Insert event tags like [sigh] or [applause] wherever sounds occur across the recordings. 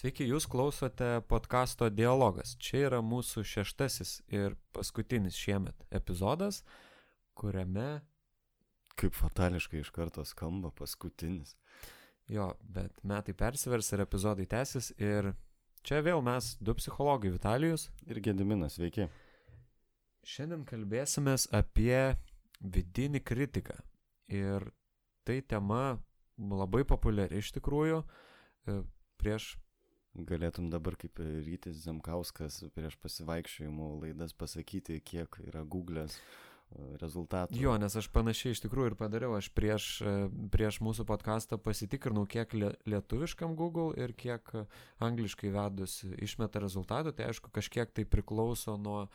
Sveiki, jūs klausote podkasto Dialogas. Čia yra mūsų šeštasis ir paskutinis šiemet epizodas, kuriame... Kaip fatališkai iš karto skamba paskutinis. Jo, bet metai persivers ir epizodai tęsis ir čia vėl mes, du psichologai Vitalijus Ir Gediminas, sveiki. Šiandien kalbėsimės apie vidinį kritiką. Ir tai tema labai populiari iš tikrųjų. E, Prieš Galėtum dabar kaip Rytis Zemkauskas prieš pasivaikščiojimų laidas pasakyti, kiek yra Google'as e, rezultatų. Jo, nes aš panašiai iš tikrųjų ir padariau. Aš prieš, e, prieš mūsų podcastą pasitikrinau, kiek lie- lietuviškam Google ir kiek angliškai vedus išmeta rezultatų. Tai aišku, kažkiek tai priklauso nuo,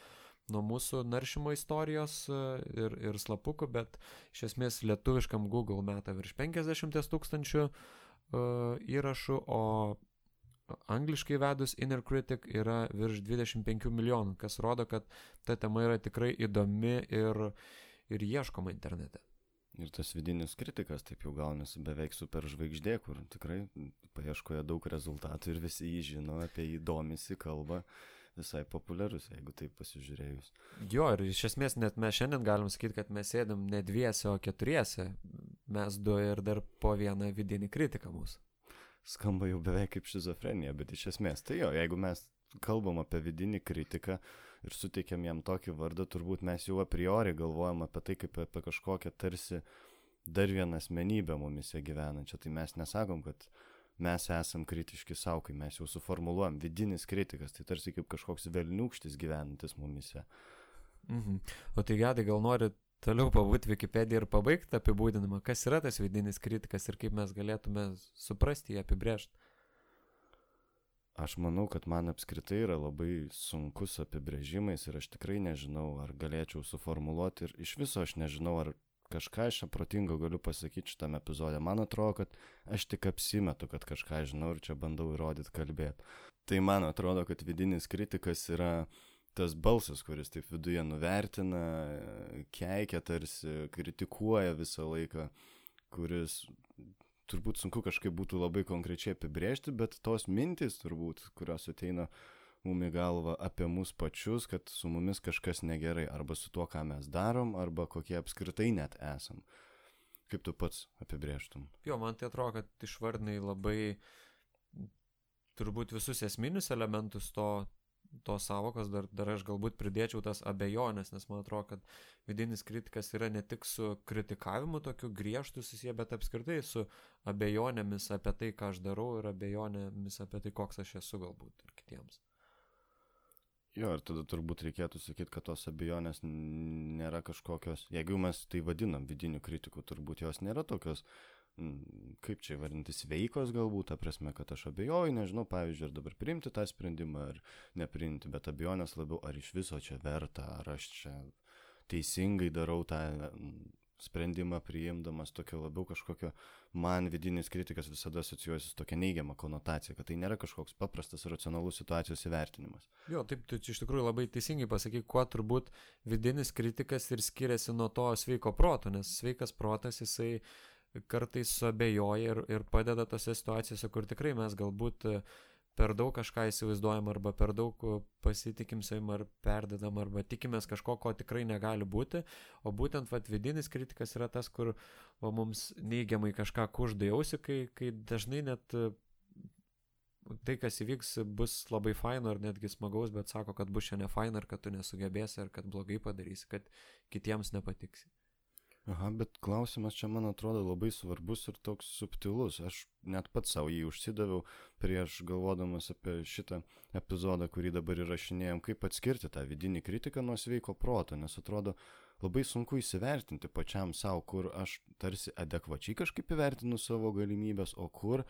nuo mūsų naršymo istorijos e, ir, ir slapukų, bet iš esmės lietuviškam Google meta virš 50 tūkstančių įrašų, o angliškai vedus Inner Critic yra virš 25 milijonų, kas rodo, kad ta tema yra tikrai įdomi ir, ir ieškoma internete. Ir tas vidinis kritikas taip jau gaunasi beveik super žvaigždė, kur tikrai paieškoja daug rezultatų ir visi jį žino, apie jį domisi, kalba, visai populiarus, jeigu taip pasižiūrėjus. Jo, ir iš esmės net mes šiandien galim sakyti, kad mes sėdam ne dviese, o keturiese. Mes du ir dar po vieną vidinį kritiką mūsų. Skamba jau beveik kaip šizofrenija, bet iš esmės tai jo, jeigu mes kalbam apie vidinį kritiką ir suteikiam jam tokį vardą, turbūt mes jau a priori galvojam apie tai kaip apie kažkokią tarsi dar vieną asmenybę mumise gyvenančią. Tai mes nesakom, kad mes esam kritiški savo, kai mes jau suformuluojam vidinis kritikas, tai tarsi kaip kažkoks velniukštis gyvenantis mumise. Mhm. O tai gedai, gal nori toliau pabūti Wikipediją ir pabaigti apibūdinimą, kas yra tas vidinis kritikas ir kaip mes galėtume suprasti jį apibrėžti. Aš manau, kad man apskritai yra labai sunkus apibrėžimais ir aš tikrai nežinau, ar galėčiau suformuluoti ir iš viso aš nežinau, ar kažką aš čia protingo galiu pasakyti šitame epizode. Man atrodo, kad aš tik apsimetu, kad kažką žinau ir čia bandau įrodyti kalbėti. Tai man atrodo, kad vidinis kritikas yra tas balsas, kuris taip viduje nuvertina, keikia tarsi, kritikuoja visą laiką, kuris turbūt sunku kažkaip būtų labai konkrečiai apibrėžti, bet tos mintys turbūt, kurios ateina mum į galvą apie mus pačius, kad su mumis kažkas negerai, arba su tuo, ką mes darom, arba kokie apskritai net esam. Kaip tu pats apibrėžtum? Jo, man tai atrodo, kad išvardinai labai turbūt visus esminius elementus to, tos savokos, dar, dar aš galbūt pridėčiau tas abejonės, nes man atrodo, kad vidinis kritikas yra ne tik su kritikavimu tokiu griežtu susiję, bet apskritai su abejonėmis apie tai, ką aš darau ir abejonėmis apie tai, koks aš esu galbūt ir kitiems. Jo, ir tada turbūt reikėtų sakyti, kad tos abejonės nėra kažkokios, jeigu mes tai vadinam vidiniu kritiku, turbūt jos nėra tokios, kaip čia vadinti, sveikos galbūt, ta prasme, kad aš abejoju, nežinau, pavyzdžiui, ar dabar priimti tą sprendimą ar nepriimti, bet abejonės labiau, ar iš viso čia verta, ar aš čia teisingai darau tą mm, sprendimą priimdamas tokio labiau kažkokio, man vidinis kritikas visada asocijuosi su tokia neigiama konotacija, kad tai nėra kažkoks paprastas racionalus situacijos įvertinimas. Jo, taip, tu iš tikrųjų labai teisingai pasakai, kuo turbūt vidinis kritikas ir skiriasi nuo to sveiko proto, nes sveikas protas jisai kartais suabejoja ir, ir padeda tose situacijose, kur tikrai mes galbūt e, per daug kažką įsivaizduojam arba per daug e, pasitikim savim ar perdedam arba tikimės kažko, ko tikrai negali būti, o būtent vat, vidinis kritikas yra tas, kur va, mums neigiamai kažką kuždėjausi, kai, kai dažnai net e, tai, kas įvyks, bus labai faino ar netgi smagaus, bet sako, kad bus šiandien faina ir kad tu nesugebėsi ar kad blogai padarysi, kad kitiems nepatiksi. Aha, bet klausimas čia man atrodo labai svarbus ir toks subtilus. Aš net pats savo jį užsidaviau prieš galvodamas apie šitą epizodą, kurį dabar įrašinėjom, kaip atskirti tą vidinį kritiką nuo sveiko proto, nes atrodo labai sunku įsivertinti pačiam savo, kur aš tarsi adekvačiai kažkaip įvertinu savo galimybės, o kur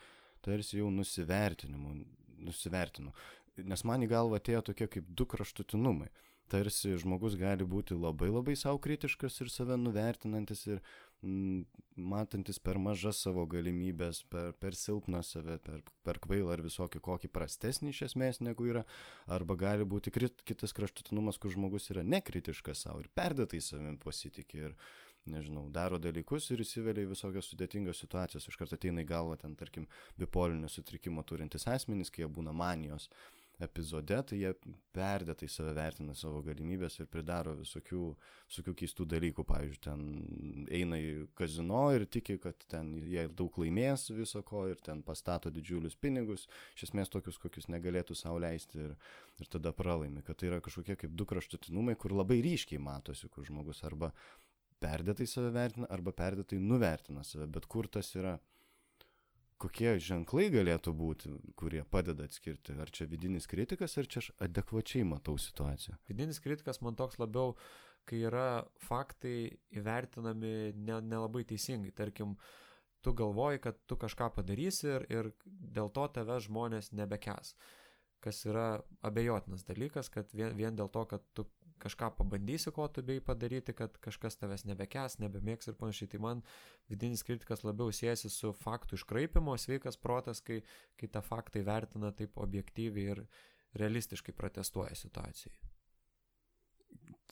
tarsi jau nusivertinimu, nusivertinu. Nes man į galvą atėjo tokie kaip du kraštutinumai tarsi žmogus gali būti labai labai savo kritiškas ir save nuvertinantis ir mm, matantis per mažas savo galimybės, per, per silpną save, per, per kvailą ar visokį kokį prastesnį iš esmės negu yra, arba gali būti krit, kitas kraštutinumas, kur žmogus yra nekritiškas savo ir perdėtai savim pasitikė ir, nežinau, daro dalykus ir įsivelia į visokias sudėtingas situacijas. Iš karto ateina į galvą ten, tarkim, bipolinio sutrikimo turintis asmenys, kai jie būna manijos epizode, tai jie perdėtai save vertina savo galimybės ir pridaro visokių, visokių keistų dalykų. Pavyzdžiui, ten eina į kazino ir tiki, kad ten jie daug laimės viso ko ir ten pastato didžiulius pinigus, iš esmės tokius, kokius negalėtų savo leisti ir, ir tada pralaimi. Kad tai yra kažkokie kaip du kraštutinumai, kur labai ryškiai matosi, kur žmogus arba perdėtai save vertina, arba perdėtai nuvertina save, bet kur tas yra kokie ženklai galėtų būti, kurie padeda atskirti, ar čia vidinis kritikas, ar čia aš adekvačiai matau situaciją. Vidinis kritikas man toks labiau, kai yra faktai įvertinami nelabai ne teisingai. Tarkim, tu galvoji, kad tu kažką padarysi ir, ir dėl to tave žmonės nebekes. Kas yra abejotinas dalykas, kad vien, vien dėl to, kad tu kažką pabandysi, ko tu bei padaryti, kad kažkas tavęs nebekes, nebemėgs ir panašiai. Tai man vidinis kritikas labiau siejasi su faktų iškraipimo, sveikas protas, kai, kai tą faktą įvertina taip objektyviai ir realistiškai protestuoja situacijai.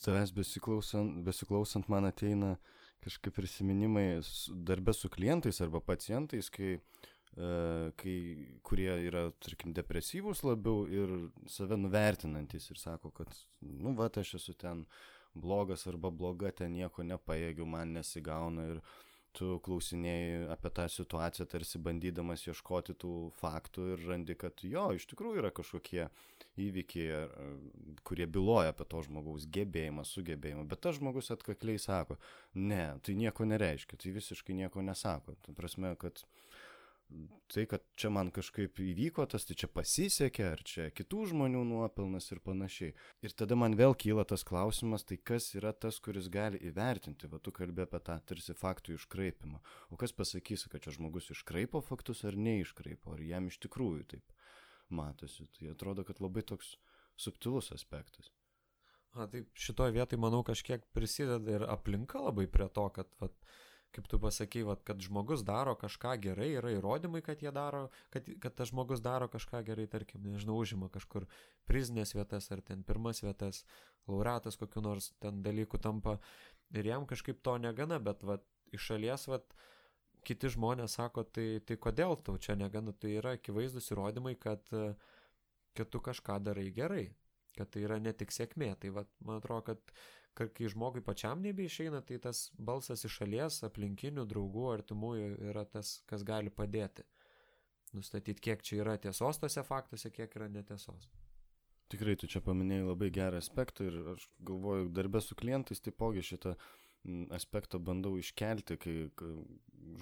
Tavęs besiklausant, besiklausant man ateina kažkaip prisiminimai darbė su klientais arba pacientais, kai uh, kai, kurie yra, tarkim, depresyvūs labiau ir save nuvertinantis ir sako, kad, nu, va, aš esu ten blogas arba bloga, ten nieko nepaėgiu, man nesigauna ir tu klausinėjai apie tą situaciją, tarsi bandydamas ieškoti tų faktų ir randi, kad jo, iš tikrųjų yra kažkokie įvykiai, kurie byloja apie to žmogaus gebėjimą, sugebėjimą, bet tas žmogus atkakliai sako, ne, tai nieko nereiškia, tai visiškai nieko nesako. Tai prasme, kad tai, kad čia man kažkaip įvyko tas, tai čia pasisekė, ar čia kitų žmonių nuopelnas ir panašiai. Ir tada man vėl kyla tas klausimas, tai kas yra tas, kuris gali įvertinti, va tu kalbė apie tą tarsi faktų iškraipimą. O kas pasakys, kad čia žmogus iškraipo faktus ar neiškraipo, ar jam iš tikrųjų taip matosi. Tai atrodo, kad labai toks subtilus aspektas. Na, taip šitoje vietoje, manau, kažkiek prisideda ir aplinka labai prie to, kad vat, kaip tu pasakei, vat, kad žmogus daro kažką gerai, yra įrodymai, kad jie daro, kad, kad tas žmogus daro kažką gerai, tarkim, nežinau, užima kažkur prizinės vietas ar ten pirmas vietas, laureatas kokiu nors ten dalykų tampa ir jam kažkaip to negana, bet vat, iš šalies vat, kiti žmonės sako, tai, tai kodėl tau čia negana, tai yra akivaizdus įrodymai, kad, kad tu kažką darai gerai, kad tai yra ne tik sėkmė, tai vat, man atrodo, kad kad kai žmogui pačiam nebeišeina, tai tas balsas iš šalies, aplinkinių, draugų, artimųjų yra tas, kas gali padėti. Nustatyti, kiek čia yra tiesos tose faktuose, kiek yra netiesos. Tikrai, tu čia paminėjai labai gerą aspektą ir aš galvoju, darbę su klientais taipogi šitą aspektą bandau iškelti, kai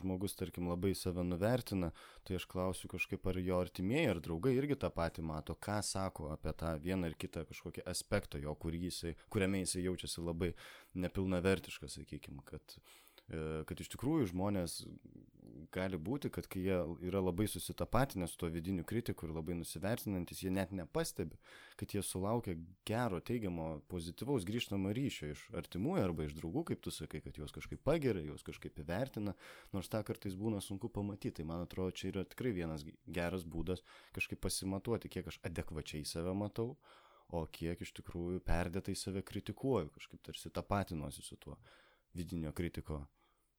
žmogus, tarkim, labai save nuvertina, tai aš klausiu kažkaip, ar jo artimieji ar draugai irgi tą patį mato, ką sako apie tą vieną ar kitą kažkokį aspektą jo, jisai, kuriame jisai jaučiasi labai nepilnavertiškas, sakykime, kad, kad iš tikrųjų žmonės gali būti, kad kai jie yra labai susitapatinę su tuo vidiniu kritiku ir labai nusivertinantis, jie net nepastebi, kad jie sulaukia gero, teigiamo, pozityvaus grįžtamo ryšio iš artimųjų arba iš draugų, kaip tu sakai, kad juos kažkaip pageria, juos kažkaip įvertina, nors tą kartais būna sunku pamatyti. Tai man atrodo, čia yra tikrai vienas geras būdas kažkaip pasimatuoti, kiek aš adekvačiai save matau, o kiek iš tikrųjų perdėtai save kritikuoju, kažkaip tarsi tapatinuosi su tuo vidinio kritiko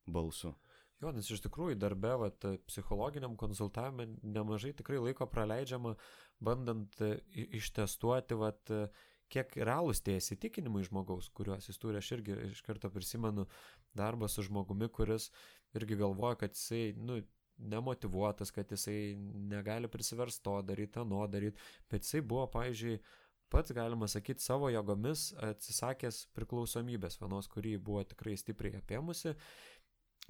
balsu. Jo, nes iš tikrųjų darbe, vat, psichologiniam konsultavime nemažai tikrai laiko praleidžiama, bandant e, ištestuoti, vat, kiek realūs tie įsitikinimai žmogaus, kuriuos jis turi. Aš irgi iš karto prisimenu darbą su žmogumi, kuris irgi galvoja, kad jisai, nu, nemotivuotas, kad jisai negali prisiversti to daryti, ano daryti, bet jisai buvo, pavyzdžiui, pats, galima sakyti, savo jėgomis atsisakęs priklausomybės vienos, kurį buvo tikrai stipriai apėmusi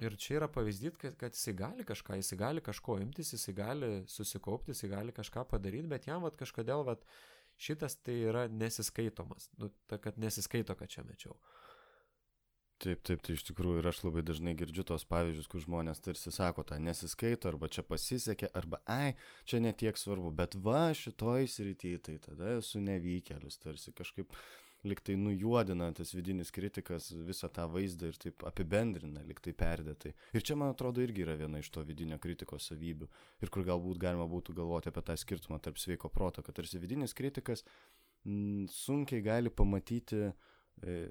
Ir čia yra pavyzdys, kad, kad jisai gali kažką, jisai gali kažko imtis, jisai gali susikaupti, jisai gali kažką padaryti, bet jam vat kažkodėl vat šitas tai yra nesiskaitomas. Nu, ta, kad nesiskaito, kad čia mečiau. Taip, taip, tai iš tikrųjų ir aš labai dažnai girdžiu tos pavyzdžius, kur žmonės tarsi sako, tą nesiskaito, arba čia pasisekė, arba, ai, čia netiek svarbu, bet va, šitoj srity, tai tada esu nevykėlis, tarsi kažkaip liktai nujuodina tas vidinis kritikas visą tą vaizdą ir taip apibendrina, liktai perdėtai. Ir čia, man atrodo, irgi yra viena iš to vidinio kritikos savybių. Ir kur galbūt galima būtų galvoti apie tą skirtumą tarp sveiko proto, kad tarsi vidinis kritikas mm, sunkiai gali pamatyti e,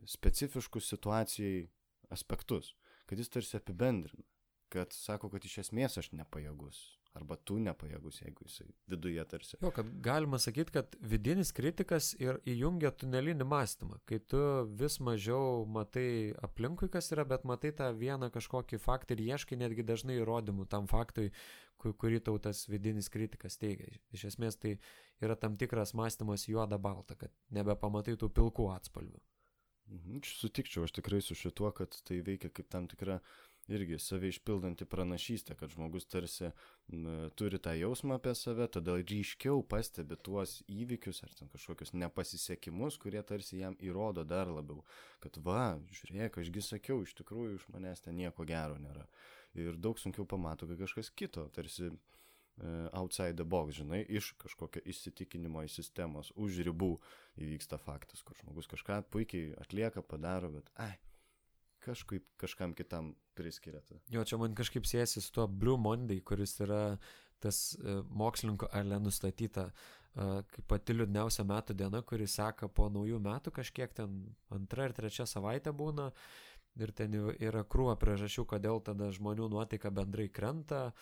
specifiškus situacijai aspektus. kad jis tarsi apibendrina, kad sako, kad iš esmės aš nepajėgus. Arba tu nepajėgus, jeigu jisai viduje tarsi. Jo, kad galima sakyti, kad vidinis kritikas ir įjungia tunelinį mąstymą, kai tu vis mažiau matai aplinkui, kas yra, bet matai tą vieną kažkokį faktą ir ieškai netgi dažnai įrodymų tam faktui, kurį tau tas vidinis kritikas teigia. Iš esmės tai yra tam tikras mąstymas juoda balta, kad nebepamatai tų pilkų atspalvių. Mhm, sutikčiau aš tikrai su šituo, kad tai veikia kaip tam tikra irgi save išpildanti pranašystė, kad žmogus tarsi m, turi tą jausmą apie save, tada ryškiau pastebi tuos įvykius ar ten kažkokius nepasisekimus, kurie tarsi jam įrodo dar labiau, kad va, žiūrėk, ašgi sakiau, iš tikrųjų iš manęs ten nieko gero nėra. Ir daug sunkiau pamato, kai kažkas kito, tarsi outside the box, žinai, iš kažkokio įsitikinimo į sistemos, už ribų įvyksta faktas, kur žmogus kažką puikiai atlieka, padaro, bet, ai, kažkaip kažkam kitam priskiria. Tai. Jo, čia man kažkaip siejasi su tuo Blue Monday, kuris yra tas uh, mokslininko ale nustatyta uh, kaip pati liūdniausia metų diena, kuri seka po naujų metų, kažkiek ten antra ir trečia savaitė būna. Ir ten yra krūva priežasčių, kodėl tada žmonių nuotaika bendrai krenta.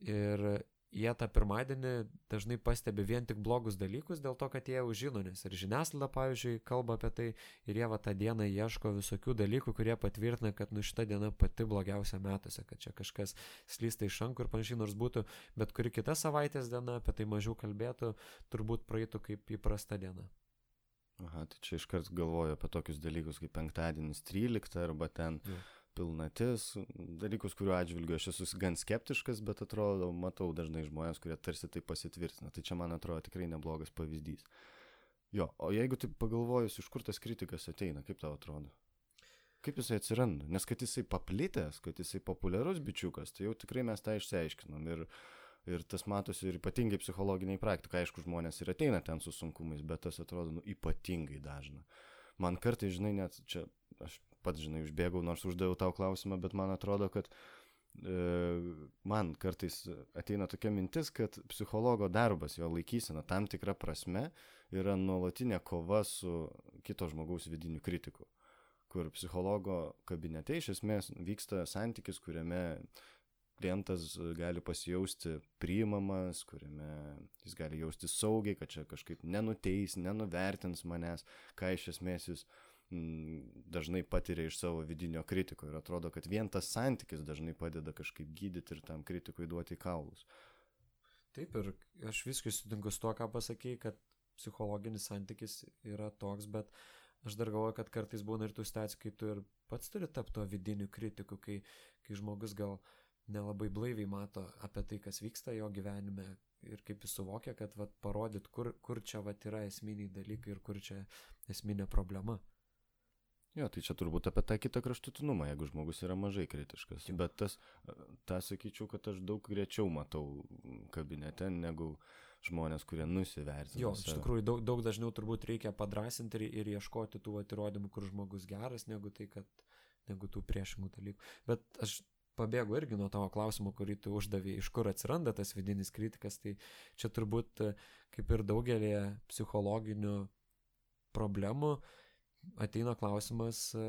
Ir jie tą pirmadienį dažnai pastebi vien tik blogus dalykus dėl to, kad jie jau žino, nes ir žiniasklaida, pavyzdžiui, kalba apie tai ir jie va tą dieną ieško visokių dalykų, kurie patvirtina, kad nu šita diena pati blogiausia metuose, kad čia kažkas slysta iš rankų ir panašiai, nors būtų bet kuri kita savaitės diena, apie tai mažiau kalbėtų, turbūt praeitų kaip įprasta diena. Aha, tai čia iškart galvoju apie tokius dalykus kaip penktadienis 13 arba ten. Ja pilnatis, dalykus, kuriuo atžvilgiu aš esu gan skeptiškas, bet atrodo, matau dažnai žmonės, kurie tarsi tai pasitvirtina. Tai čia, man atrodo, tikrai neblogas pavyzdys. Jo, o jeigu taip pagalvojus, iš kur tas kritikas ateina, kaip tau atrodo? Kaip jisai atsiranda? Nes kad jisai paplitęs, kad jisai populiarus bičiukas, tai jau tikrai mes tą išsiaiškinom. Ir, ir tas matosi ir ypatingai psichologiniai praktikai. Aišku, žmonės ir ateina ten su sunkumais, bet tas atrodo nu, ypatingai dažna. Man kartai, žinai, net čia aš pats, žinai, užbėgau, nors uždaviau tau klausimą, bet man atrodo, kad e, man kartais ateina tokia mintis, kad psichologo darbas, jo laikysena tam tikra prasme yra nuolatinė kova su kito žmogaus vidiniu kritiku. Kur psichologo kabinete iš esmės vyksta santykis, kuriame klientas gali pasijausti priimamas, kuriame jis gali jausti saugiai, kad čia kažkaip nenuteis, nenuvertins manęs, ką iš esmės jis Mm, dažnai patiria iš savo vidinio kritiko ir atrodo, kad vien tas santykis dažnai padeda kažkaip gydyti ir tam kritikui duoti kaulus. Taip ir aš viskai sutinku su to, ką pasakėjai, kad psichologinis santykis yra toks, bet aš dar galvoju, kad kartais būna ir tų situacijų, kai tu ir pats turi tapti to vidiniu kritiku, kai, kai žmogus gal nelabai blaiviai mato apie tai, kas vyksta jo gyvenime ir kaip jis suvokia, kad vat, parodyt, kur, kur čia vat, yra esminiai dalykai ir kur čia esminė problema. Jo, tai čia turbūt apie tą kitą kraštutinumą, jeigu žmogus yra mažai kritiškas. Jau. Bet tas, tą sakyčiau, kad aš daug greičiau matau kabinete negu žmonės, kurie nusivertina. Jo, iš tikrųjų daug, daug dažniau turbūt reikia padrasinti ir, ir ieškoti tų įrodymų, kur žmogus geras, negu tai, kad negu tų priešingų dalykų. Bet aš pabėgu irgi nuo tavo klausimo, kurį tu uždavė, iš kur atsiranda tas vidinis kritikas, tai čia turbūt kaip ir daugelį psichologinių problemų, uh, ateina klausimas e,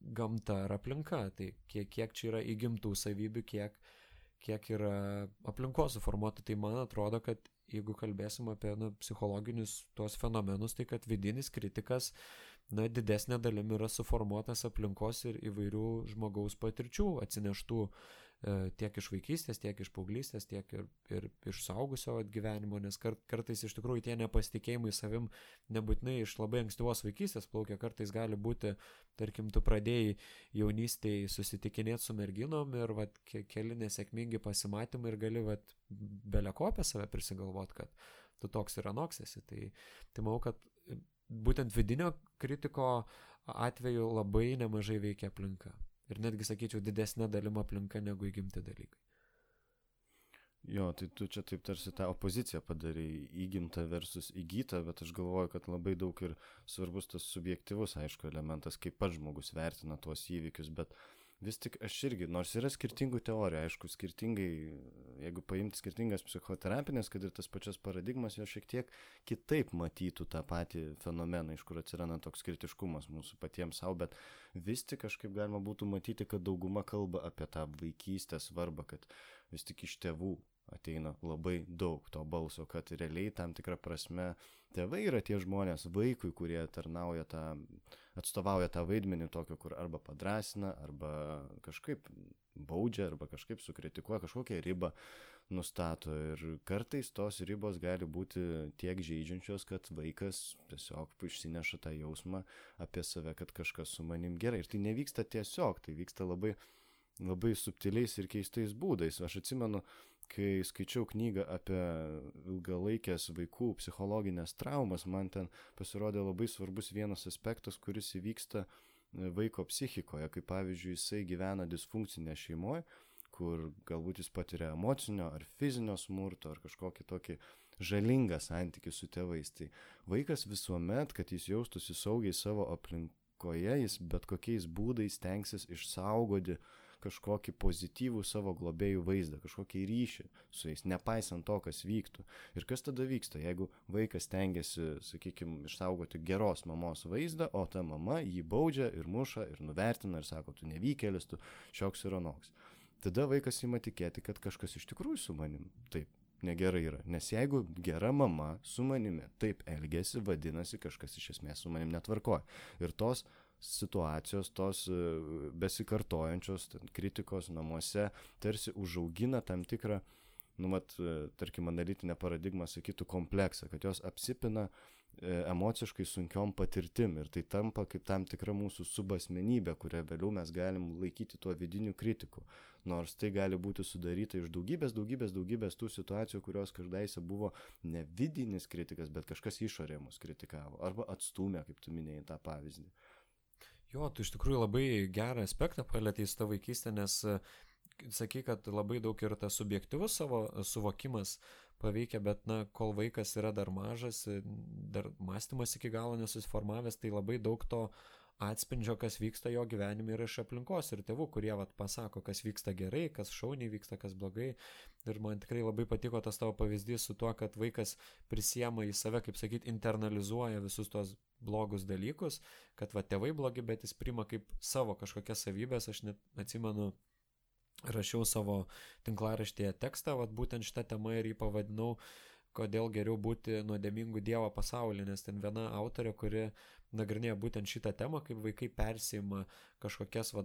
gamta ar aplinka. Tai kiek, kiek čia yra įgimtų savybių, kiek, kiek yra aplinkos suformuota. Tai man atrodo, kad jeigu kalbėsim apie nu, psichologinius tuos fenomenus, tai kad vidinis kritikas, na, didesnė dalimi yra suformuotas aplinkos ir įvairių žmogaus patirčių atsineštų tiek iš vaikystės, tiek iš paauglystės, tiek ir, ir iš saugusio gyvenimo, nes kart, kartais iš tikrųjų tie nepasitikėjimai savim nebūtinai iš labai ankstyvos vaikystės plaukia, kartais gali būti, tarkim, tu pradėjai jaunystėje susitikinėti su merginom ir vat, keli nesėkmingi pasimatymai ir gali vat, beleko apie save prisigalvot, kad tu toks ir anoks esi. Tai, tai manau, kad būtent vidinio kritiko atveju labai nemažai veikia aplinka ir netgi sakyčiau didesnė dalim aplinka negu įgimti dalykai. Jo, tai tu čia taip tarsi tą opoziciją padarai įgimta versus įgyta, bet aš galvoju, kad labai daug ir svarbus tas subjektivus, aišku, elementas, kaip pats žmogus vertina tuos įvykius, bet vis tik aš irgi, nors yra skirtingų teorijų, aišku, skirtingai, jeigu paimti skirtingas psichoterapinės, kad ir tas pačias paradigmas, jos šiek tiek kitaip matytų tą patį fenomeną, iš kur atsiranda toks kritiškumas mūsų patiems savo, bet vis tik kažkaip galima būtų matyti, kad dauguma kalba apie tą vaikystės svarbą, kad vis tik iš tėvų ateina labai daug to balso, kad realiai tam tikrą prasme tėvai yra tie žmonės vaikui, kurie tarnauja tą, atstovauja tą vaidmenį tokio, kur arba padrasina, arba kažkaip baudžia, arba kažkaip sukritikuoja, kažkokią ribą nustato. Ir kartais tos ribos gali būti tiek žaidžiančios, kad vaikas tiesiog išsineša tą jausmą apie save, kad kažkas su manim gerai. Ir tai nevyksta tiesiog, tai vyksta labai labai subtiliais ir keistais būdais. Aš atsimenu, kai skaičiau knygą apie ilgalaikės vaikų psichologinės traumas, man ten pasirodė labai svarbus vienas aspektas, kuris įvyksta e, vaiko psichikoje, kaip pavyzdžiui jisai gyvena disfunkcinė šeimoje, kur galbūt jis patiria emocinio ar fizinio smurto ar kažkokį tokį žalingą santykių su tėvais. Tai vaikas visuomet, kad jis jaustųsi saugiai savo aplinkoje, jis bet kokiais būdais tenksis išsaugoti uh, kažkokį pozityvų savo globėjų vaizdą, kažkokį ryšį su jais, nepaisant to, kas vyktų. Ir kas tada vyksta, jeigu vaikas tengiasi, sakykime, išsaugoti geros mamos vaizdą, o ta mama jį baudžia ir muša ir nuvertina ir sako, tu nevykėlis, tu šioks ir anoks. Tada vaikas ima tikėti, kad kažkas iš tikrųjų su manim taip negerai yra. Nes jeigu gera mama su manimi taip elgesi, vadinasi kažkas iš esmės su manim netvarkoja. Ir tos situacijos, tos e, besikartojančios kritikos namuose tarsi užaugina tam tikrą, nu, mat, e, tarkim, analitinė paradigma sakytų kompleksą, kad jos apsipina e, emociškai sunkiom patirtim ir tai tampa kaip tam tikra mūsų subasmenybė, kurią vėliau mes galim laikyti tuo vidiniu kritiku. Nors tai gali būti sudaryta iš daugybės, daugybės, daugybės tų situacijų, kurios každaise buvo ne vidinis kritikas, bet kažkas išorė mus kritikavo arba atstumė, kaip tu minėjai tą pavyzdį. Jo, tu iš tikrųjų labai gerą aspektą palėtėjai tą vaikystę, nes sakai, kad labai daug ir tas subjektivus savo suvokimas paveikia, bet, na, kol vaikas yra dar mažas, dar mąstymas iki galo nesusiformavęs, tai labai daug to atspindžio, kas vyksta jo gyvenime ir iš aplinkos ir tėvų, kurie vat, pasako, kas vyksta gerai, kas šauniai vyksta, kas blogai. Ir man tikrai labai patiko tas tavo pavyzdys su tuo, kad vaikas prisiema į save, kaip sakyti, internalizuoja visus tos blogus dalykus, kad va tėvai blogi, bet jis prima kaip savo kažkokias savybės, aš net atsimenu, rašiau savo tinklaraštėje tekstą, va būtent šitą temą ir jį pavadinau, kodėl geriau būti nuodėmingu Dievo pasaulyje, nes ten viena autorė, kuri nagrinėja būtent šitą temą, kaip vaikai persima kažkokias va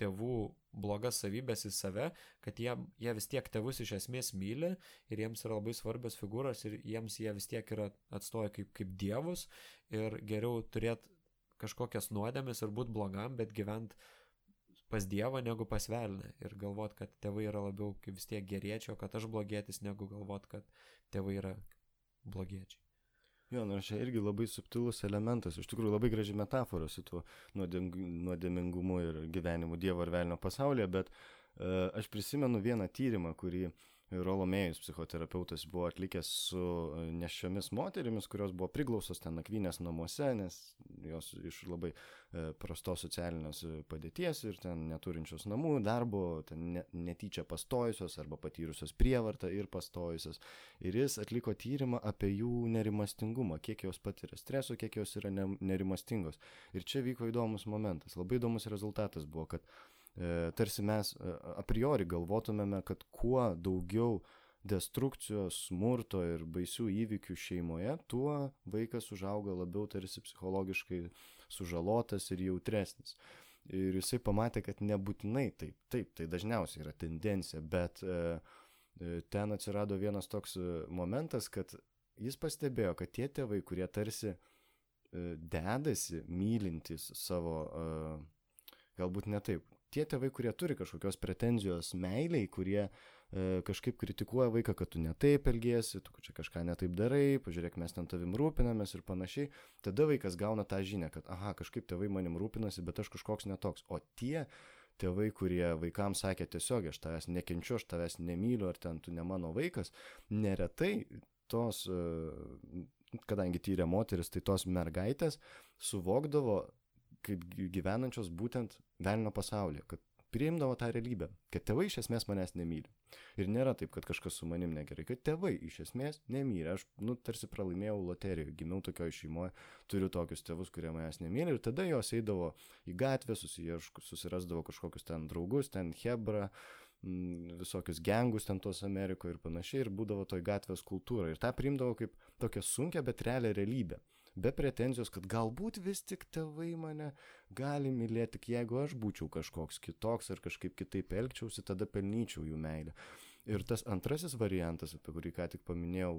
tėvų blogas savybės į save, kad jie, jie vis tiek tėvus iš esmės myli ir jiems yra labai svarbios figūros ir jiems jie vis tiek yra atstoja kaip, kaip dievus ir geriau turėti kažkokias nuodėmes ir būti blogam, bet gyventi pas Dievą negu pas velnę ir galvot, kad tėvai yra labiau kaip vis tiek geriečiai, o kad aš blogėtis, negu galvot, kad tėvai yra blogiečiai. Jo, nors čia irgi labai subtilus elementas, iš tikrųjų labai graži metafora su tuo nuodėmingumu ir gyvenimu Dievo ir velnio pasaulyje, bet uh, aš prisimenu vieną tyrimą, kurį uh, Rolomėjus psichoterapeutas buvo atlikęs su e, nešiomis moterimis, kurios buvo priglausos ten nakvynės namuose, nes jos iš labai e, prastos socialinės e, padėties ir ten neturinčios namų, darbo, ten netyčia pastojusios arba patyrusios prievartą ir pastojusios. Ir jis atliko tyrimą apie jų nerimastingumą, kiek jos patiria streso, kiek jos yra nerimastingos. Ir čia vyko įdomus momentas. Labai įdomus rezultatas buvo, kad tarsi mes e, a priori galvotumėme, kad kuo daugiau destrukcijos, smurto ir baisių įvykių šeimoje, tuo vaikas užauga labiau tarsi psichologiškai sužalotas ir jautresnis. Ir jisai pamatė, kad nebūtinai taip, taip, tai dažniausiai yra tendencija, bet e, e ten atsirado vienas toks momentas, kad jis pastebėjo, kad tie tėvai, kurie tarsi e, dedasi mylintis savo, e, galbūt ne taip, tie tėvai, kurie turi kažkokios pretenzijos meiliai, kurie e, kažkaip kritikuoja vaiką, kad tu netaip elgiesi, tu čia kažką netaip darai, pažiūrėk, mes ten tavim rūpinamės ir panašiai, tada vaikas gauna tą žinią, kad, aha, kažkaip tėvai manim rūpinasi, bet aš kažkoks netoks. O tie tėvai, kurie vaikams sakė tiesiog, aš tavęs nekenčiu, aš tavęs nemyliu, ar ten tu ne mano vaikas, neretai tos, e, kadangi tyrė moteris, tai tos mergaitės suvokdavo kaip gyvenančios būtent velnio pasaulyje, kad priimdavo tą realybę, kad tėvai iš esmės manęs nemyli. Ir nėra taip, kad kažkas su manim negerai, kad tėvai iš esmės nemyli. Aš, nu, tarsi pralaimėjau loterijoje, gimiau tokioje šeimoje, turiu tokius tėvus, kurie manęs nemyli. Ir tada jos eidavo į gatvę, susirasdavo kažkokius ten draugus, ten Hebra, mm, visokius gengus ten tos Amerikoje ir panašiai. Ir būdavo toj gatvės kultūra. Ir tą priimdavo kaip tokią sunkę, bet realią realybę be pretenzijos, kad galbūt vis tik tėvai mane gali mylėti, tik jeigu aš būčiau kažkoks kitoks ar kažkaip kitaip elgčiausi, tada pelnyčiau jų meilę. Ir tas antrasis variantas, apie kurį ką tik paminėjau,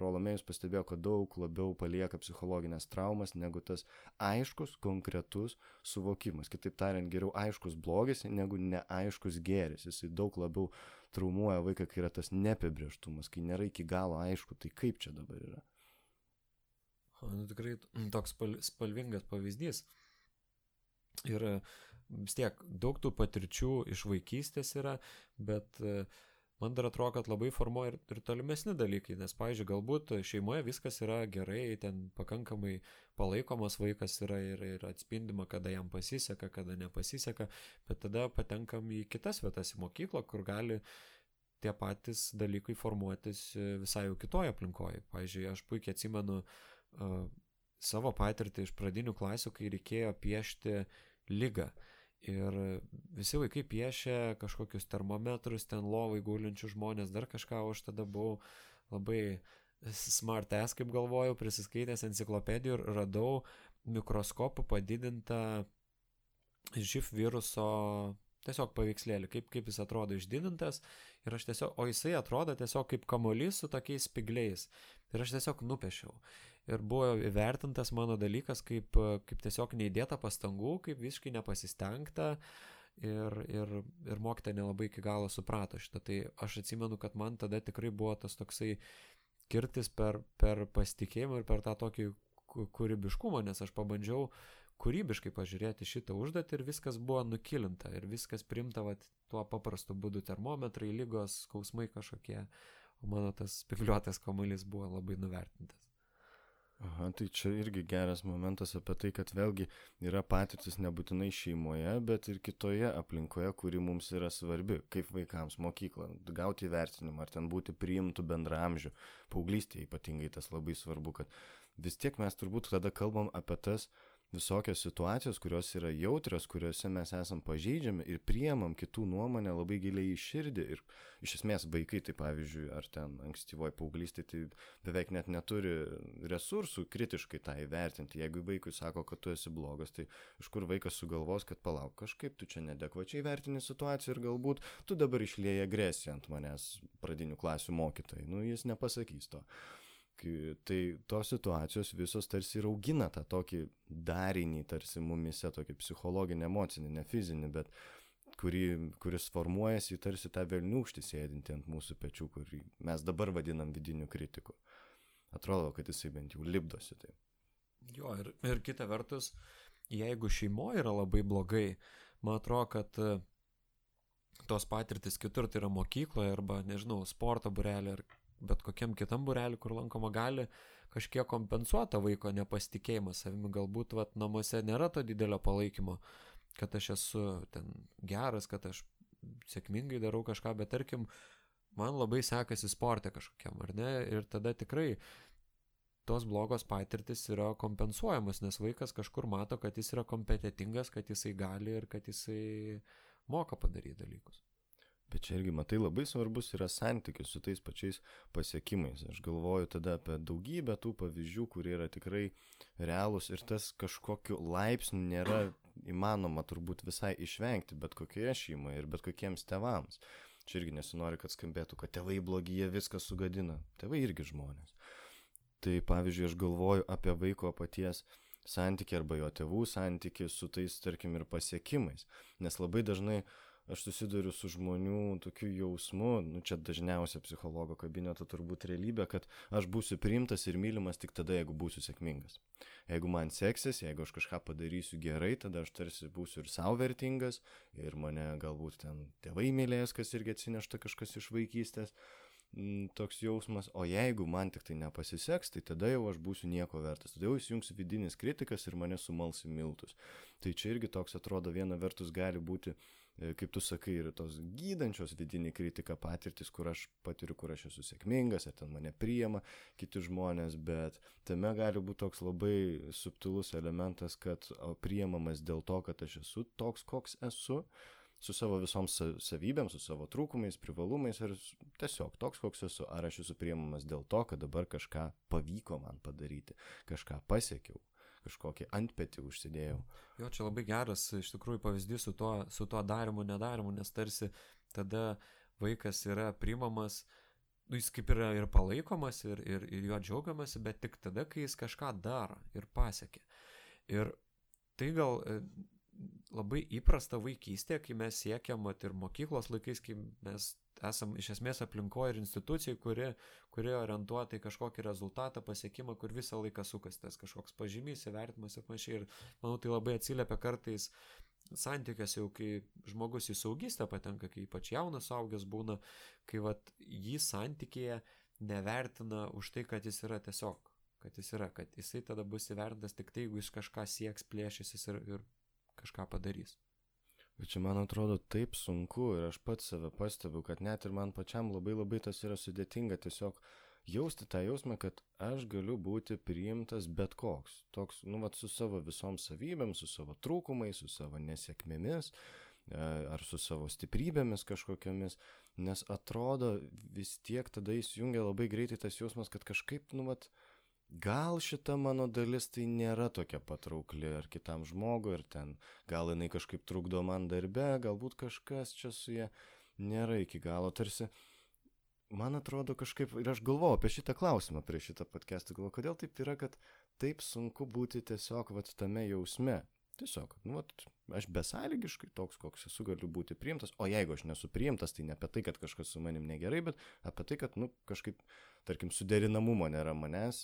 Rolomėjus pastebėjo, kad daug labiau palieka psichologinės traumas negu tas aiškus, konkretus suvokimas. Kitaip tariant, geriau aiškus blogis negu neaiškus gėris. Jisai daug labiau traumuoja vaiką, kai yra tas neapibrieštumas, kai nėra iki galo aišku, tai kaip čia dabar yra. Nu, tikrai toks spal, spalvingas pavyzdys. Ir e, vis tiek daug tų patirčių iš vaikystės yra, bet e, man dar atrodo, kad labai formuoja ir, ir tolimesni dalykai, nes, pavyzdžiui, galbūt šeimoje viskas yra gerai, ten pakankamai palaikomas vaikas yra ir, ir atspindima, kada jam pasiseka, kada nepasiseka, bet tada patenkam į kitas vietas, į mokyklą, kur gali tie patys dalykai formuotis e, visai jau kitoje aplinkoje. Pavyzdžiui, aš puikiai atsimenu, uh, uh, savo patirtį iš pradinių klasių, kai reikėjo piešti lygą. Ir visi vaikai piešė kažkokius termometrus, ten lovai gulinčių žmonės, dar kažką, o aš tada buvau labai smart ass, kaip galvojau, prisiskaitęs enciklopedijų ir radau mikroskopų padidintą živ viruso tiesiog paveikslėlį, kaip, kaip jis atrodo išdidintas. Ir aš tiesiog, o jisai atrodo tiesiog kaip kamolys su tokiais spigliais ir aš tiesiog nupešiau ir buvo įvertintas mano dalykas kaip, kaip tiesiog neįdėta pastangų, kaip visiškai nepasistengta ir, ir, ir mokytė nelabai iki galo suprato šitą. Tai aš atsimenu, kad man tada tikrai buvo tas toksai kirtis per, per pasitikėjimą ir per tą tokį kūrybiškumą, nes aš pabandžiau kūrybiškai pažiūrėti šitą užduotį ir viskas buvo nukilinta ir viskas primta vat, tuo paprastu būdu termometrai, lygos, skausmai kažkokie, o mano tas spigliuotas kamuolys buvo labai nuvertintas. Aha, tai čia irgi geras momentas apie tai, kad vėlgi yra patirtis nebūtinai šeimoje, bet ir kitoje aplinkoje, kuri mums yra svarbi, kaip vaikams mokykla, gauti įvertinimą, ar ten būti priimtų bendramžių, paauglystėje ypatingai tas labai svarbu, kad vis tiek mes turbūt tada kalbam apie tas uh, visokios situacijos, kurios yra jautrios, kuriuose mes esam pažeidžiami ir priemam kitų nuomonę labai giliai į širdį. Ir iš esmės vaikai, tai pavyzdžiui, ar ten ankstyvoji paauglystė, tai beveik net neturi resursų kritiškai tą įvertinti. Jeigu vaikui sako, kad tu esi blogas, tai iš kur vaikas sugalvos, kad palauk, kažkaip tu čia nedekvačiai vertini situaciją ir galbūt tu dabar išlėjai agresiją ant manęs pradinių klasių mokytojai. Nu, jis nepasakys to. Tai tos situacijos visos tarsi ir augina tą tokį darinį, tarsi mumise, tokį psichologinį, emocinį, ne fizinį, bet kurį, kuris formuojasi tarsi tą velniūkštį sėdinti ant mūsų pečių, kurį mes dabar vadinam vidiniu kritiku. Atrodo, kad jisai bent jau lipdosi tai. Jo, ir, ir kita vertus, jeigu šeimoje yra labai blogai, man atrodo, kad e, tos patirtis kitur, tai yra mokykloje arba, nežinau, sporto burelė ar bet kokiam kitam bureliui, kur lankoma, gali kažkiek kompensuoti vaiko nepasitikėjimą savimi. Galbūt vat, namuose nėra to didelio palaikymo, kad aš esu ten geras, kad aš sėkmingai darau kažką, bet tarkim, man labai sekasi sportė kažkokiam, ar ne? Ir tada tikrai tos blogos patirtis yra kompensuojamos, nes vaikas kažkur mato, kad jis yra kompetitingas, kad jisai gali ir kad jisai moka padaryti dalykus. Bet čia irgi, matai, labai svarbus yra santykis su tais pačiais pasiekimais. Aš galvoju tada apie daugybę tų pavyzdžių, kurie yra tikrai realūs ir tas kažkokiu laipsniu nėra įmanoma turbūt visai išvengti bet kokioje šeimoje ir bet kokiems tevams. Čia irgi nesinori, kad skambėtų, kad tėvai blogi, jie viską sugadina. Tėvai irgi žmonės. Tai pavyzdžiui, aš galvoju apie vaiko paties santyki arba jo tėvų santyki su tais, tarkim, ir pasiekimais. Nes labai dažnai uh, aš susiduriu su žmonių tokiu jausmu, nu čia dažniausia psichologo kabineto turbūt realybė, kad aš būsiu priimtas ir mylimas tik tada, jeigu būsiu sėkmingas. Jeigu man seksis, jeigu aš kažką padarysiu gerai, tada aš tarsi būsiu ir savo vertingas, ir mane galbūt ten tėvai mylės, kas irgi atsinešta kažkas iš vaikystės mm, toks jausmas, o jeigu man tik tai nepasiseks, tai tada jau aš būsiu nieko vertas, tada jau įsijungs vidinis kritikas ir mane sumals į miltus. Tai čia irgi toks atrodo viena vertus gali būti e, kaip tu sakai, ir tos gydančios vidinį kritiką patirtis, kur aš patiriu, kur aš esu sėkmingas, ar ten mane priema kiti žmonės, bet tame gali būti toks labai subtilus elementas, kad priemamas dėl to, kad aš esu toks, koks esu su savo visom savybėm, su savo trūkumais, privalumais ir tiesiog toks, koks esu. Ar aš esu priimamas dėl to, kad dabar kažką pavyko man padaryti, kažką pasiekiau, kažkokį antpetį užsidėjau. Jo, čia labai geras iš tikrųjų pavyzdys su tuo, su tuo darimu, nedarimu, nes tarsi tada vaikas yra priimamas, nu, jis kaip yra ir palaikomas, ir, ir, ir jo džiaugiamasi, bet tik tada, kai jis kažką daro ir pasiekia. Ir tai gal labai įprasta vaikystė, kai mes siekiam, ir mokyklos laikais, kai mes esam iš esmės aplinkoje ir institucijai, kuri, kuri orientuota į kažkokį rezultatą, pasiekimą, kur visą laiką sukas tas kažkoks pažymys, įvertimas ir panašiai. Ir manau, tai labai atsiliepia kartais santykiuose jau, kai žmogus į saugystę patenka, kai ypač jaunas augęs būna, kai vat, jį santykėje nevertina už tai, kad jis yra tiesiog kad jis yra, kad jisai tada bus įvertintas tik tai, jeigu jis kažką sieks, plėšysis ir, ir kažką padarys. Bet čia man atrodo taip sunku ir aš pats save pastebiu, kad net ir man pačiam labai labai tas yra sudėtinga tiesiog jausti tą jausmą, kad aš galiu būti priimtas bet koks. Toks, nu, vat, su savo visom savybėm, su savo trūkumais, su savo nesėkmėmis e, ar su savo stiprybėmis kažkokiamis, nes atrodo vis tiek tada įsijungia labai greitai tas jausmas, kad kažkaip, nu, vat, gal šita mano dalis tai nėra tokia patraukli ar kitam žmogui, ar ten gal jinai kažkaip trukdo man darbe, galbūt kažkas čia su ja nėra iki galo. Tarsi, man atrodo kažkaip, ir aš galvoju apie šitą klausimą prie šitą podcastą, galvoju, kodėl taip yra, kad taip sunku būti tiesiog vat tame jausme. Tiesiog, nu, vat, aš besąlygiškai toks, koks esu, galiu būti priimtas, o jeigu aš nesu priimtas, tai ne apie tai, kad kažkas su manim negerai, bet apie tai, kad, nu, kažkaip tarkim, suderinamumo nėra manęs,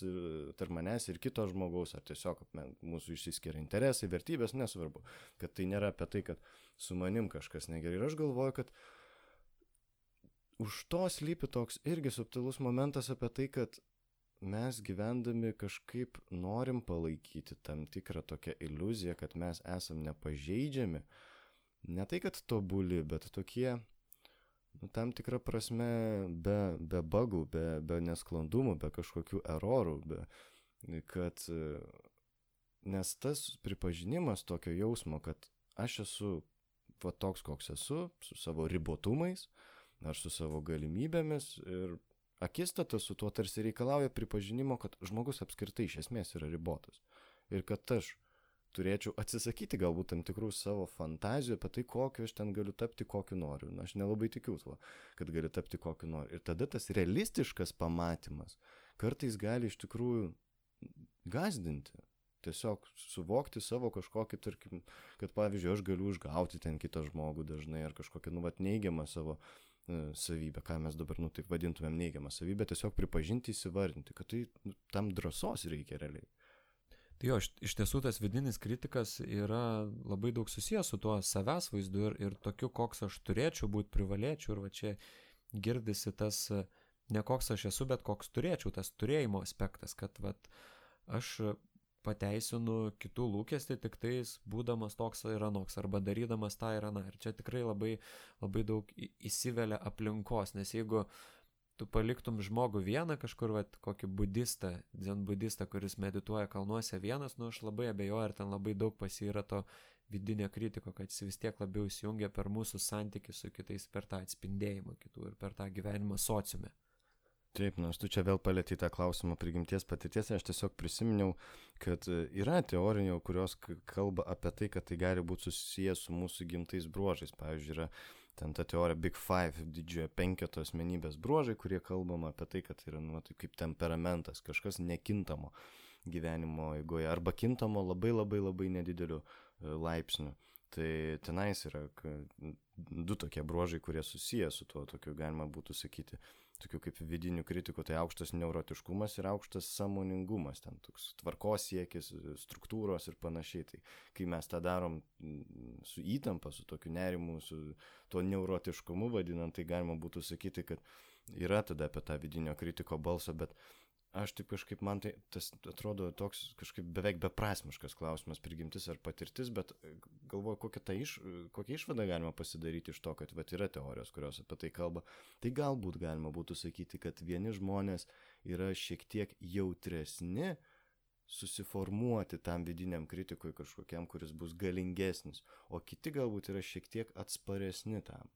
tarp manęs ir kito žmogaus, ar tiesiog mūsų išsiskiria interesai, vertybės, nesvarbu, kad tai nėra apie tai, kad su manim kažkas negerai. Ir aš galvoju, kad už to slypi toks irgi subtilus momentas apie tai, kad mes gyvendami kažkaip norim palaikyti tam tikrą tokią iliuziją, kad mes esam nepažeidžiami. Ne tai, kad tobuli, bet tokie nu, tam tikrą prasme be, be bagų, be, be nesklandumų, be kažkokių erorų, be, kad, nes tas pripažinimas tokio jausmo, kad aš esu va toks, koks esu, su savo ribotumais ar su savo galimybėmis ir akistata su tuo tarsi reikalauja pripažinimo, kad žmogus apskritai iš esmės yra ribotas. Ir kad aš turėčiau atsisakyti galbūt tam tikrų savo fantazijų apie tai, kokiu aš ten galiu tapti, kokiu noriu. Na, aš nelabai tikiu tuo, kad galiu tapti kokiu noriu. Ir tada tas realistiškas pamatymas kartais gali iš tikrųjų gazdinti. Tiesiog suvokti savo kažkokį, tarkim, kad pavyzdžiui, aš galiu užgauti ten kitą žmogų dažnai ar kažkokią, nu, vat, neigiamą savo uh, savybę, ką mes dabar, nu, taip vadintumėm neigiamą savybę, tiesiog pripažinti, įsivardinti, kad tai nu, tam drąsos reikia realiai. Tai jo, iš, tiesų tas vidinis kritikas yra labai daug susijęs su tuo savęs vaizdu ir, ir tokiu, koks aš turėčiau būti, privalėčiau. Ir va čia girdisi tas ne koks aš esu, bet koks turėčiau, tas turėjimo aspektas, kad va, aš pateisinu kitų lūkestį tik tais būdamas toks ir anoks, arba darydamas tą ir aną. Ir čia tikrai labai, labai daug įsivelia aplinkos, nes jeigu uh, tu paliktum žmogų vieną kažkur, vat, kokį budistą, dzen budistą, kuris medituoja kalnuose vienas, nu aš labai abejoju, ar ten labai daug pasiyra to vidinio kritiko, kad jis vis tiek labiau įsijungia per mūsų santykių su kitais, per tą atspindėjimą kitų ir per tą gyvenimą sociume. Taip, nors nu, tu čia vėl palėtė tą klausimą prigimties patirties, aš tiesiog prisiminiau, kad yra teorijų, kurios kalba apie tai, kad tai gali būti susijęs su mūsų gimtais bruožais. Pavyzdžiui, yra ten ta teorija Big Five, didžiojo penketo asmenybės bruožai, kurie kalbama apie tai, kad tai yra, nu, tai kaip temperamentas, kažkas nekintamo gyvenimo eigoje, arba kintamo labai labai labai nedideliu e, laipsniu. Tai tenais yra du tokie bruožai, kurie susiję su tuo, tokiu galima būtų sakyti, tokių kaip vidinių kritikų, tai aukštas neurotiškumas ir aukštas samoningumas, ten toks tvarkos siekis, struktūros ir panašiai. Tai kai mes tą darom mm, su įtampa, su tokiu nerimu, su tuo neurotiškumu vadinant, tai galima būtų sakyti, kad yra tada apie tą vidinio kritiko balsą, bet aš taip kažkaip man tai tas atrodo toks kažkaip beveik beprasmiškas klausimas prigimtis ar patirtis, bet e, galvoju, kokią, ta iš, kokią išvadą galima pasidaryti iš to, kad vat, yra teorijos, kurios apie tai kalba. Tai galbūt galima būtų sakyti, kad vieni žmonės yra šiek tiek jautresni susiformuoti tam vidiniam kritikui kažkokiam, kuris bus galingesnis, o kiti galbūt yra šiek tiek atsparesni tam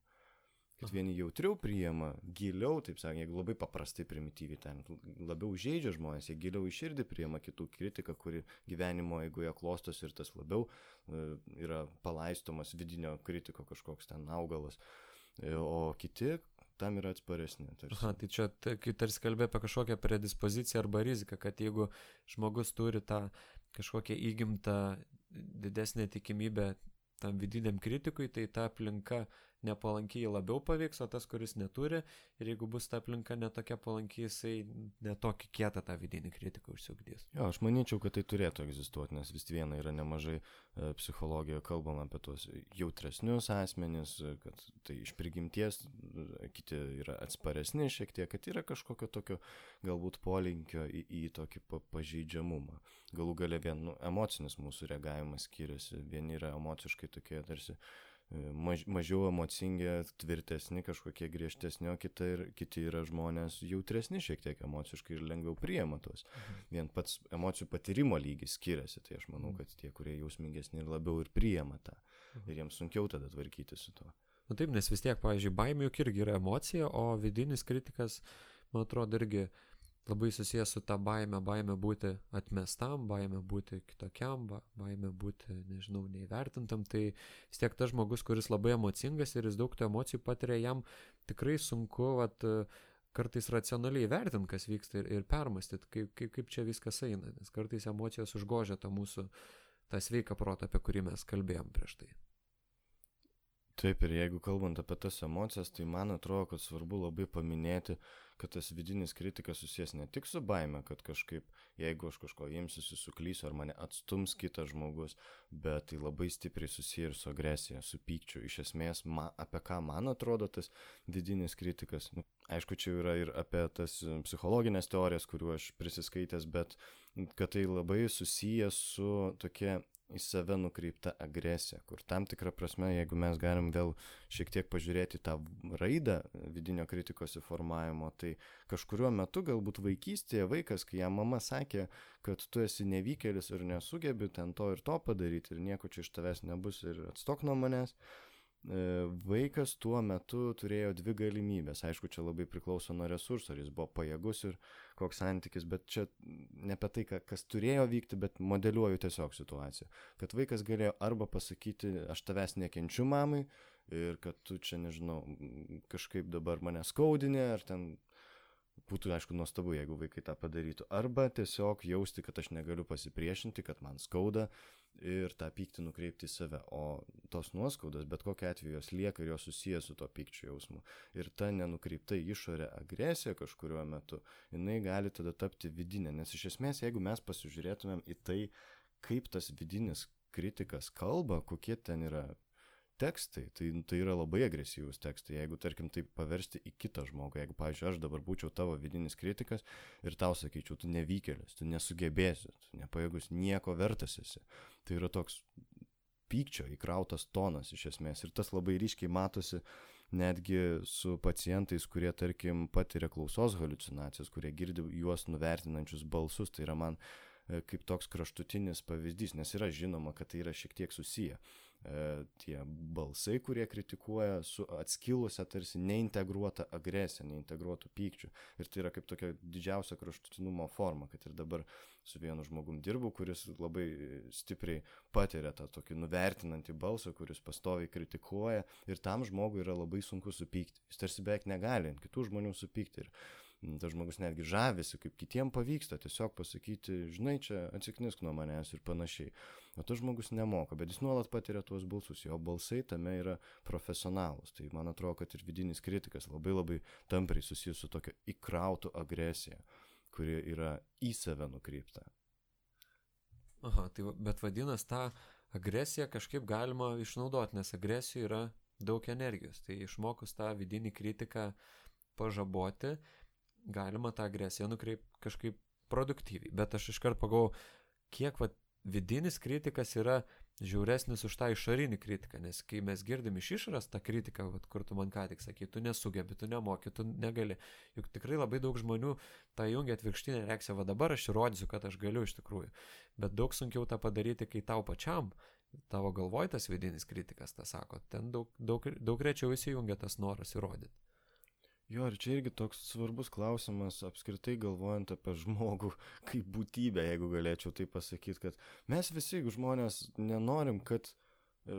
kad vieni jautriau priima, giliau, taip sakant, jeigu labai paprastai primityviai ten, labiau žaidžia žmonės, jie giliau iš širdį priima kitų kritiką, kuri gyvenimo eigoje klostos ir tas labiau e, yra palaistomas vidinio kritiko kažkoks ten augalas, e, o kiti tam yra atsparesni. Tarsi. Aha, tai čia, kai tarsi kalbė apie kažkokią predispoziciją arba riziką, kad jeigu žmogus turi tą kažkokią įgimtą didesnę tikimybę tam vidiniam kritikui, tai ta aplinka nepalankiai labiau paveiks, o tas, kuris neturi, ir jeigu bus ta aplinka netokia palankiai, jisai netokį kietą tą vidinį kritiką užsiugdys. Jo, aš manyčiau, kad tai turėtų egzistuoti, nes vis viena yra nemažai e, psichologijoje kalbama apie tuos jautresnius asmenis, kad tai iš prigimties, e, kiti yra atsparesni šiek tiek, kad yra kažkokio tokio galbūt polinkio į, į tokį pa pažeidžiamumą. Galų gale vien nu, emocinis mūsų reagavimas skiriasi, vieni yra emociškai tokie tarsi E, maž, mažiau emocingi, tvirtesni, kažkokie griežtesni, o kita ir, kiti yra žmonės jautresni šiek tiek emociškai ir lengviau priema tuos. Mhm. Vien pats emocijų patyrimo lygis skiriasi, tai aš manau, mhm. kad tie, kurie jausmingesni ir labiau ir priema tą. Mhm. Ir jiems sunkiau tada tvarkyti su tuo. Na taip, nes vis tiek, pavyzdžiui, baimė juk irgi yra emocija, o vidinis kritikas, man atrodo, irgi uh, labai susijęs su ta baime, baime būti atmestam, baime būti kitokiam, baime būti, nežinau, neįvertintam, tai vis tiek tas žmogus, kuris labai emocingas ir jis daug tų emocijų patiria, jam tikrai sunku, vat, kartais racionaliai vertinti, kas vyksta ir, ir permastyti, kaip, kaip, kaip čia viskas eina, nes kartais emocijos užgožia tą mūsų, tą sveiką protą, apie kurį mes kalbėjom prieš tai. Taip, ir jeigu kalbant apie tas emocijas, tai man atrodo, kad svarbu labai paminėti, kad tas vidinis kritikas susijęs ne tik su baime, kad kažkaip, jeigu aš kažko imsiu, suklysiu ar mane atstums kitas žmogus, bet tai labai stipriai susiję ir su agresija, su pykčiu. Iš esmės, ma, apie ką man atrodo tas vidinis kritikas. Nu, aišku, čia yra ir apie tas psichologinės teorijas, kuriuo aš prisiskaitęs, bet kad tai labai susijęs su tokia į save nukreipta agresija, kur tam tikrą prasme, jeigu mes galim vėl šiek tiek pažiūrėti tą raidą vidinio kritikos įformavimo, tai kažkuriuo metu galbūt vaikystėje vaikas, kai jam mama sakė, kad tu esi nevykėlis ir nesugebi ten to ir to padaryti ir nieko čia iš tavęs nebus ir atstok nuo manęs, E, vaikas tuo metu turėjo dvi galimybės. Aišku, čia labai priklauso nuo resursų, ar jis buvo pajėgus ir koks santykis, bet čia ne apie tai, kas turėjo vykti, bet modeliuoju tiesiog situaciją. Kad vaikas galėjo arba pasakyti, aš tavęs nekenčiu mamai ir kad tu čia, nežinau, kažkaip dabar mane skaudinė, ar ten būtų, aišku, nuostabu, jeigu vaikai tą padarytų. Arba tiesiog jausti, kad aš negaliu pasipriešinti, kad man skauda ir tą pyktį nukreipti į save. O tos nuoskaudos, bet kokia atveju jos lieka ir jos susijęs su to pykčio jausmu. Ir ta nenukreipta išorė agresija kažkuriuo metu, jinai gali tada tapti vidinė. Nes iš esmės, jeigu mes pasižiūrėtumėm į tai, kaip tas vidinis kritikas kalba, kokie ten yra tekstai, tai, tai yra labai agresyvūs tekstai. Jeigu, tarkim, tai paversti į kitą žmogų, jeigu, pavyzdžiui, aš dabar būčiau tavo vidinis kritikas ir tau sakyčiau, tu nevykėlis, tu nesugebėsi, tu nepajėgus, nieko vertas esi. Tai yra toks pykčio įkrautas tonas iš esmės ir tas labai ryškiai matosi netgi su pacientais, kurie, tarkim, patiria klausos halucinacijas, kurie girdi juos nuvertinančius balsus. Tai yra man e, kaip toks kraštutinis pavyzdys, nes yra žinoma, kad tai yra šiek tiek susiję. E, tie balsai, kurie kritikuoja su atskilusią tarsi neintegruotą agresiją, neintegruotų pykčių. Ir tai yra kaip tokia didžiausia kraštutinumo forma, kad ir dabar su vienu žmogum dirbu, kuris labai stipriai patiria tą tokį nuvertinantį balsą, kuris pastoviai kritikuoja ir tam žmogui yra labai sunku supykti. Jis tarsi beveik negali ant kitų žmonių supykti. Ir tas žmogus netgi žavisi, kaip kitiem pavyksta tiesiog pasakyti, žinai, čia atsiknisk nuo manęs ir panašiai. O tas žmogus nemoka, bet jis nuolat patiria tuos balsus, jo balsai tame yra profesionalus. Tai man atrodo, kad ir vidinis kritikas labai labai tampriai susijęs su tokia įkrautų agresija, kuri yra į save nukreipta. Aha, tai bet vadinasi, tą agresiją kažkaip galima išnaudoti, nes agresijų yra daug energijos. Tai išmokus tą vidinį kritiką pažaboti, galima tą agresiją nukreipti kažkaip produktyviai, bet aš iškart pagalvojau, kiek va, vidinis kritikas yra žiauresnis už tą išorinį kritiką, nes kai mes girdim iš išorės tą kritiką, vat, kur tu man ką tik sakai, tu nesugebi, tu nemoki, tu negali. Juk tikrai labai daug žmonių tą jungia atvirkštinę reakciją, va dabar aš įrodysiu, kad aš galiu iš tikrųjų. Bet daug sunkiau tą padaryti, kai tau pačiam, tavo galvoj tas vidinis kritikas tą sako, ten daug, daug, daug rečiau įsijungia tas noras įrodyti. Jo, ir čia irgi toks svarbus klausimas, apskritai galvojant apie žmogų [laughs] kaip būtybę, jeigu galėčiau tai pasakyti, kad mes visi žmonės nenorim, kad e,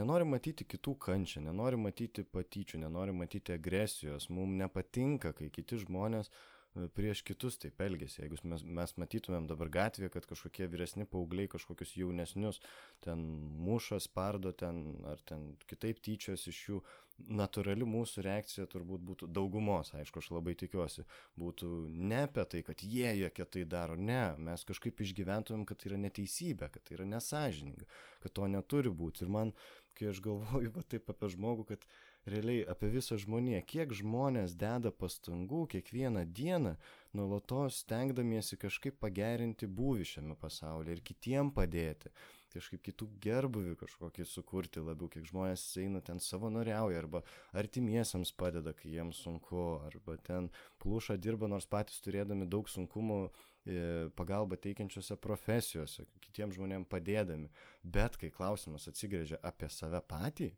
nenorim matyti kitų kančią, nenorim matyti patyčių, nenorim matyti agresijos, mums nepatinka, kai kiti žmonės uh, prieš kitus taip elgesi. Jeigu mes, mes matytumėm dabar gatvėje, kad kažkokie vyresni paaugliai kažkokius jaunesnius ten muša, spardo ten ar ten kitaip tyčios iš jų, natūrali mūsų reakcija turbūt būtų daugumos, aišku, aš labai tikiuosi, būtų ne apie tai, kad jie jokie tai daro, ne, mes kažkaip išgyventumėm, kad tai yra neteisybė, kad tai yra nesažininga, kad to neturi būti. Ir man, kai aš galvoju [laughs] va, taip apie žmogų, kad realiai apie visą žmoniją, kiek žmonės deda pastangų kiekvieną dieną, nuolatos stengdamiesi kažkaip pagerinti būvį šiame pasaulyje ir kitiem padėti, kažkaip kitų gerbuvių kažkokį sukurti labiau, kiek žmonės eina ten savanoriauja arba artimiesiams padeda, kai jiems sunku, arba ten pluša dirba, nors patys turėdami daug sunkumų e, pagalbą teikiančiose profesijose, kitiems žmonėms padėdami. Bet kai klausimas atsigrėžia apie save patį,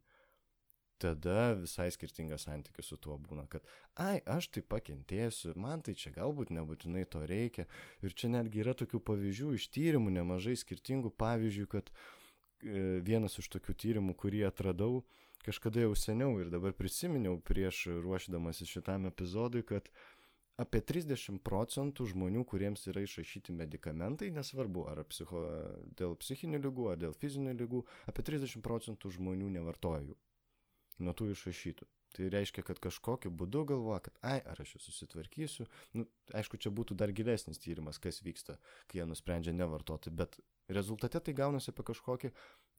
tada visai skirtingas santykis su tuo būna, kad, ai, aš tai pakentėsiu, man tai čia galbūt nebūtinai to reikia. Ir čia netgi yra tokių pavyzdžių iš tyrimų, nemažai skirtingų pavyzdžių, kad e, vienas iš tokių tyrimų, kurį atradau kažkada jau seniau ir dabar prisiminiau prieš ruošdamasis šitam epizodui, kad apie 30 procentų žmonių, kuriems yra išrašyti medikamentai, nesvarbu ar psicho, dėl psichinių lygų, ar dėl fizinių lygų, apie 30 procentų žmonių nevartoja jų nuo tų išrašytų. Tai reiškia, kad kažkokiu būdu galvoja, kad, ai, ar aš jau susitvarkysiu. Nu, aišku, čia būtų dar gilesnis tyrimas, kas vyksta, kai jie nusprendžia nevartoti, bet rezultate tai gaunasi apie kažkokį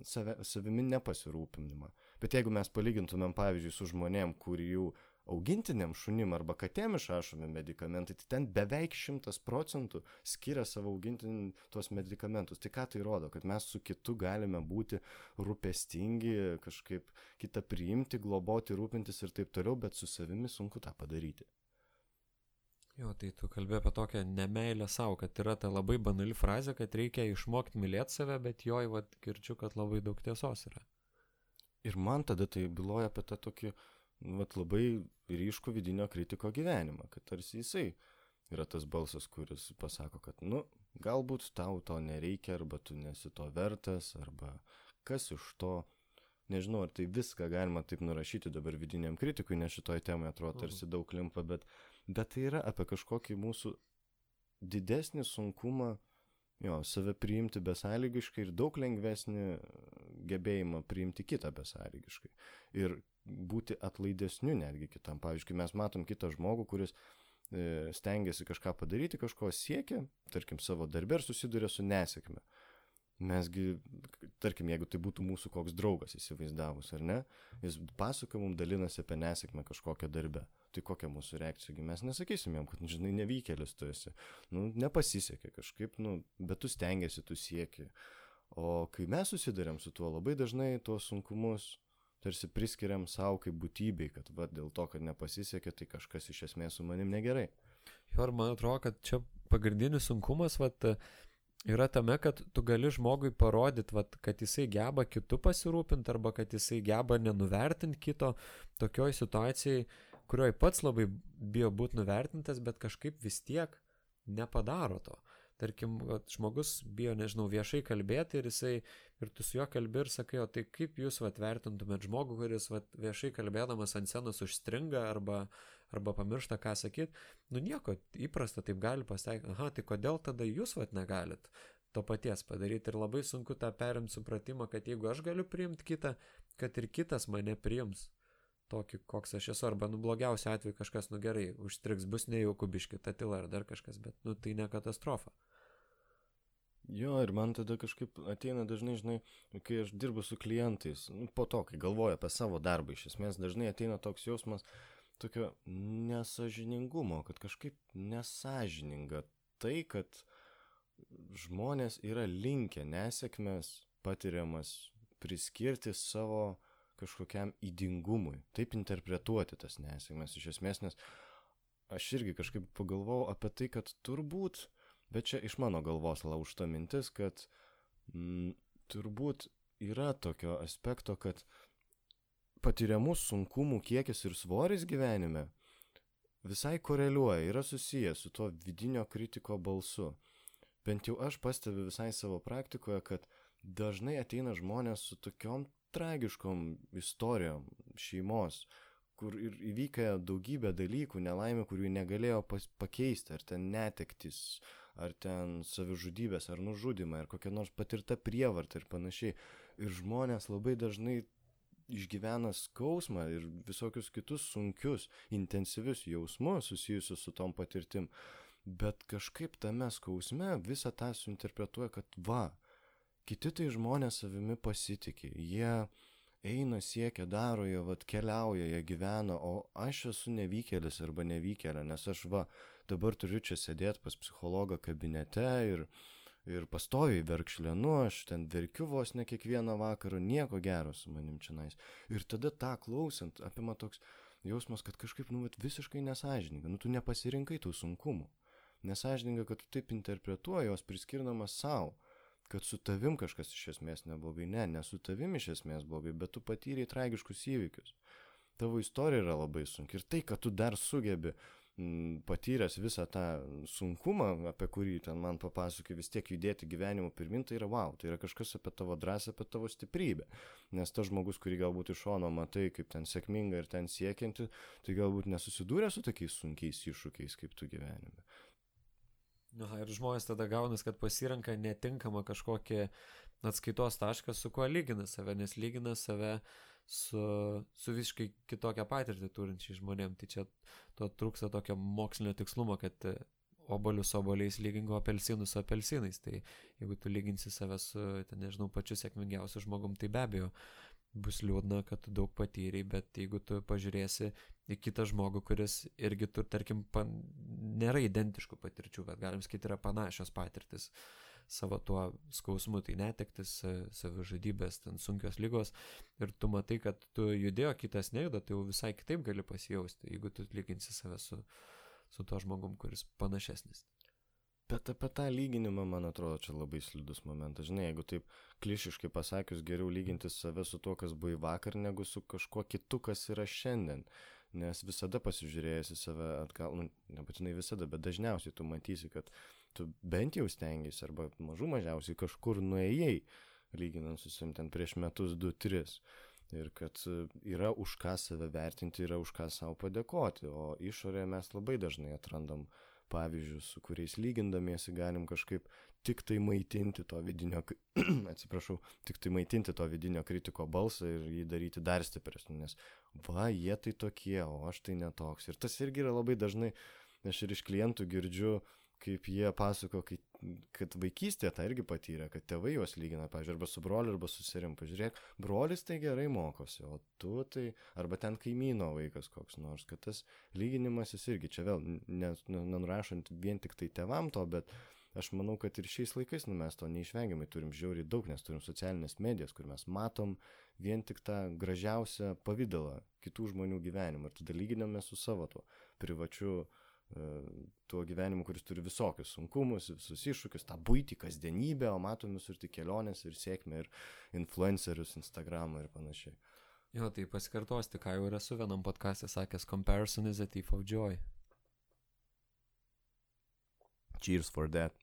save, savimi nepasirūpinimą. Bet jeigu mes palygintumėm, pavyzdžiui, su žmonėm, kurių augintiniam šunim arba katėm išrašomi medikamentai, tai ten beveik šimtas procentų skiria savo augintinį tuos medikamentus. Tai ką tai rodo? Kad mes su kitu galime būti rūpestingi, kažkaip kitą priimti, globoti, rūpintis ir taip toliau, bet su savimi sunku tą padaryti. Jo, tai tu kalbė apie tokią nemailę savo, kad yra ta labai banali frazė, kad reikia išmokti mylėti save, bet joj, vad, girčiu, kad labai daug tiesos yra. Ir man tada tai byloja apie tą tokį, vat labai ryškų vidinio kritiko gyvenimą, kad tarsi jisai yra tas balsas, kuris pasako, kad, nu, galbūt tau to nereikia, arba tu nesi to vertas, arba kas iš to, nežinau, ar tai viską galima taip nurašyti dabar vidiniam kritikui, nes šitoj temai atrodo mhm. tarsi daug limpa, bet, bet tai yra apie kažkokį mūsų didesnį sunkumą, jo, save priimti besąlygiškai ir daug lengvesnį gebėjimą priimti kitą besąlygiškai. Ir būti atlaidesniu netgi kitam. Pavyzdžiui, mes matom kitą žmogų, kuris e, stengiasi kažką padaryti, kažko siekia, tarkim, savo darbę ir susiduria su nesėkme. Mesgi, tarkim, jeigu tai būtų mūsų koks draugas įsivaizdavus, ar ne, jis pasakoja mums dalinasi apie nesėkmę kažkokią darbę. Tai kokia mūsų reakcija? Mes nesakysim jam, kad, nu, žinai, nevykėlis tu esi. Nu, nepasisekė kažkaip, nu, bet tu stengiasi, tu sieki. O kai mes susidurėm su tuo, labai dažnai tuos sunkumus tarsi priskiriam savo kaip būtybei, kad va, dėl to, kad nepasisekė, tai kažkas iš esmės su manim negerai. Jo, ir man atrodo, kad čia pagrindinis sunkumas vat, yra tame, kad tu gali žmogui parodyti, vat, kad jisai geba kitų pasirūpinti arba kad jisai geba nenuvertinti kito tokioj situacijai, kurioje pats labai bijo būti nuvertintas, bet kažkaip vis tiek nepadaro to tarkim, žmogus bijo, nežinau, viešai kalbėti ir jisai, ir tu su juo kalbi ir sakai, o tai kaip jūs vat, vertintumėt žmogų, kuris vat, viešai kalbėdamas ant scenos užstringa arba, arba pamiršta, ką sakyt, nu nieko, įprasta taip gali pasakyti, aha, tai kodėl tada jūs vat negalit to paties padaryti ir labai sunku tą perimti supratimą, kad jeigu aš galiu priimti kitą, kad ir kitas mane priims tokį, koks aš esu, arba, nu, blogiausiu atveju kažkas, nu gerai, užstriks, bus nejauku biški, ta tyla ar dar kažkas, bet, nu, tai ne katastrofa. Jo, ir man tada kažkaip ateina dažnai, žinai, kai aš dirbu su klientais, nu, po to, kai galvoju apie savo darbą, iš esmės dažnai ateina toks jausmas tokio nesažiningumo, kad kažkaip nesažininga tai, kad žmonės yra linkę nesėkmės patiriamas priskirti savo kažkokiam įdingumui, taip interpretuoti tas nesėkmės iš esmės, nes aš irgi kažkaip pagalvojau apie tai, kad turbūt, bet čia iš mano galvos laužta mintis, kad m, turbūt yra tokio aspekto, kad patiriamų sunkumų kiekis ir svoris gyvenime visai koreliuoja, yra susijęs su tuo vidinio kritiko balsu. Bent jau aš pastebiu visai savo praktikoje, kad dažnai ateina žmonės su tokiom tragiškom istorijom šeimos, kur ir įvykę daugybė dalykų, nelaimė, kurių negalėjo pas, pakeisti, ar ten netektis, ar ten savižudybės, ar nužudimai, ar kokia nors patirta prievarta ir panašiai. Ir žmonės labai dažnai išgyvena skausmą ir visokius kitus sunkius, intensyvius jausmus susijusius su tom patirtim. Bet kažkaip tame skausme visą tą suinterpretuoja, kad va, kiti tai žmonės savimi pasitikė, jie eina, siekia, daro, jie vat keliauja, jie gyvena, o aš esu nevykėlis arba nevykėlė, nes aš va, dabar turiu čia sėdėti pas psichologą kabinete ir, ir pastoviai verkšlenu, aš ten verkiu vos ne kiekvieną vakarą, nieko gero su manim čia nais. Ir tada tą klausant apima toks jausmas, kad kažkaip, nu, visiškai nesažininga, nu, tu nepasirinkai tų sunkumų. Nesažininga, kad tu taip interpretuoji, jos priskirdamas savo kad su tavim kažkas iš esmės neblogai. Ne, ne su tavim iš esmės blogai, bet tu patyrei tragiškus įvykius. Tavo istorija yra labai sunki. Ir tai, kad tu dar sugebi patyręs visą tą sunkumą, apie kurį ten man papasakai, vis tiek judėti gyvenimu pirmin, tai yra wow, tai yra kažkas apie tavo drąsą, apie tavo stiprybę. Nes tas žmogus, kurį galbūt iš šono matai, kaip ten sėkminga ir ten siekianti, tai galbūt nesusidūrė su tokiais sunkiais iššūkiais kaip tu gyvenime. Aha, ir žmonės tada gaunas, kad pasirenka netinkamą kažkokį atskaitos tašką, su kuo lygina save, nes lygina save su, su visiškai kitokią patirtį turinčiai žmonėm. Tai čia to trūksta tokio mokslinio tikslumo, kad obolius oboliais lygingo apelsinus su apelsinais. Tai jeigu tu lyginsi save su, ten, nežinau, pačiu sėkmingiausiu žmogum, tai be abejo bus liūdna, kad tu daug patyrei, bet jeigu tu pažiūrėsi į kitą žmogų, kuris irgi tur, tarkim, pan, nėra identiškų patirčių, bet galim sakyti, yra panašios patirtis savo tuo skausmu, tai netektis, savižudybės, ten sunkios lygos ir tu matai, kad tu judėjo, kitas nejuda, tai jau visai kitaip gali pasijausti, jeigu tu lyginsi save su, su tuo žmogum, kuris panašesnis. Bet apie tą lyginimą, man atrodo, čia labai slidus momentas. Žinai, jeigu taip klišiškai pasakius, geriau lyginti save su tuo, kas buvo vakar, negu su kažkuo kitu, kas yra šiandien. Nes visada pasižiūrėjęs į save atgal, nu, nebūtinai visada, bet dažniausiai tu matysi, kad tu bent jau stengiasi arba mažų mažiausiai kažkur nuėjai, lyginant su savim ten prieš metus, du, tris. Ir kad yra už ką save vertinti, yra už ką savo padėkoti, o išorėje mes labai dažnai atrandam uh, pavyzdžius, su kuriais lygindamiesi galim kažkaip tik tai maitinti to vidinio, [clears throat] atsiprašau, tik tai maitinti to vidinio kritiko balsą ir jį daryti dar stipresnį, nes va, jie tai tokie, o aš tai netoks. Ir tas irgi yra labai dažnai, aš ir iš klientų girdžiu, kaip jie pasako, kad, kad vaikystėje tą irgi patyrė, kad tėvai juos lygina, pavyzdžiui, arba su broliu, arba su serim. Pažiūrėk, brolis tai gerai mokosi, o tu tai, arba ten kaimyno vaikas koks nors, kad tas lyginimas jis irgi čia vėl, nenurašant vien tik tai tevam to, bet aš manau, kad ir šiais laikais nu, mes to neišvengiamai turim žiauriai daug, nes turim socialinės medijas, kur mes matom vien tik tą gražiausią pavydalą kitų žmonių gyvenimą ir tada lyginame su savo tuo privačiu uh, tuo gyvenimu, kuris turi visokius sunkumus, visus iššūkius, tą būtį, kasdienybę, o matom visur tik kelionės ir sėkmę ir influencerius, Instagramą ir panašiai. Jo, tai pasikartosti, ką jau esu vienam podcast'e sakęs, comparison is a thief of joy. Cheers for that.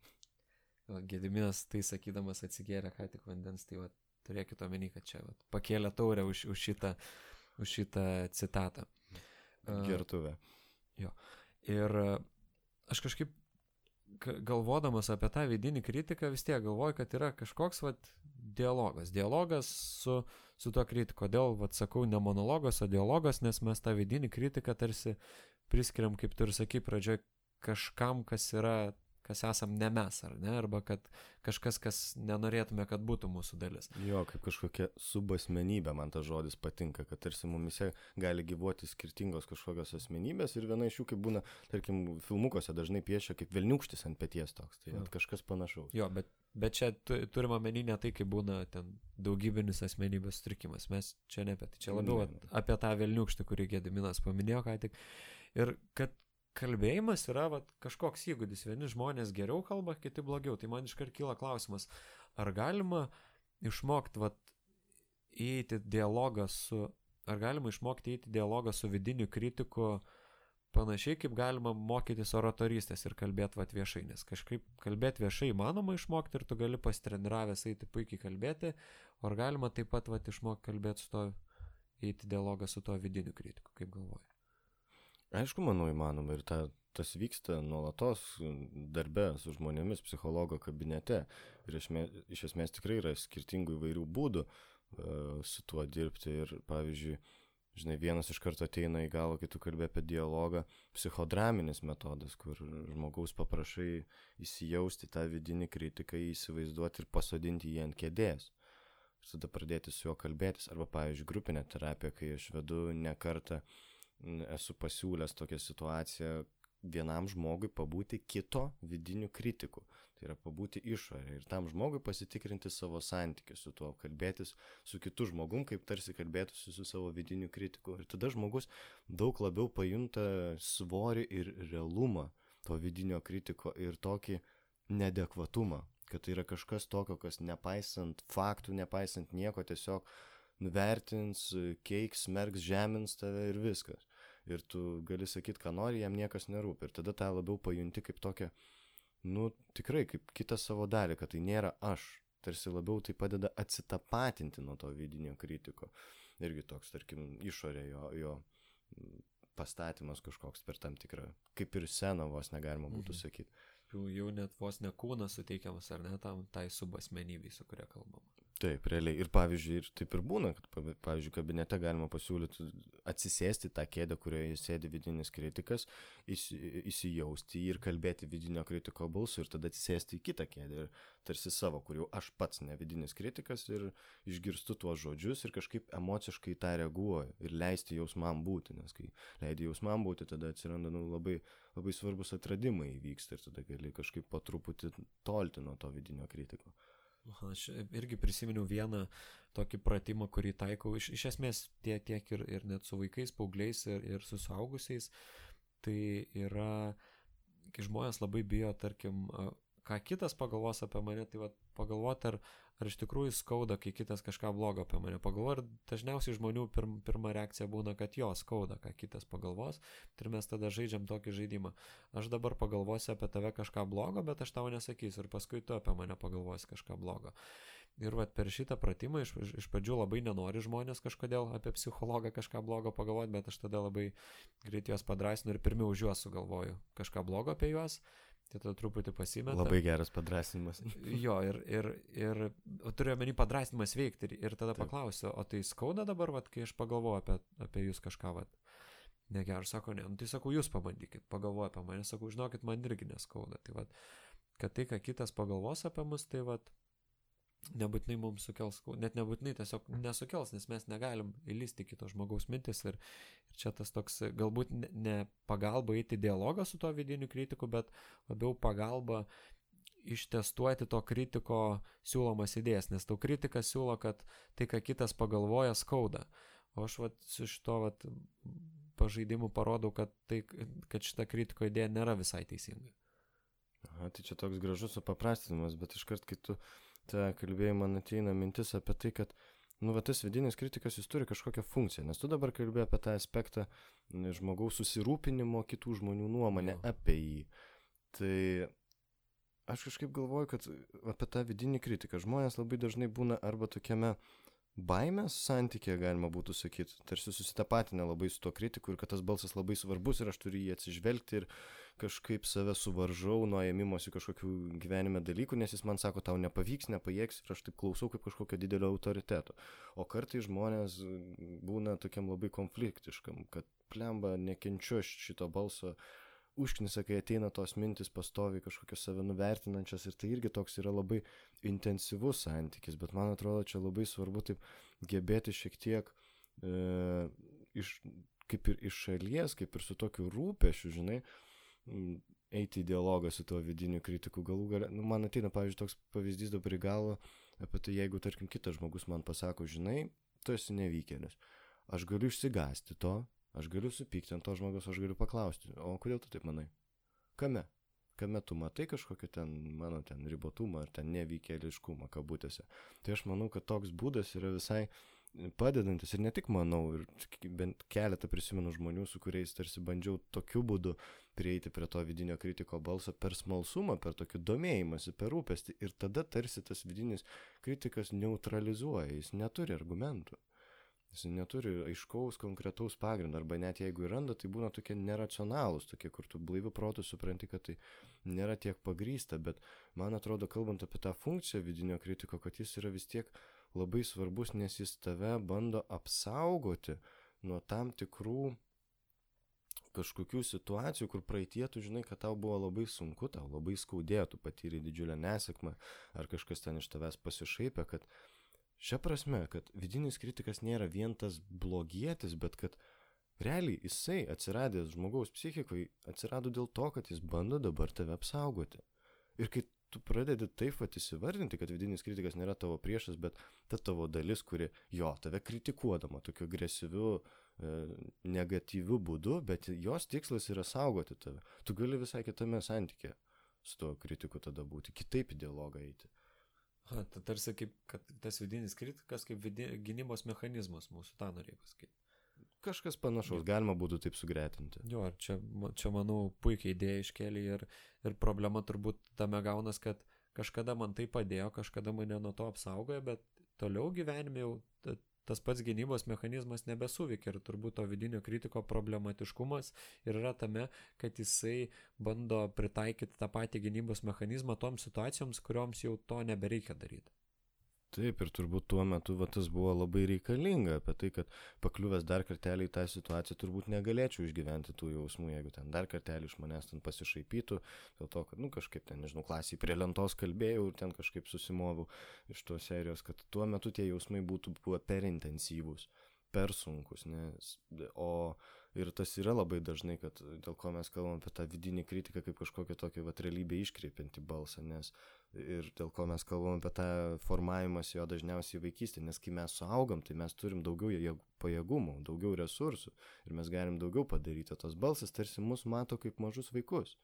Gediminas tai sakydamas atsigėrė ką tik vandens, tai va, turėkite omeny, kad čia va, pakėlė taurę už, už, šitą, už šitą citatą. Gertuvė. Uh, jo. Ir e, aš kažkaip galvodamas apie tą vidinį kritiką vis tiek galvoju, kad yra kažkoks vat, dialogas. Dialogas su, su to kritiku. Kodėl, vat, sakau, ne monologas, o dialogas, nes mes tą vidinį kritiką tarsi priskiriam, kaip tu ir sakai, pradžioj kažkam, kas yra kas esam ne mes, ar ne, arba kad kažkas, kas nenorėtume, kad būtų mūsų dalis. Jo, kaip kažkokia subasmenybė, man tas žodis patinka, kad tarsi mumise gali gyvuoti skirtingos kažkokios asmenybės ir viena iš jų, kaip būna, tarkim, filmukuose dažnai piešia kaip Vilniukštis ant pėties toks, tai kažkas panašaus. Jo, bet, bet čia turime omeny ne tai, kaip būna ten daugybinis asmenybės sutrikimas, mes čia ne apie tai, čia labiau ne, ne. apie tą Vilniukštį, kurį Gediminas paminėjo ką tik. Ir kad kalbėjimas yra vat, kažkoks įgūdis. Vieni žmonės geriau kalba, kiti blogiau. Tai man iškart kyla klausimas, ar galima išmokti vat, įeiti dialogą su, ar galima išmokti įeiti dialogą su vidiniu kritiku panašiai kaip galima mokytis oratorystės ir kalbėti vat viešai, nes kažkaip kalbėti viešai įmanoma išmokti ir tu gali pasitreniravęs eiti puikiai kalbėti, o ar galima taip pat vat išmokti kalbėti su to, įeiti dialogą su tuo vidiniu kritiku, kaip galvoji? Aišku, manau, įmanoma ir ta, tas vyksta nuolatos darbe su žmonėmis psichologo kabinete. Ir esmė, iš esmės tikrai yra skirtingų įvairių būdų uh, su tuo dirbti. Ir pavyzdžiui, žinai, vienas iš karto ateina į galvą, kai tu kalbė apie dialogą, psichodraminis metodas, kur žmogaus paprašai įsijausti tą vidinį kritiką, įsivaizduoti ir pasodinti jį ant kėdės. Ir tada pradėti su juo kalbėtis. Arba, pavyzdžiui, grupinė terapija, kai aš vedu ne kartą uh, esu pasiūlęs tokią situaciją vienam žmogui pabūti kito vidiniu kritiku. Tai yra pabūti išorė ir tam žmogui pasitikrinti savo santykių su tuo, kalbėtis su kitu žmogum, kaip tarsi kalbėtųsi su savo vidiniu kritiku. Ir tada žmogus daug labiau pajunta svorį ir realumą to vidinio kritiko ir tokį nedekvatumą, kad tai yra kažkas tokio, kas nepaisant faktų, nepaisant nieko, tiesiog nuvertins, keiks, smerks, žemins tave ir viskas ir tu gali sakyti, ką nori, jam niekas nerūpi. Ir tada tą labiau pajunti kaip tokią, nu, tikrai kaip kitą savo dalį, kad tai nėra aš. Tarsi labiau tai padeda atsitapatinti nuo to vidinio kritiko. Irgi toks, tarkim, išorė jo, jo pastatymas kažkoks per tam tikrą, kaip ir seną vos negalima būtų mhm. sakyti. Jau, jau net vos ne kūnas suteikiamas, ar ne, tam tai subasmenybei, su kuria kalbama. Taip, realiai. Ir pavyzdžiui, ir taip ir būna, kad, pavyzdžiui, kabinete galima pasiūlyti atsisėsti tą kėdę, kurioje sėdi vidinis kritikas, įsijausti ir kalbėti vidinio kritiko balsu ir tada atsisėsti į kitą kėdę ir tarsi savo, kur jau aš pats ne vidinis kritikas ir išgirstu tuos žodžius ir kažkaip emociškai tą reaguoju ir leisti jausmam būti, nes kai leidi jausmam būti, tada atsiranda nu, labai, labai svarbus atradimai įvyksta ir tada gali kažkaip po truputį tolti nuo to vidinio kritiko. Aš irgi prisiminiau vieną tokį pratimą, kurį taikau iš, iš esmės tiek, tiek ir, ir net su vaikais, paaugliais ir, ir su suaugusiais. Tai yra, kai žmonės labai bijo, tarkim, ką kitas pagalvos apie mane, tai va, pagalvoti, ar, ar iš tikrųjų skauda, kai kitas kažką blogo apie mane pagalvoja. Ir dažniausiai žmonių pirm, pirma reakcija būna, kad jo skauda, ką kitas pagalvos. Ir mes tada žaidžiam tokį žaidimą. Aš dabar pagalvosiu apie tave kažką blogo, bet aš tau nesakysiu. Ir paskui tu apie mane pagalvosi kažką blogo. Ir vat per šitą pratimą iš, iš pradžių labai nenori žmonės kažkodėl apie psichologą kažką blogo pagalvoti, bet aš tada labai greit juos padrasinu ir pirmiau už juos sugalvoju kažką blogo apie juos Tai tada truputį pasimeta. Labai geras padrasinimas. [laughs] jo, ir, ir, ir turiu omeny padrasinimas veikti ir, ir tada Taip. paklausiu, o tai skauda dabar, vat, kai aš pagalvoju apie, apie jūs kažką, vat, negerai, sako, ne, nu, tai sakau, jūs pabandykit, pagalvoju apie mane, sakau, žinokit, man irgi neskauda. Tai vat, kad tai, ką kitas pagalvos apie mus, tai vat, nebūtinai mums sukels, net nebūtinai tiesiog nesukels, nes mes negalim įlysti kito žmogaus mintis ir, ir čia tas toks galbūt ne, pagalba eiti dialogą su tuo vidiniu kritiku, bet labiau pagalba ištestuoti to kritiko siūlomas idėjas, nes tau kritikas siūlo, kad tai, ką kitas pagalvoja, skauda. O aš vat, su šito vat, pažaidimu parodau, kad, tai, kad šita kritiko idėja nėra visai teisinga. Aha, tai čia toks gražus supaprastinimas, bet iškart, kai tu tą kalbėjimą man ateina mintis apie tai, kad, nu, va, tas vidinis kritikas, jis turi kažkokią funkciją, nes tu dabar kalbėjai apie tą aspektą žmogaus susirūpinimo kitų žmonių nuomonę jo. apie jį. Tai aš kažkaip galvoju, kad apie tą vidinį kritiką žmonės labai dažnai būna arba tokiame baimės santykė, galima būtų sakyti, tarsi susitapatinę labai su tuo kritiku ir kad tas balsas labai svarbus ir aš turiu jį atsižvelgti ir kažkaip save suvaržau nuo ėmimosi kažkokių gyvenime dalykų, nes jis man sako, tau nepavyks, nepajėgs ir aš taip klausau kaip kažkokio didelio autoriteto. O kartai žmonės būna tokiam labai konfliktiškam, kad plemba nekenčiu šito balso užknisa, kai ateina tos mintis pastoviai kažkokios save nuvertinančios ir tai irgi toks yra labai intensyvus santykis, bet man atrodo, čia labai svarbu taip gebėti šiek tiek e, iš, kaip ir iš šalies, kaip ir su tokiu rūpešiu, žinai, eiti į dialogą su tuo vidiniu kritiku. Galų galę, nu, man ateina, pavyzdžiui, toks pavyzdys dabar į galvą apie tai, jeigu, tarkim, kitas žmogus man pasako, žinai, tu esi nevykėlis. Aš galiu išsigasti to, aš galiu supykti ant to žmogus, aš galiu paklausti, o kodėl tu taip manai? Kame? Kame tu matai kažkokį ten, mano ten ribotumą ar ten nevykėliškumą kabutėse. Tai aš manau, kad toks būdas yra visai padedantis ir ne tik manau, ir bent keletą prisimenu žmonių, su kuriais tarsi bandžiau tokiu būdu prieiti prie to vidinio kritiko balso per smalsumą, per tokį domėjimąsi, per rūpestį ir tada tarsi tas vidinis kritikas neutralizuoja, jis neturi argumentų. Jis neturi aiškaus, konkretaus pagrindo, arba net jeigu ir randa, tai būna tokie neracionalūs, tokie, kur tu blaivių protų supranti, kad tai nėra tiek pagrysta, bet man atrodo, kalbant apie tą funkciją vidinio kritiko, kad jis yra vis tiek labai svarbus, nes jis tave bando apsaugoti nuo tam tikrų kažkokių situacijų, kur praeitie tu žinai, kad tau buvo labai sunku, tau labai skaudėjo, tu patyrė didžiulę nesėkmę, ar kažkas ten iš tavęs pasišaipė, kad šia prasme, kad vidinis kritikas nėra vien tas blogietis, bet kad realiai jisai atsiradęs žmogaus psichikoje atsirado dėl to, kad jis bando dabar tave apsaugoti. Ir kai tu pradedi taip pat įsivardinti, kad vidinis kritikas nėra tavo priešas, bet ta tavo dalis, kuri jo, tave kritikuodama tokiu agresyviu, e, negatyviu būdu, bet jos tikslas yra saugoti tave. Tu gali visai kitame santykė su tuo kritiku tada būti, kitaip į dialogą eiti. Ha, tai tarsi kaip, kad tas vidinis kritikas kaip vidi, gynybos mechanizmas mūsų, tą norėjau pasakyti. Kažkas panašaus, galima būtų taip sugretinti. Jo, ir čia, čia manau, puikiai idėja iškėlė ir, ir problema turbūt tame gaunas, kad kažkada man tai padėjo, kažkada mane nuo to apsaugojo, bet toliau gyvenime jau tas pats gynybos mechanizmas nebesuveikia ir turbūt to vidinio kritiko problematiškumas yra tame, kad jisai bando pritaikyti tą patį gynybos mechanizmą toms situacijoms, kurioms jau to nebereikia daryti. Taip, ir turbūt tuo metu va, tas buvo labai reikalinga, apie tai, kad pakliuvęs dar kartelį į tą situaciją turbūt negalėčiau išgyventi tų jausmų, jeigu ten dar kartelį iš manęs ten pasišaipytų, dėl to, kad, nu, kažkaip ten, nežinau, klasiai prie lentos kalbėjau ir ten kažkaip susimoviau iš tos serijos, kad tuo metu tie jausmai būtų buvę per intensyvūs, per sunkus, nes, o ir tas yra labai dažnai, kad dėl ko mes kalbam apie tą vidinį kritiką kaip kažkokią tokią va, realybę iškreipiantį balsą, nes ir dėl ko mes kalbam apie tą formavimąsi jo dažniausiai vaikystė, nes kai mes suaugam, tai mes turim daugiau pajėgumų, daugiau resursų ir mes galim daugiau padaryti, o tas balsas tarsi mus mato kaip mažus vaikus,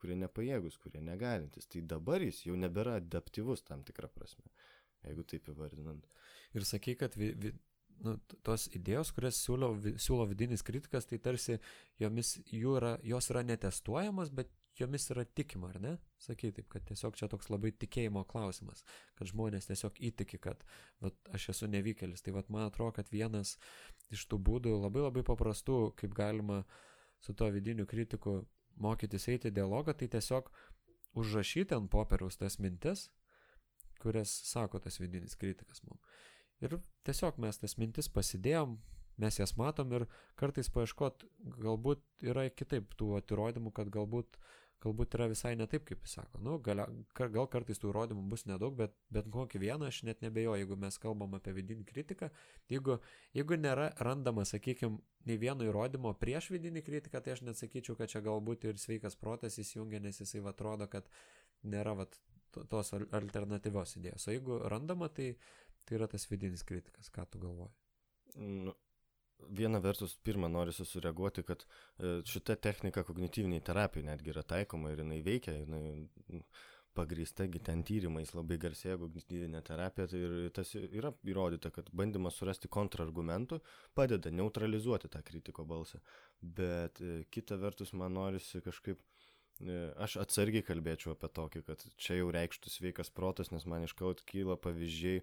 kurie nepajėgus, kurie negalintis. Tai dabar jis jau nebėra adaptyvus tam tikrą prasme, jeigu taip įvardinant. Ir sakai, kad vi, vi, nu, tos idėjos, kurias siūlo, siūlo vidinis kritikas, tai tarsi jomis, yra, jos yra netestuojamos, bet jomis yra tikima, ar ne? Sakai taip, kad tiesiog čia toks labai tikėjimo klausimas, kad žmonės tiesiog įtiki, kad vat, aš esu nevykėlis. Tai vat, man atrodo, kad vienas iš tų būdų labai labai paprastų, kaip galima su tuo vidiniu kritiku mokytis eiti dialogą, tai tiesiog užrašyti ant popieriaus tas mintis, kurias sako tas vidinis kritikas mums. Ir tiesiog mes tas mintis pasidėjom, mes jas matom ir kartais paieškot, galbūt yra kitaip tų įrodymų, kad galbūt galbūt yra visai ne taip, kaip jis sako. Nu, gal, gal kartais tų įrodymų bus nedaug, bet, bet kokį vieną aš net nebejoju, jeigu mes kalbam apie vidinį kritiką. Jeigu, jeigu nėra randama, sakykime, nei vieno įrodymo prieš vidinį kritiką, tai aš net sakyčiau, kad čia galbūt ir sveikas protas įsijungia, nes jisai va, atrodo, kad nėra va, tos alternatyvios idėjos. O jeigu randama, tai, tai yra tas vidinis kritikas, ką tu galvoji. Nu, viena vertus, pirmą noriu sureaguoti, kad e, šita technika kognityviniai terapijai netgi yra taikoma ir jinai veikia, jinai pagrįsta ten tyrimais labai garsėja kognityvinė terapija tai ir tas yra įrodyta, kad bandymas surasti kontrargumentų padeda neutralizuoti tą kritiko balsą. Bet e, kita vertus, man norisi kažkaip e, aš atsargiai kalbėčiau apie tokį, kad čia jau reikštų sveikas protas, nes man iškaut kyla pavyzdžiai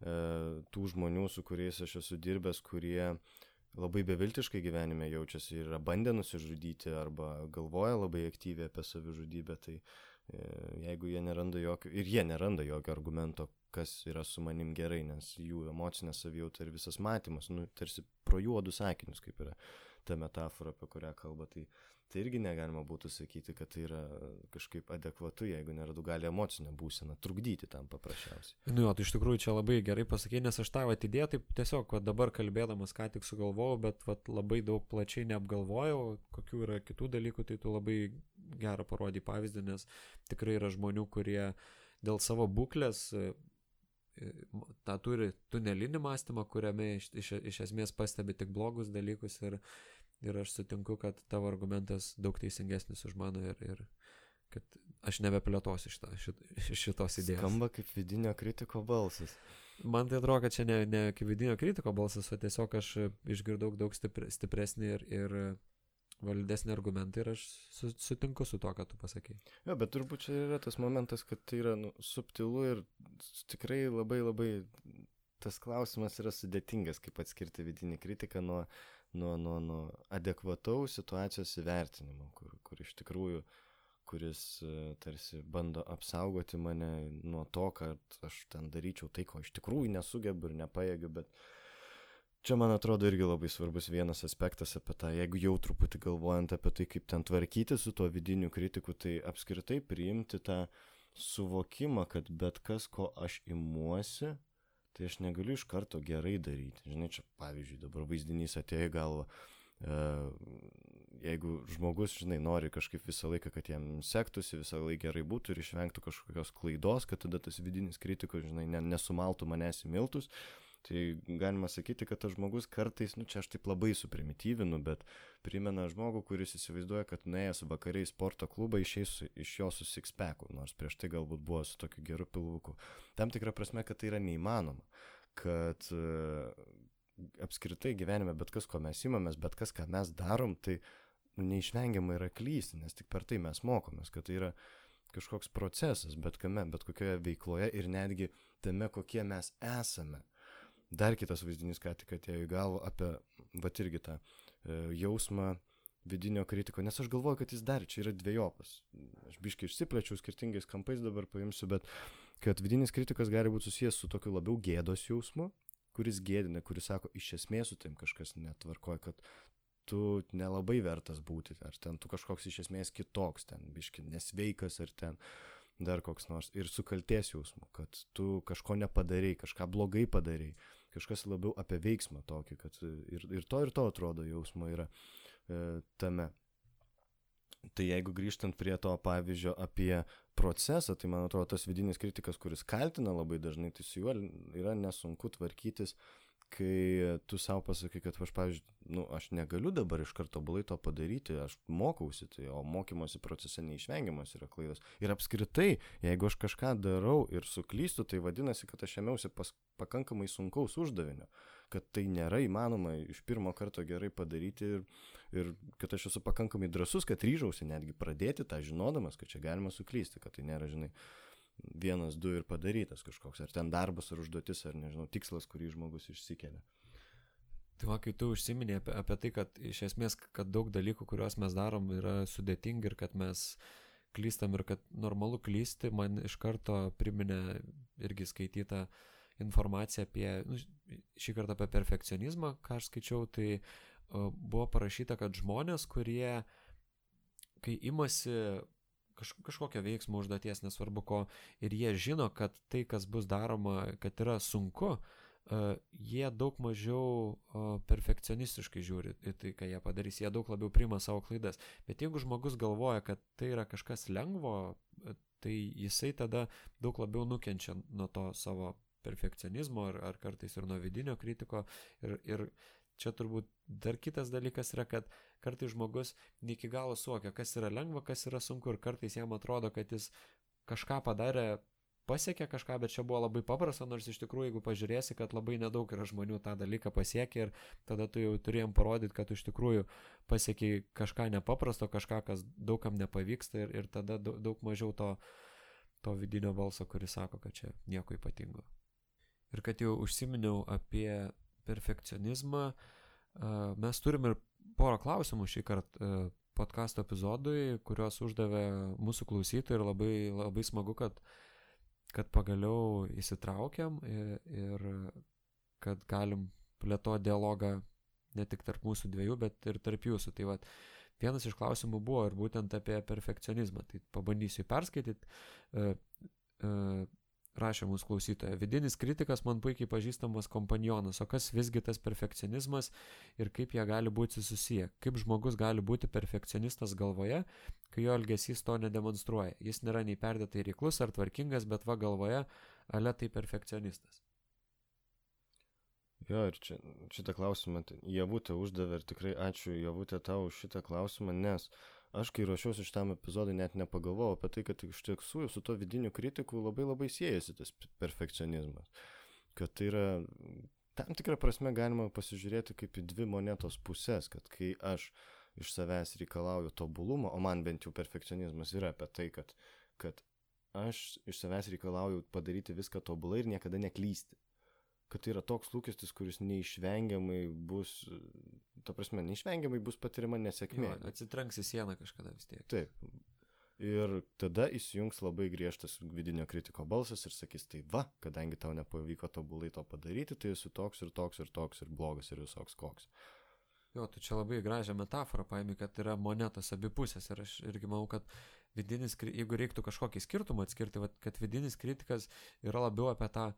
tų žmonių, su kuriais aš esu dirbęs, kurie labai beviltiškai gyvenime jaučiasi ir yra bandę nusižudyti arba galvoja labai aktyviai apie savižudybę, tai e, jeigu jie neranda jokio, ir jie neranda jokio argumento, kas yra su manim gerai, nes jų emocinė savijauta ir visas matymas, nu, tarsi pro juodus sakinius kaip yra. ta metafora, apie kurią kalba, tai, tai irgi negalima būtų sakyti, kad tai yra kažkaip adekvatu, jeigu neradu gali emocinę būseną trukdyti tam paprasčiausiai. Nu jo, tai iš tikrųjų čia labai gerai pasakė, nes aš tavo atidėjau, taip tiesiog va, dabar kalbėdamas ką tik sugalvojau, bet va, labai daug plačiai neapgalvojau, kokių yra kitų dalykų, tai tu labai gerą parodį pavyzdį, nes tikrai yra žmonių, kurie dėl savo būklės tą turi tunelinį mąstymą, kuriame iš, iš, iš esmės stebi tik blogus dalykus ir, ir aš sutinku, kad tavo argumentas daug teisingesnis už mano ir, ir kad aš nebeplėtosiu šitą, šit, [laughs] šitos idėjos. Skamba kaip vidinio kritiko balsas. Man tai atrodo, kad čia ne, ne kaip vidinio kritiko balsas, o tiesiog aš išgirdau daug stipre, stipresnį ir, ir validesnį argumentą ir aš su, sutinku su to, ką tu pasakai. Jo, bet turbūt čia yra tas momentas, kad tai yra nu, subtilu ir tikrai labai labai tas klausimas yra sudėtingas, kaip atskirti vidinį kritiką nuo, nuo, nuo, nuo adekvataus situacijos įvertinimo, kur, kur iš tikrųjų kuris e, tarsi bando apsaugoti mane nuo to, kad aš ten daryčiau tai, ko iš tikrųjų nesugebu ir nepajėgiu, bet Čia, man atrodo, irgi labai svarbus vienas aspektas apie tą, jeigu jau truputį galvojant apie tai, kaip ten tvarkyti su tuo vidiniu kritiku, tai apskritai priimti tą suvokimą, kad bet kas, ko aš imuosi, tai aš negaliu iš karto gerai daryti. Žinai, čia pavyzdžiui, dabar vaizdinys atėjo į galvą. E, jeigu žmogus, žinai, nori kažkaip visą laiką, kad jam sektųsi, visą laiką gerai būtų ir išvengtų kažkokios klaidos, kad tada tas vidinis kritikas, žinai, nesumaltų manęs į miltus, Tai galima sakyti, kad tas žmogus kartais, nu čia aš taip labai suprimityvinu, bet primena žmogų, kuris įsivaizduoja, kad nuėjęs vakariai sporto klubą išeis iš jo su sikspeku, nors prieš tai galbūt buvo su tokiu geru pilvuku. Tam tikrą prasme, kad tai yra neįmanoma, kad uh, apskritai gyvenime bet kas, ko mes imamės, bet kas, ką mes darom, tai nu, neišvengiamai yra klysti, nes tik per tai mes mokomės, kad tai yra kažkoks procesas, bet kame, bet kokioje veikloje ir netgi tame, kokie mes esame dar kitas vaizdinys, ką tik atėjo į galvą apie, va irgi tą e, jausmą vidinio kritiko, nes aš galvoju, kad jis dar čia yra dviejopas. Aš biškai išsiplečiau skirtingais kampais dabar paimsiu, bet kad vidinis kritikas gali būti susijęs su tokiu labiau gėdos jausmu, kuris gėdina, kuris sako, iš esmės su tim kažkas netvarkoja, kad tu nelabai vertas būti, ar ten tu kažkoks iš esmės kitoks, ten biškai nesveikas, ar ten dar koks nors. Ir su kalties jausmu, kad tu kažko nepadarai, kažką blogai padarai kažkas labiau apie veiksmą tokį, kad ir, ir to ir to atrodo jausmo yra e, tame. Tai jeigu grįžtant prie to pavyzdžio apie procesą, tai man atrodo tas vidinis kritikas, kuris kaltina labai dažnai, tai su juo yra nesunku tvarkytis kai tu savo pasakai, kad aš, pavyzdžiui, nu, aš negaliu dabar iš karto bulai to padaryti, aš mokausi, tai, o mokymosi procese neišvengiamas yra klaidos. Ir apskritai, jeigu aš kažką darau ir suklystu, tai vadinasi, kad aš ėmiausi pakankamai sunkaus uždavinio, kad tai nėra įmanoma iš pirmo karto gerai padaryti ir, ir kad aš esu pakankamai drasus, kad ryžausi netgi pradėti tą žinodamas, kad čia galima suklysti, kad tai nėra, žinai, vienas, du ir padarytas kažkoks, ar ten darbas, ar užduotis, ar nežinau, tikslas, kurį žmogus išsikelia. Tai va, kai tu užsiminė apie, apie tai, kad iš esmės, kad daug dalykų, kuriuos mes darom, yra sudėtingi ir kad mes klystam ir kad normalu klysti, man iš karto priminė irgi skaitytą informaciją apie, nu, šį kartą apie perfekcionizmą, ką aš skaičiau, tai uh, buvo parašyta, kad žmonės, kurie, kai imasi kaž, kažkokio veiksmo užduoties, nesvarbu ko, ir jie žino, kad tai, kas bus daroma, kad yra sunku, uh, jie daug mažiau uh, perfekcionistiškai žiūri į tai, ką jie padarys, jie daug labiau priima savo klaidas. Bet jeigu žmogus galvoja, kad tai yra kažkas lengvo, tai jisai tada daug labiau nukenčia nuo to savo perfekcionizmo ar, ar kartais ir nuo vidinio kritiko. Ir, ir čia turbūt dar kitas dalykas yra, kad kartais žmogus ne iki galo suokia, kas yra lengva, kas yra sunku ir kartais jam atrodo, kad jis kažką padarė, pasiekė kažką, bet čia buvo labai paprasta, nors iš tikrųjų, jeigu pažiūrėsi, kad labai nedaug yra žmonių tą dalyką pasiekė ir tada tu jau turėjom parodyti, kad iš tikrųjų pasiekiai kažką nepaprasto, kažką, kas daugam nepavyksta ir, ir tada daug mažiau to, to vidinio balso, kuris sako, kad čia nieko ypatingo. Ir kad jau užsiminiau apie perfekcionizmą, mes turim ir porą klausimų šį kartą e, podkasto epizodui, kuriuos uždavė mūsų klausytojai ir labai, labai smagu, kad, kad pagaliau įsitraukiam ir, ir kad galim plėtoti dialogą ne tik tarp mūsų dviejų, bet ir tarp jūsų. Tai vat, vienas iš klausimų buvo ir būtent apie perfekcionizmą. Tai pabandysiu perskaityti. Uh, uh, rašė mūsų klausytoja. Vidinis kritikas man puikiai pažįstamas kompanionas, o kas visgi tas perfekcionizmas ir kaip jie gali būti susiję. Kaip žmogus gali būti perfekcionistas galvoje, kai jo elgesys to nedemonstruoja. Jis nėra nei perdėtai reiklus ar tvarkingas, bet va galvoje, ale tai perfekcionistas. Jo, ir čia, šitą klausimą tai Javutė uždavė ir tikrai ačiū Javutė tau už šitą klausimą, nes aš kai ruošiausi šitam epizodui net nepagalvojau apie tai, kad iš tiesų su to vidiniu kritiku labai labai siejasi tas perfekcionizmas. Kad tai yra, tam tikrą prasme galima pasižiūrėti kaip į dvi monetos pusės, kad kai aš iš savęs reikalauju tobulumo, o man bent jau perfekcionizmas yra apie tai, kad, kad aš iš savęs reikalauju padaryti viską tobulai ir niekada neklysti kad tai yra toks lūkestis, kuris neišvengiamai bus, ta prasme, neišvengiamai bus patirima nesėkmė. Jo, atsitranks į sieną kažkada vis tiek. Taip. Ir tada įsijungs labai griežtas vidinio kritiko balsas ir sakys, tai va, kadangi tau nepavyko tobulai to padaryti, tai esi toks ir toks ir toks ir blogas ir visoks koks. Jo, tu čia labai gražią metaforą paimi, kad yra monetos abipusės ir aš irgi manau, kad vidinis, jeigu reiktų kažkokį skirtumą atskirti, kad vidinis kritikas yra labiau apie tą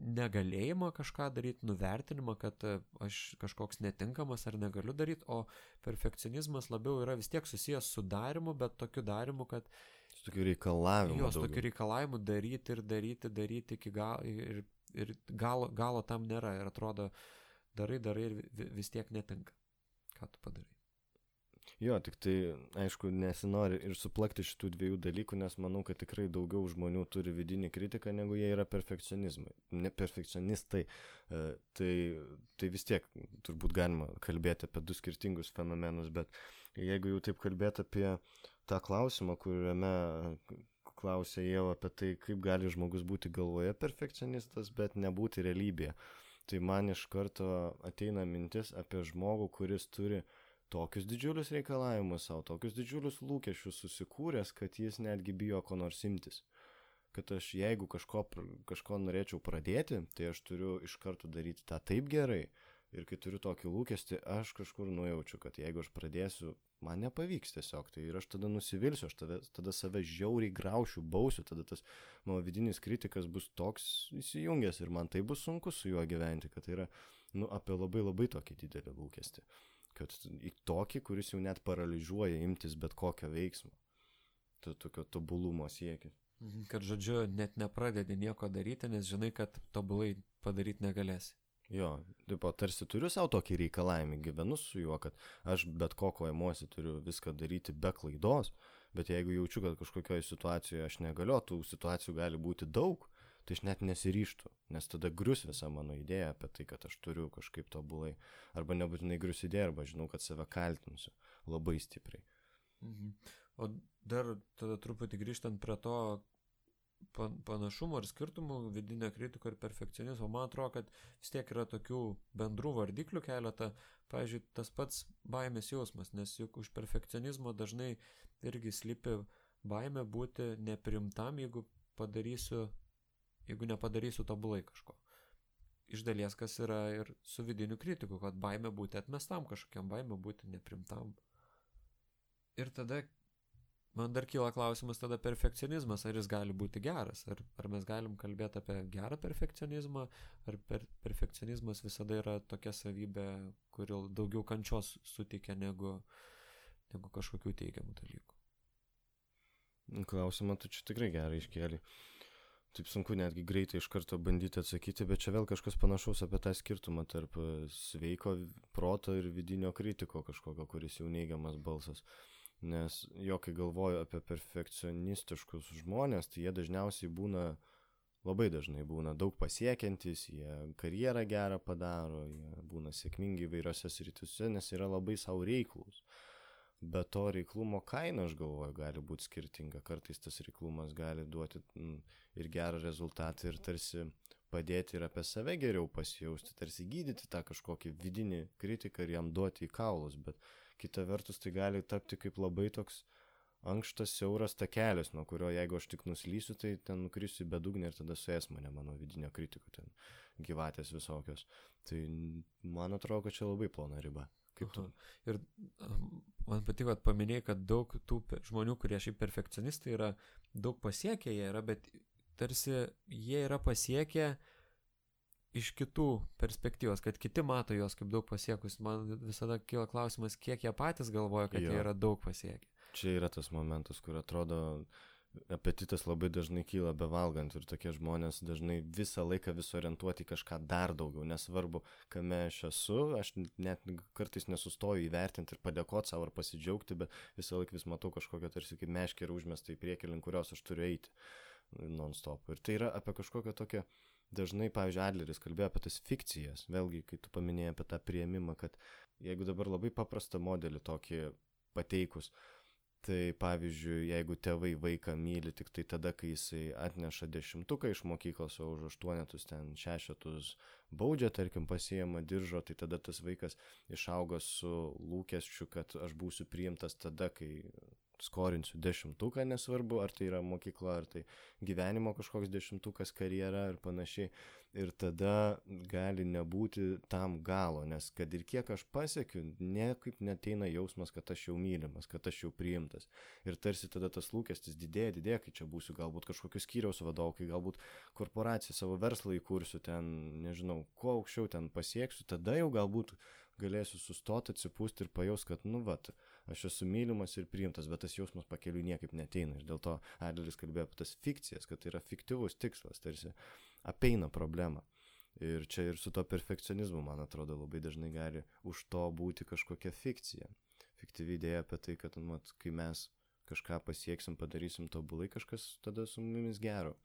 negalėjimą kažką daryti, nuvertinimą, kad e, aš kažkoks netinkamas ar negaliu daryti, o perfekcionizmas labiau yra vis tiek susijęs su darimu, bet tokiu darimu, kad... Su tokiu reikalavimu. Jo, su tokiu reikalavimu daryti ir daryti, daryti iki galo ir, ir galo, galo tam nėra. Ir atrodo, darai, darai ir vis tiek netinka. Ką tu padarai? Jo, tik tai, aišku, nesinori ir suplakti šitų dviejų dalykų, nes manau, kad tikrai daugiau žmonių turi vidinį kritiką, negu jie yra perfekcionizmai. Ne perfekcionistai. E, tai, tai vis tiek turbūt galima kalbėti apie du skirtingus fenomenus, bet jeigu jau taip kalbėti apie tą klausimą, kuriame klausė jau apie tai, kaip gali žmogus būti galvoje perfekcionistas, bet nebūti realybėje. Tai man iš karto ateina mintis apie žmogų, kuris turi uh, tokius didžiulius reikalavimus savo, tokius didžiulius lūkesčius susikūręs, kad jis netgi bijo ko nors imtis. Kad aš jeigu kažko, kažko norėčiau pradėti, tai aš turiu iš karto daryti tą taip gerai. Ir kai turiu tokį lūkestį, aš kažkur nujaučiu, kad jeigu aš pradėsiu, man nepavyks tiesiog. Tai ir aš tada nusivilsiu, aš tada, tada save žiauriai graušiu, bausiu, tada tas mano vidinis kritikas bus toks įsijungęs ir man tai bus sunku su juo gyventi, kad tai yra nu, apie labai labai tokį didelį lūkestį kad į tokį, kuris jau net paralyžiuoja imtis bet kokio veiksmo. To tokio tobulumo siekis. Mhm, kad žodžiu, net nepradedi nieko daryti, nes žinai, kad tobulai padaryti negalėsi. Jo, pat tarsi turiu savo tokį reikalavimą, gyvenu su juo, kad aš bet kokio emociją turiu viską daryti be klaidos, bet jeigu jaučiu, kad kažkokioje situacijoje aš negaliu, tų situacijų gali būti daug, tai aš net nesiryštų, nes tada grius visa mano idėja apie tai, kad aš turiu kažkaip tobulai, arba nebūtinai grius idėja, arba žinau, kad save kaltinsiu labai stipriai. Mhm. O dar tada truputį grįžtant prie to panašumo ir skirtumų vidinio kritiko ir perfekcionizmo, man atrodo, kad vis tiek yra tokių bendrų vardiklių keletą. Pavyzdžiui, tas pats baimės jausmas, nes juk už perfekcionizmo dažnai irgi slypi baimė būti neprimtam, jeigu padarysiu jeigu nepadarysiu tobulai kažko. Iš dalies, kas yra ir su vidiniu kritiku, kad baime būti atmestam kažkokiam, baime būti neprimtam. Ir tada man dar kyla klausimas tada perfekcionizmas, ar jis gali būti geras, ar, ar mes galim kalbėti apie gerą perfekcionizmą, ar per, perfekcionizmas visada yra tokia savybė, kuri daugiau kančios suteikia negu, negu kažkokių teigiamų dalykų. Klausimą tu čia tikrai gerai iškėlė. Taip sunku netgi greitai iš karto bandyti atsakyti, bet čia vėl kažkas panašaus apie tą skirtumą tarp e, sveiko proto ir vidinio kritiko kažkokio, kuris jau neigiamas balsas. Nes jo, kai galvoju apie perfekcionistiškus žmonės, tai jie dažniausiai būna, labai dažnai būna daug pasiekiantis, jie karjerą gerą padaro, jie būna sėkmingi įvairiose srityse, nes yra labai savo reiklus. Bet to reiklumo kaina, aš galvoju, gali būti skirtinga. Kartais tas reiklumas gali duoti mm, ir gerą rezultatą ir tarsi padėti ir apie save geriau pasijausti, tarsi gydyti tą kažkokį vidinį kritiką ir jam duoti į kaulus. Bet kita vertus tai gali tapti kaip labai toks ankštas siauras takelis, nuo kurio jeigu aš tik nuslysiu, tai ten nukrisiu į bedugnį ir tada suės mane mano vidinio kritiko, ten gyvatės visokios. Tai man atrodo, kad čia labai plona riba. Kaip tu? Ir man patiko, kad paminėjai, kad daug tų žmonių, kurie šiaip perfekcionistai yra, daug pasiekę jie yra, bet tarsi jie yra pasiekę iš kitų perspektyvos, kad kiti mato juos kaip daug pasiekus. Man visada kyla klausimas, kiek jie patys galvoja, kad jo. jie yra daug pasiekę. Čia yra tas momentas, kur atrodo apetitas labai dažnai kyla bevalgant ir tokie žmonės dažnai visą laiką vis orientuoti į kažką dar daugiau, nesvarbu, kame aš esu, aš net kartais nesustoju įvertinti ir padėkoti savo ar pasidžiaugti, bet visą laiką vis matau kažkokią tarsi kaip meškį ir užmestą į priekį, link kurios aš turiu eiti non-stop. Ir tai yra apie kažkokią tokią, dažnai, pavyzdžiui, Adleris kalbėjo apie tas fikcijas, vėlgi, kai tu paminėjai apie tą prieimimą, kad jeigu dabar labai paprastą modelį tokį pateikus, Tai pavyzdžiui, jeigu tėvai vaiką myli tik tai tada, kai jisai atneša dešimtuką iš mokyklos, o už aštuonetus ten šešetus baudžia, tarkim, pasiema diržo, tai tada tas vaikas išauga su lūkesčiu, kad aš būsiu priimtas tada, kai skorinsiu dešimtuką, nesvarbu, ar tai yra mokykla, ar tai gyvenimo kažkoks dešimtukas, karjera ir panašiai ir tada gali nebūti tam galo, nes kad ir kiek aš pasiekiu, niekaip neteina jausmas, kad aš jau mylimas, kad aš jau priimtas. Ir tarsi tada tas lūkestis didėja, didėja, kai čia būsiu galbūt kažkokios skyriaus vadovų, kai galbūt korporaciją savo verslą įkursiu ten, nežinau, kuo aukščiau ten pasieksiu, tada jau galbūt galėsiu sustoti, atsipūsti ir pajaus, kad, nu, vat, aš esu mylimas ir priimtas, bet tas jausmas pakeliu niekaip neteina. Ir dėl to Adleris kalbėjo apie tas fikcijas, kad tai yra fiktyvus tikslas, tarsi apeina problemą. Ir čia ir su to perfekcionizmu, man atrodo, labai dažnai gali už to būti kažkokia fikcija. Fiktyvi idėja apie tai, kad, mat, kai mes kažką pasieksim, padarysim tobulai, kažkas tada su mumis gero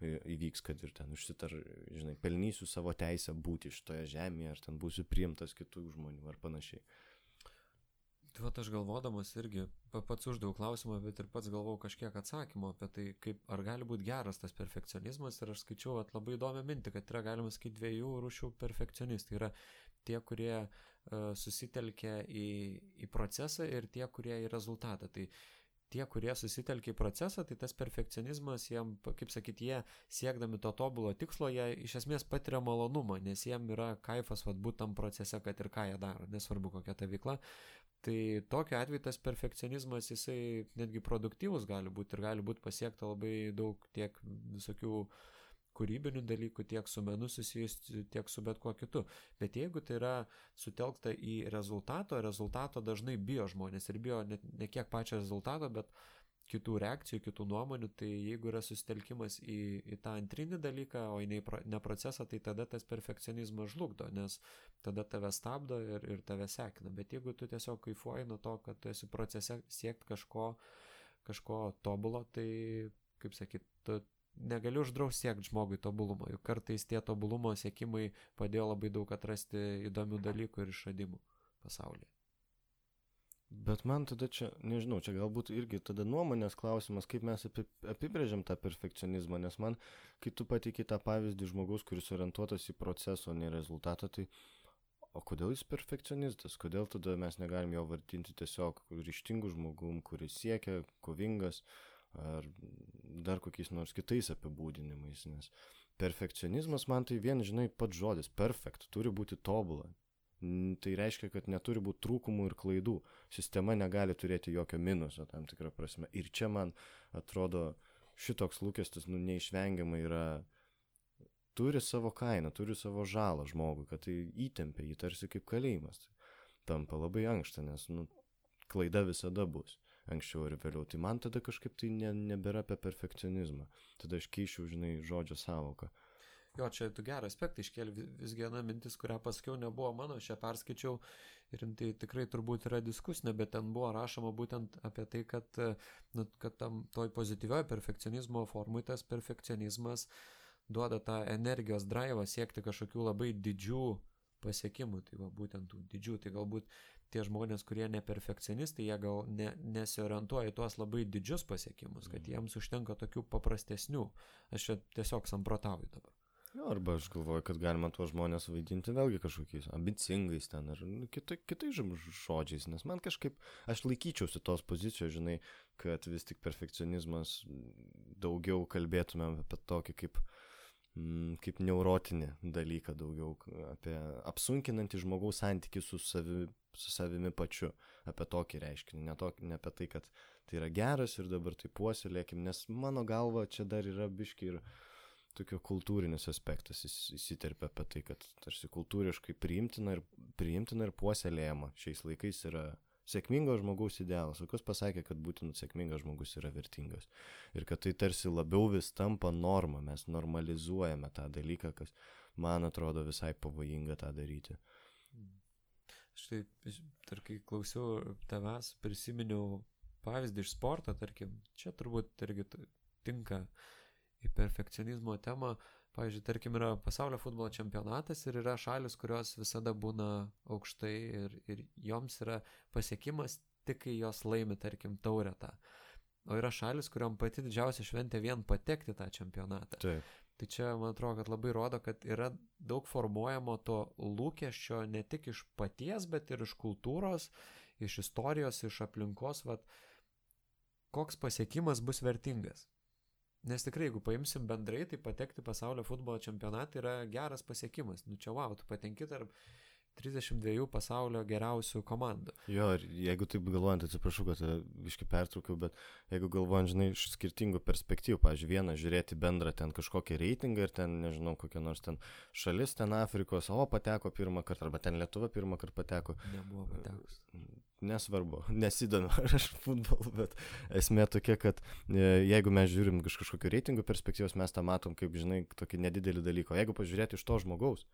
įvyks, kad ir ten užsitar, žinai, pelnysiu savo teisę būti šitoje žemėje, ar ten būsiu priimtas kitų žmonių ar panašiai. Tai va, aš galvodamas irgi pats uždaviau klausimą, bet ir pats galvau kažkiek atsakymo apie tai, kaip, ar gali būti geras tas perfekcionizmas. Ir aš skaičiau at, labai įdomią mintį, kad yra galima sakyti dviejų rūšių perfekcionistai. Yra tie, kurie uh, susitelkia į, į procesą ir tie, kurie į rezultatą. Tai tie, kurie susitelkia į procesą, tai tas perfekcionizmas, jiem, kaip sakyti, jie siekdami to tobulo tikslo, jie iš esmės patiria malonumą, nes jiem yra kaifas, vad būt tam procese, kad ir ką jie daro, nesvarbu kokia ta veikla. Tai tokiu atveju tas perfekcionizmas, jisai netgi produktyvus gali būti ir gali būti pasiekta labai daug tiek visokių kūrybinių dalykų, tiek su menu susijusių, tiek su bet kuo kitu. Bet jeigu tai yra sutelkta į rezultato, rezultato dažnai bijo žmonės ir bijo ne, ne kiek pačio rezultato, bet kitų reakcijų, kitų nuomonių, tai jeigu yra susitelkimas į, į tą antrinį dalyką, o ne, ne procesą, tai tada tas perfekcionizmas žlugdo, nes tada tave stabdo ir, ir tave sekina. Bet jeigu tu tiesiog kaifuoji nuo to, kad tu esi procese siekti kažko, kažko tobulo, tai, kaip sakyt, tu negali uždrausti siekti žmogui tobulumo, juk kartais tie tobulumo siekimai padėjo labai daug atrasti įdomių dalykų ir išradimų pasaulyje. Bet man tada čia, nežinau, čia galbūt irgi tada nuomonės klausimas, kaip mes apibrėžiam tą perfekcionizmą, nes man, kai tu patikai tą pavyzdį žmogaus, kuris orientuotas į procesą, o ne rezultatą, tai o kodėl jis perfekcionistas, kodėl tada mes negalim jo vardinti tiesiog ryštingų žmogum, kuris siekia, kovingas ar dar kokiais nors kitais apibūdinimais, nes perfekcionizmas man tai vien, žinai, pats žodis, perfekt, turi būti tobulą, tai reiškia, kad neturi būti trūkumų ir klaidų. Sistema negali turėti jokio minuso tam tikrą prasme. Ir čia man atrodo šitoks lūkestis, nu, neišvengiamai yra, turi savo kainą, turi savo žalą žmogui, kad tai įtempia jį tarsi kaip kalėjimas. Tampa labai ankšta, nes, nu, klaida visada bus anksčiau ir vėliau. Tai man tada kažkaip tai ne, nebėra apie perfekcionizmą. Tada aš keičiu, žinai, žodžio savoką. Jo, čia tu gerą aspektą iškėlė, visgi viena mintis, kurią pasakiau, nebuvo mano, aš ją perskaičiau ir tai tikrai turbūt yra diskusinė, bet ten buvo rašoma būtent apie tai, kad, nu, kad tam toj pozityvioje perfekcionizmo formui tas perfekcionizmas duoda tą energijos drivą siekti kažkokių labai didžių pasiekimų, tai va būtent tų didžių, tai galbūt tie žmonės, kurie neperfekcionistai, jie gal ne, nesiorientuoja į tuos labai didžius pasiekimus, kad mhm. jiems užtenka tokių paprastesnių. Aš čia tiesiog samprotauju dabar. Arba aš galvoju, kad galima tuos žmonės vaidinti vėlgi kažkokiais ambicingais ten ar kitai, kitais žodžiais, nes man kažkaip, aš laikyčiausi tos pozicijos, žinai, kad vis tik perfekcionizmas daugiau kalbėtumėm apie tokį kaip, mm, kaip neurotinį dalyką, daugiau apie apsunkinantį žmogaus santykių su, savi, su savimi pačiu, apie tokį reiškinį, ne, to, ne apie tai, kad tai yra geras ir dabar tai puoselėkim, nes mano galva čia dar yra biški ir tokio kultūrinis aspektas įsiterpia apie tai, kad tarsi kultūriškai priimtina ir, priimtina ir puoselėjama šiais laikais yra sėkmingo žmogaus idealas. O kas pasakė, kad būtent sėkmingas žmogus yra vertingas. Ir kad tai tarsi labiau vis tampa norma, mes normalizuojame tą dalyką, kas man atrodo visai pavojinga tą daryti. Štai, tarkai, klausiau tavęs, prisiminiau pavyzdį iš sporto, tarkim, čia turbūt irgi tinka į perfekcionizmo temą. Pavyzdžiui, tarkim, yra pasaulio futbolo čempionatas ir yra šalis, kurios visada būna aukštai ir, ir joms yra pasiekimas tik kai jos laimi, tarkim, taurę tą. O yra šalis, kuriuom pati didžiausia šventė vien patekti tą čempionatą. Taip. Tai čia, man atrodo, kad labai rodo, kad yra daug formuojamo to lūkesčio ne tik iš paties, bet ir iš kultūros, iš istorijos, iš aplinkos, vat, koks pasiekimas bus vertingas. Nes tikrai, jeigu paimsim bendrai, tai patekti pasaulio futbolo čempionatą yra geras pasiekimas. Nu čia wow, tu patenki tarp 32 pasaulio geriausių komandų. Jo, ir jeigu taip galvojant, atsiprašau, kad viškai pertraukiau, bet jeigu galvojant, žinai, iš skirtingų perspektyvų, pavyzdžiui, vieną žiūrėti bendrą ten kažkokį reitingą ir ten, nežinau, kokia nors ten šalis, ten Afrikos, o pateko pirmą kartą, arba ten Lietuva pirmą kartą pateko. Nebuvo patekus nesvarbu, [laughs] nesidomiu aš futbolu, bet esmė tokia, kad e, jeigu mes žiūrim iš kažkokio reitingų perspektyvos, mes tą matom kaip, žinai, tokį nedidelį dalyką. Jeigu pažiūrėti iš to žmogaus,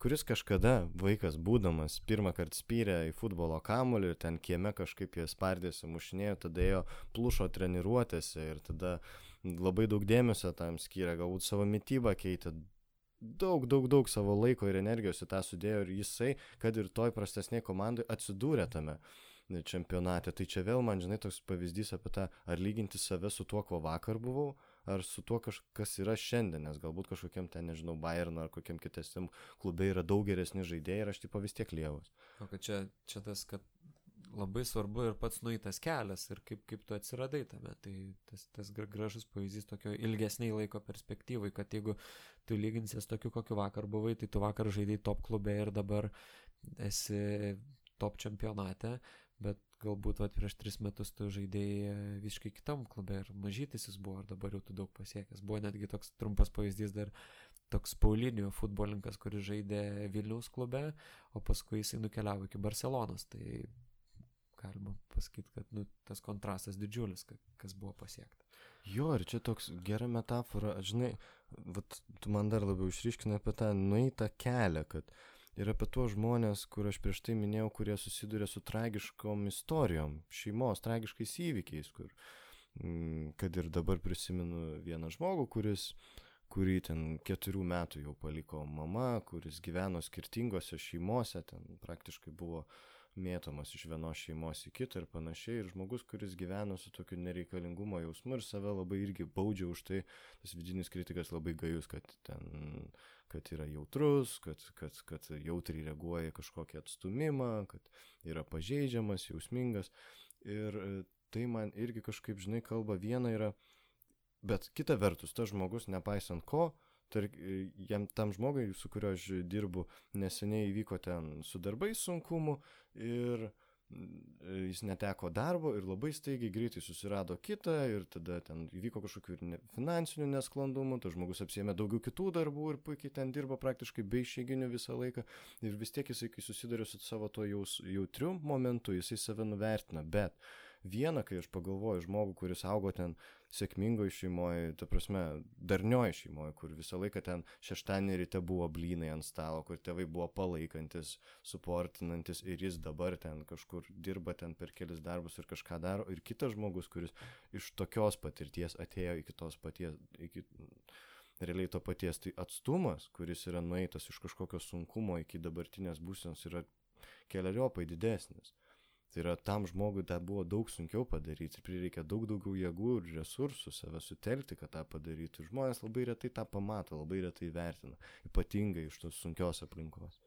kuris kažkada vaikas būdamas pirmą kartą spyrė į futbolo kamulį ir ten kieme kažkaip jie spardėsi, mušinėjo, tada ėjo plušo treniruotėse ir tada labai daug dėmesio tam skyrė, galbūt savo mytybą keitė, daug, daug, daug savo laiko ir energijos į tą sudėjo ir jisai, kad ir toj prastesnėje komandai atsidūrė tame čempionate. Tai čia vėl man, žinai, toks pavyzdys apie tą, ar lyginti save su tuo, kuo vakar buvau, ar su tuo, kas yra šiandien, nes galbūt kažkokiam ten, nežinau, Bayern ar kokiam kitesniam klube yra daug geresni žaidėjai ir aš tipo vis tiek lievas. O kad čia, čia tas, kad labai svarbu ir pats nueitas kelias ir kaip, kaip tu atsiradai tame. Tai tas, tas gražus pavyzdys tokio ilgesniai laiko perspektyvai, kad jeigu tu lyginsies tokiu, kokiu vakar buvai, tai tu vakar žaidai top klube ir dabar esi top čempionate, bet galbūt vat, prieš tris metus tu žaidėjai visiškai kitam klube ir mažytis jis buvo, ar dabar jau tu daug pasiekęs. Buvo netgi toks trumpas pavyzdys dar toks Paulinio futbolininkas, kuris žaidė Vilniaus klube, o paskui jisai nukeliavo iki Barcelonos. Tai galima pasakyti, kad nu, tas kontrastas didžiulis, kas buvo pasiekta. Jo, ir čia toks gera metafora, žinai, vat, tu man dar labiau išryškinai apie tą nueitą kelią, kad ir apie tuos žmonės, kur aš prieš tai minėjau, kurie susiduria su tragiškom istorijom, šeimos tragiškais įvykiais, kur, mm, kad ir dabar prisimenu vieną žmogų, kuris, kurį ten keturių metų jau paliko mama, kuris gyveno skirtingose šeimose, ten praktiškai buvo mėtomas iš vienos šeimos į kitą ir panašiai. Ir žmogus, kuris gyveno su tokiu nereikalingumo jausmu ir save labai irgi baudžia už tai, tas vidinis kritikas labai gajus, kad ten kad yra jautrus, kad, kad, kad jautriai reaguoja kažkokį atstumimą, kad yra pažeidžiamas, jausmingas. Ir e, tai man irgi kažkaip, žinai, kalba viena yra, bet kita vertus, tas žmogus, nepaisant ko, tark, e, jam tam žmogui, su kuriuo aš dirbu, neseniai įvyko ten su darbais sunkumu ir jis neteko darbo ir labai staigiai greitai susirado kitą ir tada ten įvyko kažkokių ir ne, finansinių nesklandumų, tas žmogus apsėmė daugiau kitų darbų ir puikiai ten dirbo praktiškai be išeiginių visą laiką. Ir vis tiek jisai, kai susiduria su savo to jaus, jautriu momentu, jisai save nuvertina, bet viena, kai aš pagalvoju žmogų, kuris augo ten sėkmingoje šeimoje, ta prasme, darnioje šeimoje, kur visą laiką ten šeštadienį ryte buvo blynai ant stalo, kur tėvai buvo palaikantis, suportinantis ir jis dabar ten kažkur dirba ten per kelis darbus ir kažką daro. Ir kitas žmogus, kuris iš tokios patirties atėjo iki tos paties, iki realiai to paties, tai atstumas, kuris yra nueitas iš kažkokio sunkumo iki dabartinės būsenos, yra keliariopai didesnis. Tai yra tam žmogui tą buvo daug sunkiau padaryti, prireikia daug daugiau jėgų ir resursų save sutelkti, kad tą padarytų. Žmonės labai retai tą pamato, labai retai vertina, ypatingai iš tos sunkios aplinkos.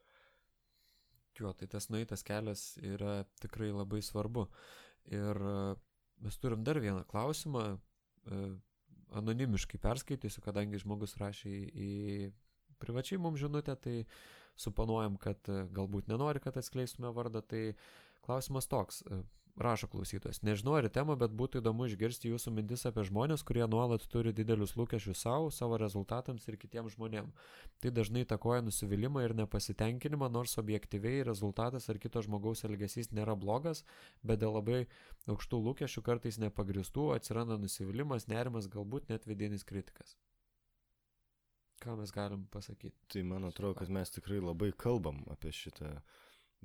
Jo, tai tas nueitas kelias yra tikrai labai svarbu. Ir e, mes turim dar vieną klausimą, e, anonimiškai perskaitysiu, kadangi žmogus rašė į privačiai mums žinutę, tai suponuojam, kad e, galbūt nenori, kad atskleistume vardą, tai Klausimas toks, e, rašo klausytojas. Nežinau ar temą, bet būtų įdomu išgirsti jūsų mintis apie žmonės, kurie nuolat turi didelius lūkesčius savo, savo rezultatams ir kitiems žmonėms. Tai dažnai takoja nusivylimą ir nepasitenkinimą, nors objektyviai rezultatas ar kito žmogaus elgesys nėra blogas, bet dėl labai aukštų lūkesčių kartais nepagristų atsiranda nusivylimas, nerimas, galbūt net vidinis kritikas. Ką mes galim pasakyti? Tai man atrodo, kad mes tikrai labai kalbam apie šitą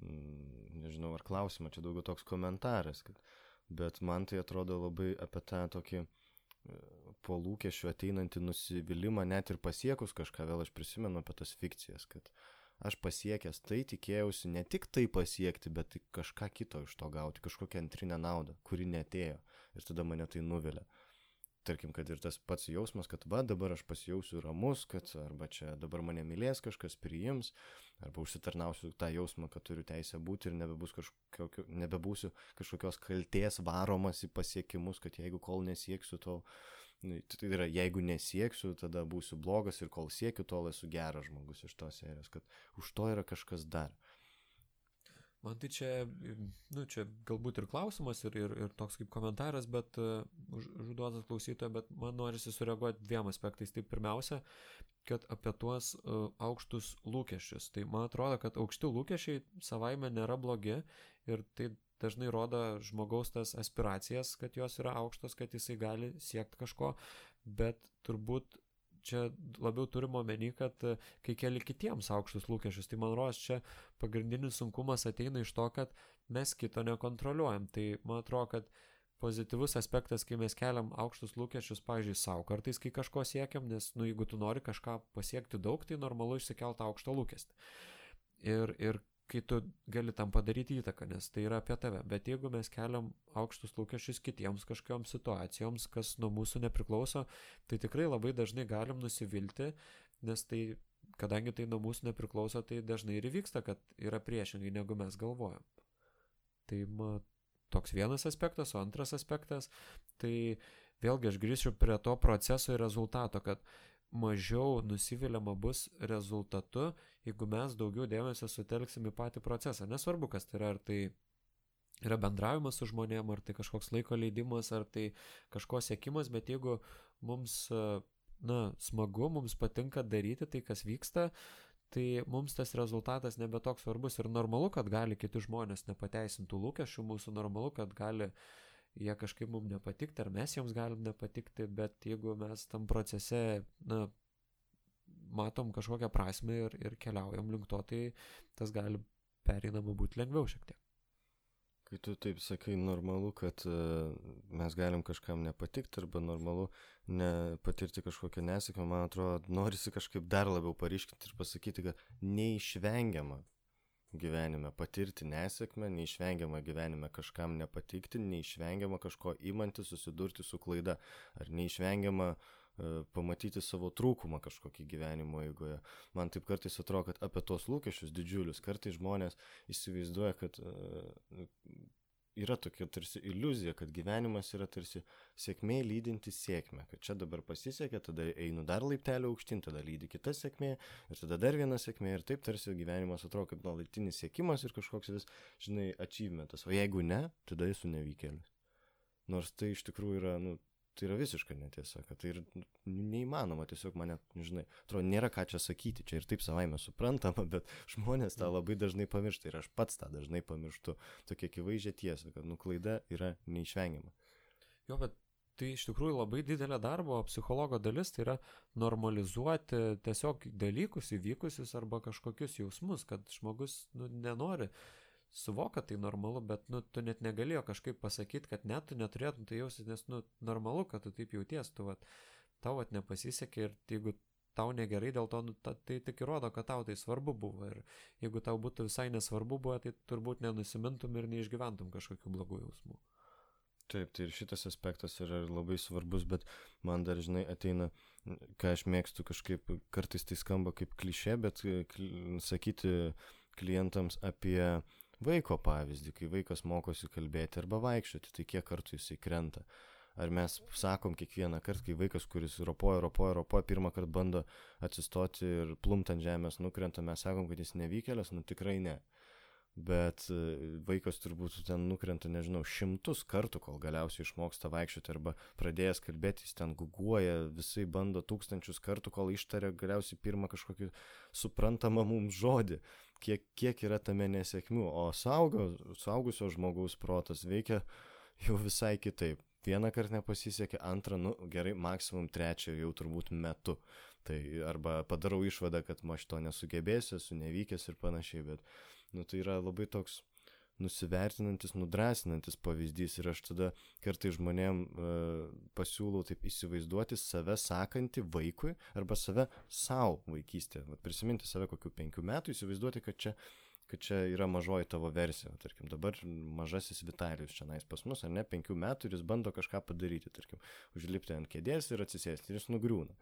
nežinau, ar klausimą, čia daugiau toks komentaras, kad, bet man tai atrodo labai apie tą tokį e, po lūkesčių ateinantį nusivylimą, net ir pasiekus kažką, vėl aš prisimenu apie tas fikcijas, kad aš pasiekęs tai tikėjausi ne tik tai pasiekti, bet kažką kito iš to gauti, kažkokią antrinę naudą, kuri netėjo ir tada mane tai nuvilia tarkim, kad ir tas pats jausmas, kad va dabar aš pasijausiu ramus, kad arba čia dabar mane mylės kažkas priims, arba užsitarnausiu tą jausmą, kad turiu teisę būti ir nebebus kažkokio, nebebūsiu kažkokios kalties varomas į pasiekimus, kad jeigu kol nesieksiu to, nu, tai yra, jeigu nesieksiu, tada būsiu blogas ir kol siekiu, tol esu geras žmogus iš tos serijos, kad už to yra kažkas dar. Man tai čia, nu, čia galbūt ir klausimas, ir, ir, ir toks kaip komentaras, bet uh, užduotas klausytojo, bet man norisi sureaguoti dviem aspektais. Tai pirmiausia, kad apie tuos uh, aukštus lūkesčius. Tai man atrodo, kad aukšti lūkesčiai savaime nėra blogi ir tai dažnai rodo žmogaus tas aspiracijas, kad jos yra aukštos, kad jisai gali siekti kažko, bet turbūt čia labiau turime omeny, kad e, kai keli kitiems aukštus lūkesčius, tai man rodos čia pagrindinis sunkumas ateina iš to, kad mes kito nekontroliuojam. Tai man atrodo, kad pozityvus aspektas, kai mes keliam aukštus lūkesčius, pavyzdžiui, savo kartais, kai kažko siekiam, nes, nu, jeigu tu nori kažką pasiekti daug, tai normalu išsikelti aukštą lūkestį. Ir, ir kai tu gali tam padaryti įtaką, nes tai yra apie tave. Bet jeigu mes keliam aukštus lūkesčius kitiems kažkokioms situacijoms, kas nuo mūsų nepriklauso, tai tikrai labai dažnai galim nusivilti, nes tai, kadangi tai nuo mūsų nepriklauso, tai dažnai ir vyksta, kad yra priešingai negu mes galvojam. Tai ma, toks vienas aspektas, o antras aspektas, tai vėlgi aš grįšiu prie to proceso ir rezultato, kad mažiau nusiviliama bus rezultatu, jeigu mes daugiau dėmesio sutelksim į patį procesą. Nesvarbu, kas tai yra, ar tai yra bendravimas su žmonėm, ar tai kažkoks laiko leidimas, ar tai kažko sėkimas, bet jeigu mums, na, smagu, mums patinka daryti tai, kas vyksta, tai mums tas rezultatas nebe toks svarbus ir normalu, kad gali kiti žmonės nepateisintų lūkesčių mūsų, normalu, kad gali uh, jie kažkaip mums nepatikti, ar mes jiems galim nepatikti, bet jeigu mes tam procese, na, matom kažkokią prasme ir, ir keliaujam link to, tai tas gali pereinama būti lengviau šiek tiek. Kai tu taip sakai, normalu, kad uh, mes galim kažkam nepatikti arba normalu nepatirti kažkokią nesėkmę, man atrodo, norisi kažkaip dar labiau paryškinti ir pasakyti, kad neišvengiama gyvenime patirti nesėkmę, neišvengiama gyvenime kažkam nepatikti, neišvengiama kažko įmanti susidurti su klaida, ar neišvengiama uh, pamatyti savo trūkumą kažkokį gyvenimo eigoje. Man taip kartais atrodo, kad apie tos lūkesčius didžiulius kartais žmonės įsivaizduoja, kad uh, yra tokia tarsi iliuzija, kad gyvenimas yra tarsi sėkmė lydinti sėkmę, kad čia dabar pasisekė, tada einu dar laiptelį aukštyn, tada lydi kita sėkmė ir tada dar viena sėkmė ir taip tarsi gyvenimas atrodo kaip nuolatinis sėkimas ir kažkoks vis, žinai, achievementas, o jeigu ne, tada esu nevykėlis. Nors tai iš tikrųjų yra, nu, tai yra visiška netiesa, kad tai yra neįmanoma, tiesiog mane, žinai, atrodo, nėra ką čia sakyti, čia ir taip savaime suprantama, bet žmonės tą labai dažnai pamiršta ir aš pats tą dažnai pamirštu, tokia akivaizdžia tiesa, kad nuklaida yra neišvengiama. Jo, bet tai iš tikrųjų labai didelė darbo psichologo dalis, tai yra normalizuoti tiesiog dalykus įvykusius arba kažkokius jausmus, kad žmogus nu, nenori suvok, kad tai normalu, bet, nu, tu net negalėjo kažkaip pasakyti, kad net tu neturėtum tai jausti, nes, nu, normalu, kad tu taip jauties, tu, vat, tau, vat, nepasisekė ir jeigu tau negerai, dėl to nu, ta, tai tik įrodo, kad tau tai svarbu buvo. Ir jeigu tau būtų visai nesvarbu buvo, tai turbūt nenusimintum ir neišgyventum kažkokių blogų jausmų. Taip, tai ir šitas aspektas yra labai svarbus, bet man dar, žinai, ateina, ką aš mėgstu kažkaip, kartais tai skamba kaip klišė, bet sakyti klientams apie vaiko pavyzdį, kai vaikas mokosi kalbėti arba vaikščioti, tai kiek kartų jisai krenta. Ar mes sakom kiekvieną kartą, kai vaikas, kuris ropoja, ropoja, ropoja, pirmą kartą bando atsistoti ir plumt ant žemės nukrenta, mes sakom, kad jis nevykėlės, nu tikrai ne. Bet e, vaikas turbūt ten nukrenta, nežinau, šimtus kartų, kol galiausiai išmoksta vaikščioti arba pradėjęs kalbėti, jis ten guguoja, visai bando tūkstančius kartų, kol ištaria galiausiai pirmą kažkokį suprantamą mums žodį, kiek, kiek yra tame nesėkmių, o saugo, saugusio žmogaus protas veikia jau visai kitaip. Vieną kartą nepasisekė, antrą, nu gerai, maksimum trečią jau turbūt metu. Tai arba padarau išvadą, kad aš to nesugebėsiu, esu nevykęs ir panašiai, bet nu, tai yra labai toks nusivertinantis, nudrasinantis pavyzdys ir aš tada kartai žmonėm uh, pasiūlau taip įsivaizduoti save sakantį vaikui arba save savo vaikystėje. Prisiminti save kokių penkių metų, įsivaizduoti, kad čia, kad čia yra mažoji tavo versija. Tarkim, dabar mažasis Vitalijus čia nais pas mus, ar ne, penkių metų ir jis bando kažką padaryti, tarkim, užlipti ant kėdės ir atsisėsti ir jis nugriūna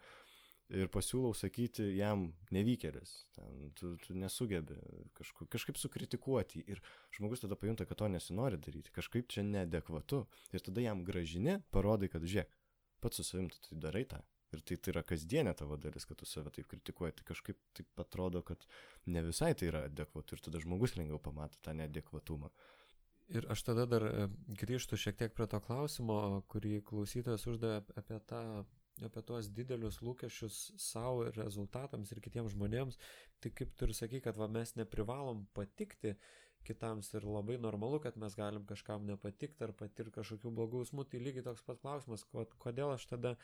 ir pasiūlau sakyti jam nevykėlis, ten, tu, tu nesugebi kažku, kažkaip sukritikuoti ir žmogus tada pajunta, kad to nesinori daryti, kažkaip čia neadekvatu ir tada jam gražini, parodai, kad žiūrėk, pats su savim tu tai darai tą. Ir tai, tai yra kasdienė tavo dalis, kad tu save taip kritikuoji, tai kažkaip taip atrodo, kad ne visai tai yra adekvatu ir tada žmogus lengviau pamato tą neadekvatumą. Ir aš tada dar e, grįžtu šiek tiek prie to klausimo, kurį klausytojas uždavė apie tą apie tuos didelius lūkesčius savo ir rezultatams ir kitiems žmonėms, tai kaip tu ir sakai, kad va, mes neprivalom patikti kitams ir labai normalu, kad mes galim kažkam nepatikti ar patirti kažkokių blogų jausmų, tai lygiai toks pat klausimas, kodėl aš tada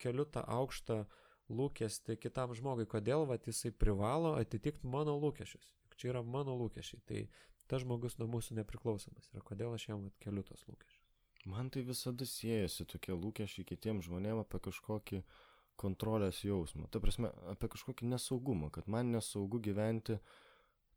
keliu tą aukštą lūkestį kitam žmogui, kodėl va, jisai privalo atitikti mano lūkesčius. Juk čia yra mano lūkesčiai, tai tas žmogus nuo mūsų nepriklausomas yra, kodėl aš jam keliu tos lūkesčius. Man tai visada siejasi tokie lūkesčiai kitiems žmonėms apie kažkokį kontrolės jausmą. Ta prasme, apie kažkokį nesaugumą, kad man nesaugu gyventi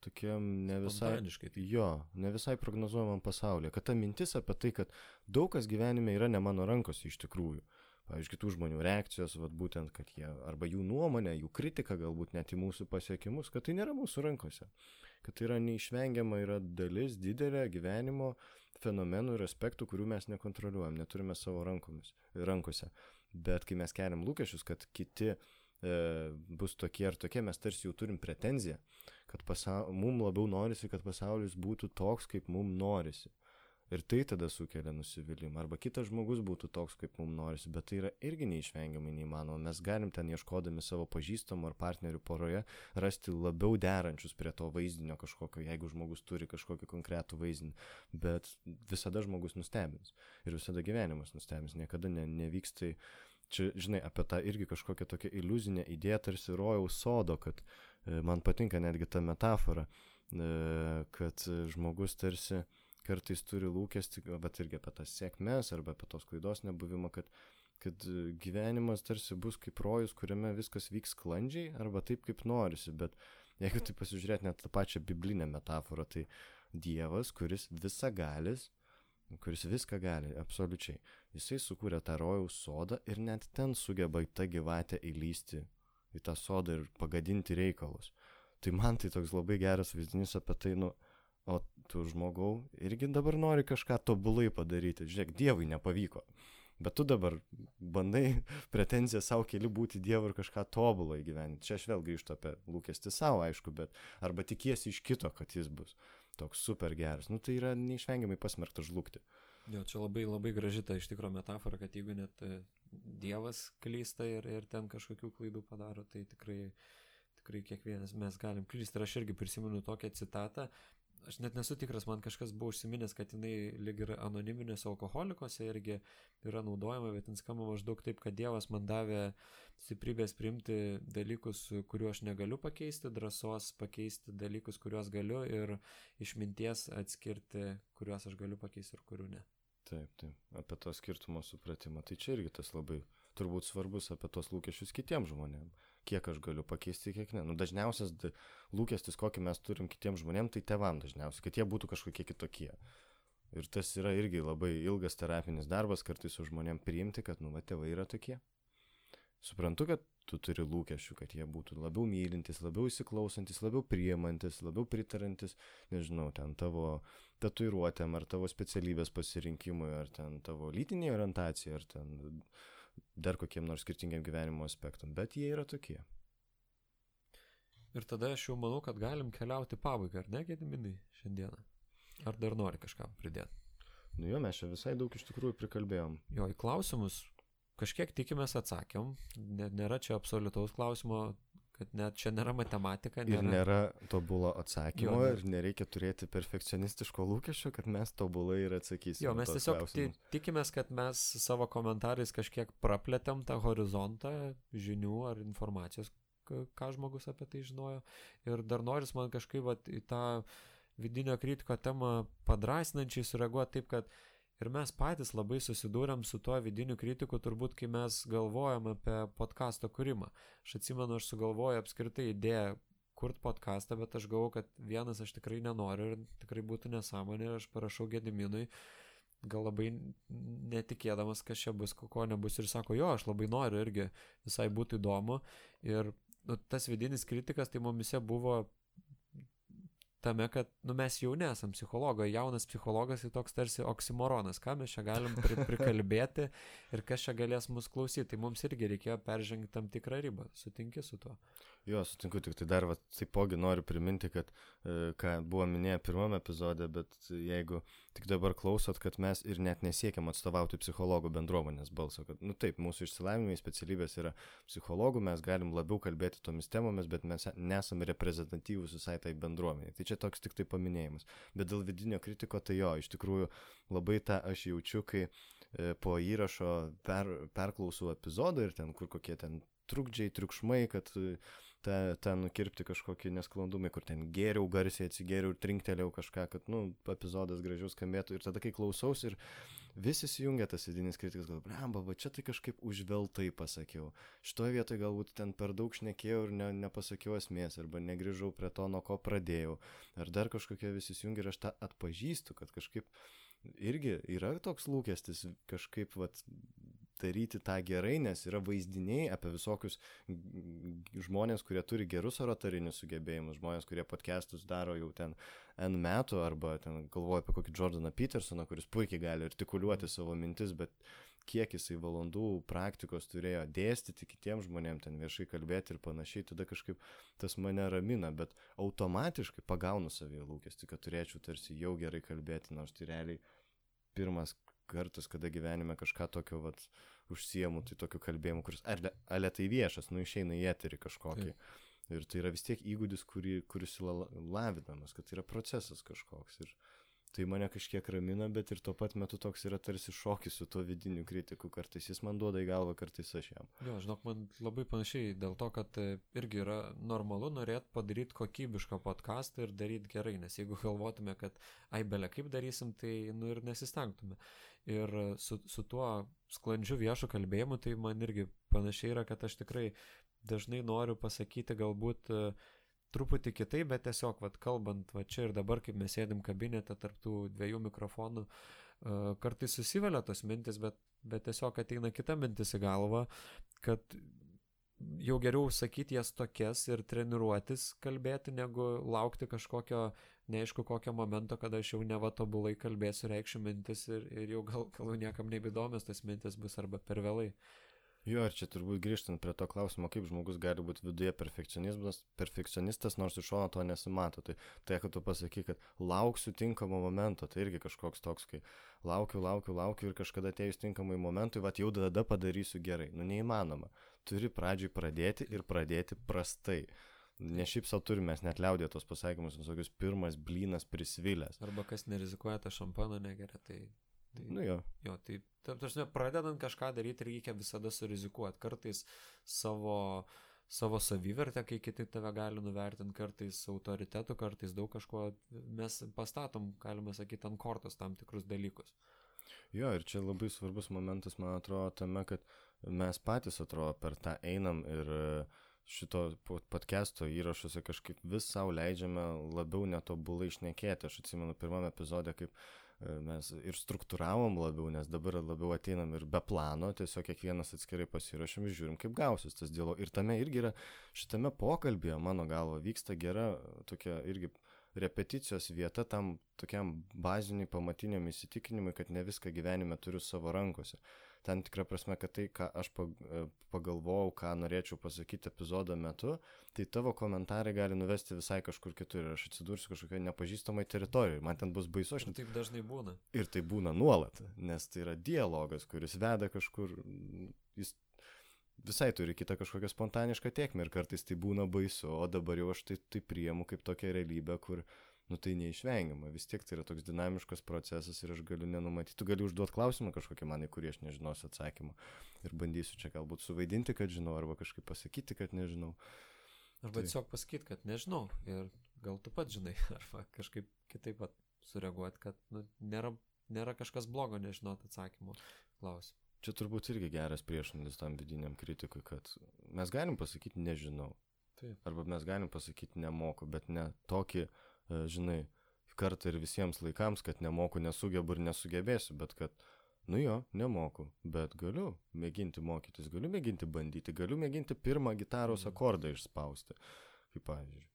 tokiam ne visai... Tai. Jo, ne visai prognozuojamam pasaulyje. Kad ta mintis apie tai, kad daug kas gyvenime yra ne mano rankose iš tikrųjų. Pavyzdžiui, kitų žmonių reakcijos, vat, būtent, kad jie, arba jų nuomonė, jų kritika galbūt net į mūsų pasiekimus, kad tai nėra mūsų rankose. Kad tai yra neišvengiama, yra dalis didelė gyvenimo, uh, fenomenų ir aspektų, kurių mes nekontroliuojam, neturime savo rankomis, rankose. Bet kai mes keliam lūkesčius, kad kiti e, bus tokie ar tokie, mes tarsi jau turim pretenziją, kad mums labiau norisi, kad pasaulis būtų toks, kaip mums norisi. Ir tai tada sukelia nusivylimą. Arba kitas žmogus būtų toks, kaip mums norisi, bet tai yra irgi neišvengiamai neįmanoma. Mes galim ten ieškodami savo pažįstamų ar partnerių poroje rasti labiau derančius prie to vaizdinio kažkokio, jeigu žmogus turi kažkokį konkretų vaizdinį. Bet visada žmogus nustebins. Ir visada gyvenimas nustebins. Niekada ne, nevyks tai. Čia, žinai, apie tą irgi kažkokią tokią iliuzinę idėją tarsi rojaus sodo, kad e, man patinka netgi ta metafora, e, kad žmogus tarsi kartais turi lūkesti, bet irgi apie tas sėkmės arba apie tos klaidos nebuvimą, kad, kad gyvenimas tarsi bus kaip rojus, kuriame viskas vyks sklandžiai arba taip, kaip norisi, bet jeigu tai pasižiūrėt net tą pačią biblinę metaforą, tai Dievas, kuris visagalis, kuris viską gali, absoliučiai, jisai sukūrė tą rojaus sodą ir net ten sugeba tą gyvatę įlysti į tą sodą ir pagadinti reikalus. Tai man tai toks labai geras vaizdinys apie tai, nu, o tu žmogau irgi dabar nori kažką tobulai padaryti. Žiūrėk, Dievui nepavyko. Bet tu dabar bandai [laughs] pretenziją savo keli būti Dievu ir kažką tobulai gyventi. Čia aš vėl grįžtu apie lūkestį savo, aišku, bet arba tikiesi iš kito, kad jis bus toks super geras. Nu tai yra neišvengiamai pasmerkta žlugti. Jo, čia labai labai graži ta iš tikrųjų metafora, kad jeigu net e, Dievas klysta ir, ir ten kažkokių klaidų padaro, tai tikrai, tikrai kiekvienas mes galim klysti. Ir aš irgi prisimenu tokią citatą, aš net nesu tikras, man kažkas buvo užsiminęs, kad jinai lyg ir anoniminėse alkoholikose irgi yra naudojama, bet jin skamba maždaug taip, kad Dievas man davė stiprybės priimti dalykus, kuriuo aš negaliu pakeisti, drąsos pakeisti dalykus, kuriuos galiu ir išminties atskirti, kuriuos aš galiu pakeisti ir kurių ne. Taip, taip, apie to skirtumo supratimą. Tai čia irgi tas labai turbūt svarbus apie tos lūkesčius kitiems žmonėms. Kiek aš galiu pakeisti, kiek ne. Nu, dažniausias lūkestis, kokį mes turim kitiems žmonėms, tai tevam dažniausiai, kad jie būtų kažkokie kitokie. Ir tas yra irgi labai ilgas terapinis darbas kartais su žmonėm priimti, kad, nu, va, tėvai yra tokie. Suprantu, kad tu turi lūkesčių, kad jie būtų labiau mylintis, labiau įsiklausantis, labiau priemantis, labiau pritarantis, nežinau, ten tavo tatuiruotėm, ar tavo specialybės pasirinkimui, ar ten tavo lytiniai orientacijai, ar ten dar kokiem nors skirtingiam gyvenimo aspektam, bet jie yra tokie. Ir tada aš jau manau, kad galim keliauti pabaigą, ar ne, Gediminai, šiandieną? Ar dar nori kažką pridėti? Nu jo, mes čia visai daug iš tikrųjų prikalbėjom. Jo, į klausimus kažkiek tikimės atsakėm, nėra čia absoliutaus klausimo, kad net čia nėra matematika. Nėra... Ir nėra tobulo atsakymo, jo, ir nereikia turėti perfekcionistiško lūkesčio, kad mes tobulai ir atsakysime. Jo, mes tiesiog tikimės, kad mes savo komentarais kažkiek praplėtėm tą horizontą žinių ar informacijos, ką žmogus apie tai žinojo. Ir dar noris man kažkaip vat, į tą vidinio kritiko temą padrasinančiai sureaguoti taip, kad ir mes patys labai susidūrėm su tuo vidiniu kritiku, turbūt kai mes galvojam apie podkasto kūrimą. Aš atsimenu, aš sugalvoju apskritai idėją kurti podcastą, bet aš galvoju, kad vienas aš tikrai nenoriu ir tikrai būtų nesąmonė ir aš parašau Gediminui, gal labai netikėdamas, kas čia bus, ko nebus ir sako, jo, aš labai noriu irgi, visai būtų įdomu. Ir nu, tas vidinis kritikas tai mumise buvo tame, kad nu, mes jau nesam psichologai, jaunas psichologas tai toks tarsi oksimoronas, ką mes čia galim pri prikalbėti ir kas čia galės mus klausyti. Tai mums irgi reikėjo peržengti tam tikrą ribą. Sutinki su tuo? Jo, sutinku, tik tai dar, va, taipogi noriu priminti, kad, e, ką buvo minėję pirmame epizode, bet jeigu tik dabar klausot, kad mes ir net nesiekiam atstovauti psichologų bendruomenės balso, kad, nu taip, mūsų išsilavinimai specialybės yra psichologų, mes galim labiau kalbėti tomis temomis, bet mes nesame reprezentatyvūs visai tai bendruomeniai. Tai čia toks tik tai paminėjimas. Bet dėl vidinio kritiko, tai jo, iš tikrųjų labai tą aš jaučiu, kai e, po įrašo per, perklausau epizodą ir ten kur kokie ten trukdžiai, triukšmai, kad ten, ten nukirpti kažkokį nesklandumą, kur ten geriau garsiai atsigeriau ir trinktelėjau kažką, kad, nu, epizodas gražiau skambėtų. Ir tada, kai klausaus ir visi įsijungia tas vidinis kritikas, gal, blemba, va čia tai kažkaip užveltai pasakiau. Šitoje vietoje galbūt ten per daug šnekėjau ir ne, nepasakiau esmės, arba negrįžau prie to, nuo ko pradėjau. Ar dar kažkokie visi įsijungia ir aš tą atpažįstu, kad kažkaip irgi yra toks lūkestis kažkaip, vat, daryti tą gerai, nes yra vaizdiniai apie visokius žmonės, kurie turi gerus oratorinius sugebėjimus, žmonės, kurie podcastus daro jau ten N metų, arba ten galvoja apie kokį Jordaną Petersoną, kuris puikiai gali artikuliuoti savo mintis, bet kiek jisai valandų praktikos turėjo dėstyti kitiems žmonėms, ten viešai kalbėti ir panašiai, tada kažkaip tas mane ramina, bet automatiškai pagaunu savį lūkestį, kad turėčiau tarsi jau gerai kalbėti, nors tai realiai pirmas kartas, kada gyvenime kažką tokio, vat, užsiemu, tai tokiu kalbėjimu, kuris, ar ale tai viešas, nu išeina į eterį kažkokį. Taip. Ir tai yra vis tiek įgūdis, kurį, kuris yra lavinamas, kad tai yra procesas kažkoks. Ir tai mane kažkiek ramina, bet ir tuo pat metu toks yra tarsi šokis su tuo vidiniu kritiku. Kartais jis man duoda į galvą, kartais aš jam. Jo, žinok, man labai panašiai dėl to, kad e, irgi yra normalu norėti padaryti kokybišką podcastą ir daryti gerai, nes jeigu galvotume, kad ai belė kaip darysim, tai nu ir nesistengtume. Ir su, su tuo sklandžiu viešu kalbėjimu, tai man irgi panašiai yra, kad aš tikrai dažnai noriu pasakyti galbūt uh, truputį kitaip, bet tiesiog, vat, kalbant, va čia ir dabar, kaip mes sėdim kabinete tarptų dviejų mikrofonų, uh, kartais susivelia tos mintis, bet, bet tiesiog ateina kita mintis į galvą, kad jau geriau sakyti jas tokias ir treniruotis kalbėti, negu laukti kažkokio neaišku kokio momento, kada aš jau neva tobulai kalbėsiu, reikšiu mintis ir, ir jau gal, gal niekam nebeįdomios tas mintis bus arba per vėlai. Jo, ir čia turbūt grįžtant prie to klausimo, kaip žmogus gali būti viduje perfekcionistas, nors iš šono to nesimato. Tai tai, kad tu pasaky, kad lauksiu tinkamo momento, tai irgi kažkoks toks, kai laukiu, laukiu, laukiu ir kažkada atėjus tinkamai momentui, va jau tada padarysiu gerai. Nu, neįmanoma. Turi pradžiai pradėti ir pradėti prastai. Ne šiaip savo turime, mes net liaudė tos pasakymus, visokius pirmas blynas prisvilęs. Arba kas nerizikuoja, tą šampaną negeria, tai Tai, nu jo. Jo, tai, tarsi, pradedant kažką daryti, reikia visada surizikuoti. Kartais savo, savo savivertę, kai kiti tave gali nuvertinti, kartais autoritetu, kartais daug kažko mes pastatom, galima sakyti, ant kortos tam tikrus dalykus. Jo, ir čia labai svarbus momentas, man atrodo, tame, kad mes patys, atrodo, per tą einam ir šito podcast'o įrašuose kažkaip vis savo leidžiame labiau netobulai išnekėti. Aš atsimenu pirmame epizode, kaip e, mes ir struktūravom labiau, nes dabar labiau ateinam ir be plano, tiesiog kiekvienas atskirai pasirašym ir žiūrim, kaip gausis tas dialogas. Ir tame irgi yra, šitame pokalbėje, mano galva, vyksta gera tokia irgi repeticijos vieta tam tokiam baziniui pamatiniam įsitikinimui, kad ne viską gyvenime turiu savo rankose tam tikra prasme, kad tai, ką aš e, pagalvojau, ką norėčiau pasakyti epizodo metu, tai tavo komentarai gali nuvesti visai kažkur kitur ir aš atsidursiu kažkokioje nepažįstamai teritorijoje. Man ten bus baisu, aš. Taip dažnai būna. Ir tai būna nuolat, nes tai yra dialogas, kuris veda kažkur, jis visai turi kitą kažkokią spontanišką tiekmę ir kartais tai būna baisu, o dabar jau aš tai, tai priemu kaip tokią realybę, kur nu tai neišvengiama, vis tiek tai yra toks dinamiškas procesas ir aš galiu nenumatyti, tu gali užduoti klausimą kažkokį man, į kurį aš nežinosiu atsakymą ir bandysiu čia galbūt suvaidinti, kad žinau, arba kažkaip pasakyti, kad nežinau. Arba tai... tiesiog pasakyti, kad nežinau ir gal tu pat žinai, [laughs] arba kažkaip kitaip pat sureaguoti, kad nu, nėra, nėra kažkas blogo nežinot atsakymų klausimų. Čia turbūt irgi geras priešnulis tam vidiniam kritikui, kad mes galim pasakyti nežinau. Taip. Arba mes galim pasakyti nemoku, bet ne tokį uh, žinai, kartą ir visiems laikams, kad nemoku, nesugebu ir nesugebėsiu, bet kad, nu jo, nemoku, bet galiu mėginti mokytis, galiu mėginti bandyti, galiu mėginti pirmą gitaros mhm. akordą išspausti, kaip pavyzdžiui.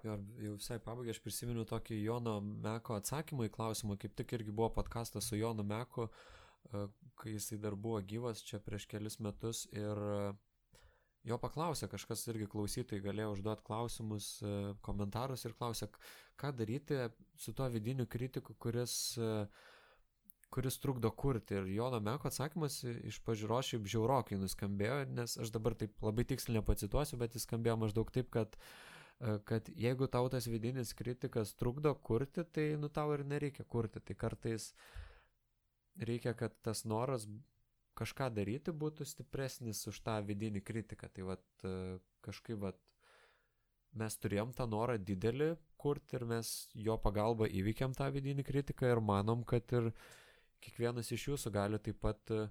Jo, jau visai pabaigai aš prisimenu tokį Jono Meko atsakymą į klausimą, kaip tik irgi buvo podkastas su Jonu Meku, e, kai jisai dar buvo gyvas čia prieš kelis metus ir uh, jo paklausė kažkas irgi klausytojai galėjo užduoti klausimus, e, komentarus ir klausė, ką daryti su tuo vidiniu kritiku, kuris, e, kuris trukdo kurti. Ir Jono Meko atsakymas iš pažiūros šiaip žiaurokai nuskambėjo, nes aš dabar taip labai tiksliai nepacituosiu, bet jis skambėjo maždaug taip, kad e, kad jeigu tau tas vidinis kritikas trukdo kurti, tai nu tau ir nereikia kurti. Tai kartais reikia, kad tas noras kažką daryti būtų stipresnis už tą vidinį kritiką. Tai vat, e, kažkaip vat, mes turėjom tą norą didelį kurti ir mes jo pagalba įvykėm tą vidinį kritiką ir manom, kad ir kiekvienas iš jūsų gali taip pat e,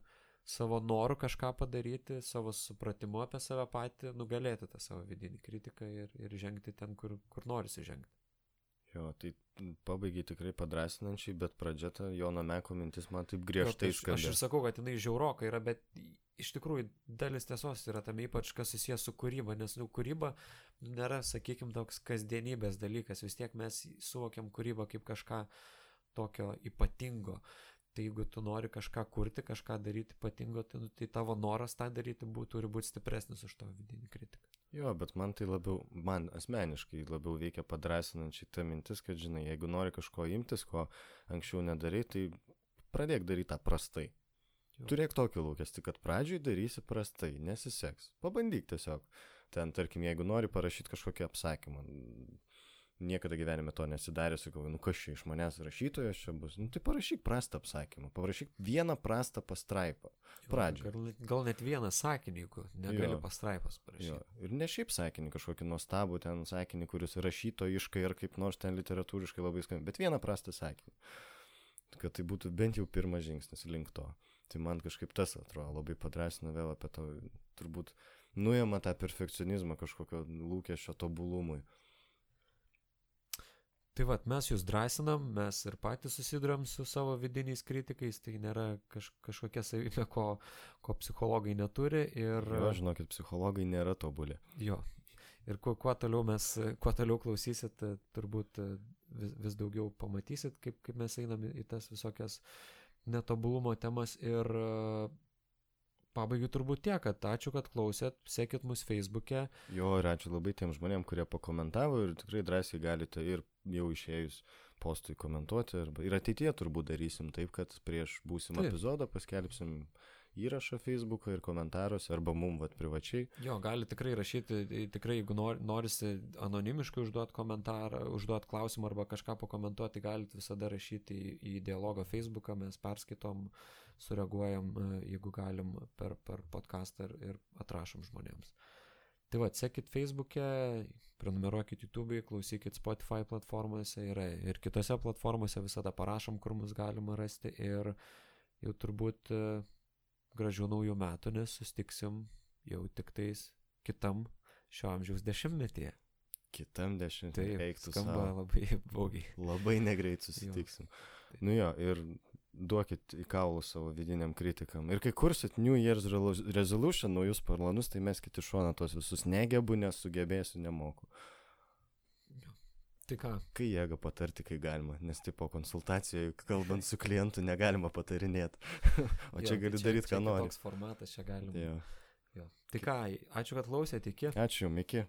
savo noru kažką padaryti, savo supratimu apie save patį, nugalėti tą savo vidinį kritiką ir, ir žengti ten, kur, kur norisi žengti. Jo, tai pabaigai tikrai padrasinančiai, bet pradžia ta Jono Meko mintis man taip griežtai skamba. Aš ir sakau, kad jinai žiauroka yra, bet iš tikrųjų dalis tiesos yra tam ypač, kas susijęs su kūryba, nes nu, kūryba nėra, sakykime, toks kasdienybės dalykas, vis tiek mes suvokiam kūrybą kaip kažką tokio ypatingo. Tai jeigu tu nori kažką kurti, kažką daryti ypatingo, tai, nu, tai tavo noras tą daryti būtų, turi būti stipresnis už to vidinį kritiką. Jo, bet man tai labiau, man asmeniškai labiau veikia padrasinančiai ta mintis, kad, žinai, jeigu nori kažko imtis, ko anksčiau nedarai, tai pradėk daryti tą prastai. Jo. Turėk tokį lūkestį, kad pradžioj darysi prastai, nesiseks. Pabandyk tiesiog. Ten, tarkim, jeigu nori parašyti kažkokį apsakymą, niekada gyvenime to nesidarė, sakau, nu kas čia iš manęs rašytojas čia bus, nu tai parašyk prastą apsakymą, parašyk vieną prastą pastraipą. Pradžioje. Gal, gal net vieną sakinį, jeigu negali jo. pastraipas parašyti. Jo. Ir ne šiaip sakinį, kažkokį nuostabų ten sakinį, kuris rašytojiškai ir kaip nors ten literatūriškai labai skamba, bet vieną prastą sakinį. Kad tai būtų bent jau pirmas žingsnis link to. Tai man kažkaip tas atrodo labai padrasina vėl apie to, turbūt nuėma tą perfekcionizmą kažkokio lūkesčio tobulumui. Tai vad, mes jūs drąsinam, mes ir patys susidurėm su savo vidiniais kritikais, tai nėra kaž, kažkokia savybė, ko, ko psichologai neturi. Ir... Jo, žinokit, psichologai nėra tobuli. Jo. Ir kuo, kuo toliau mes, kuo toliau klausysit, turbūt vis, vis daugiau pamatysit, kaip, kaip mes einam į tas visokias netobulumo temas ir pabaigai turbūt tiek, kad ačiū, kad klausėt, sekit mus Facebook'e. Jo, ir ačiū labai tiem žmonėm, kurie pakomentavo ir tikrai drąsiai galite ir jau išėjus postui komentuoti. Arba, ir ateityje turbūt darysim taip, kad prieš būsimą taip. epizodą paskelbsim įrašą Facebook'o ir komentaruose arba mum vat privačiai. Jo, gali tikrai rašyti, tikrai jeigu nor, norisi anonimiškai užduoti komentarą, užduoti klausimą arba kažką pakomentuoti, galite visada rašyti į, į dialogą Facebook'ą, mes perskaitom, sureaguojam, e, jeigu galim per, per podcastą ir, ir atrašom žmonėms. Tai va, sekit Facebook'e, prenumeruokit YouTube, klausykit Spotify platformose, yra ir kitose platformose visada parašom, kur mus galima rasti ir jau turbūt gražių naujų metų, nes sustiksim jau tik tais kitam šio amžiaus dešimtmetyje. Kitam dešimtmetį Tai eiktų skamba savo. labai [laughs] baugiai. Labai negreit susitiksim. Taip. Nu jo, ir duokit į kaulų savo vidiniam kritikam. Ir kai kursit New Year's Resolution, naujus planus, tai mes kiti šoną tos visus negebu, nesugebėsiu, nemoku. Tai ką, Kai jėga patarti, kai galima, nes tipo konsultacijoje, kalbant su klientu, negalima patarinėti. [laughs] o čia jo, gali daryti, ką nori. Toks formatas čia galima. Jo. Jo. Tai ką, ačiū, kad klausėte, iki. Ačiū iki.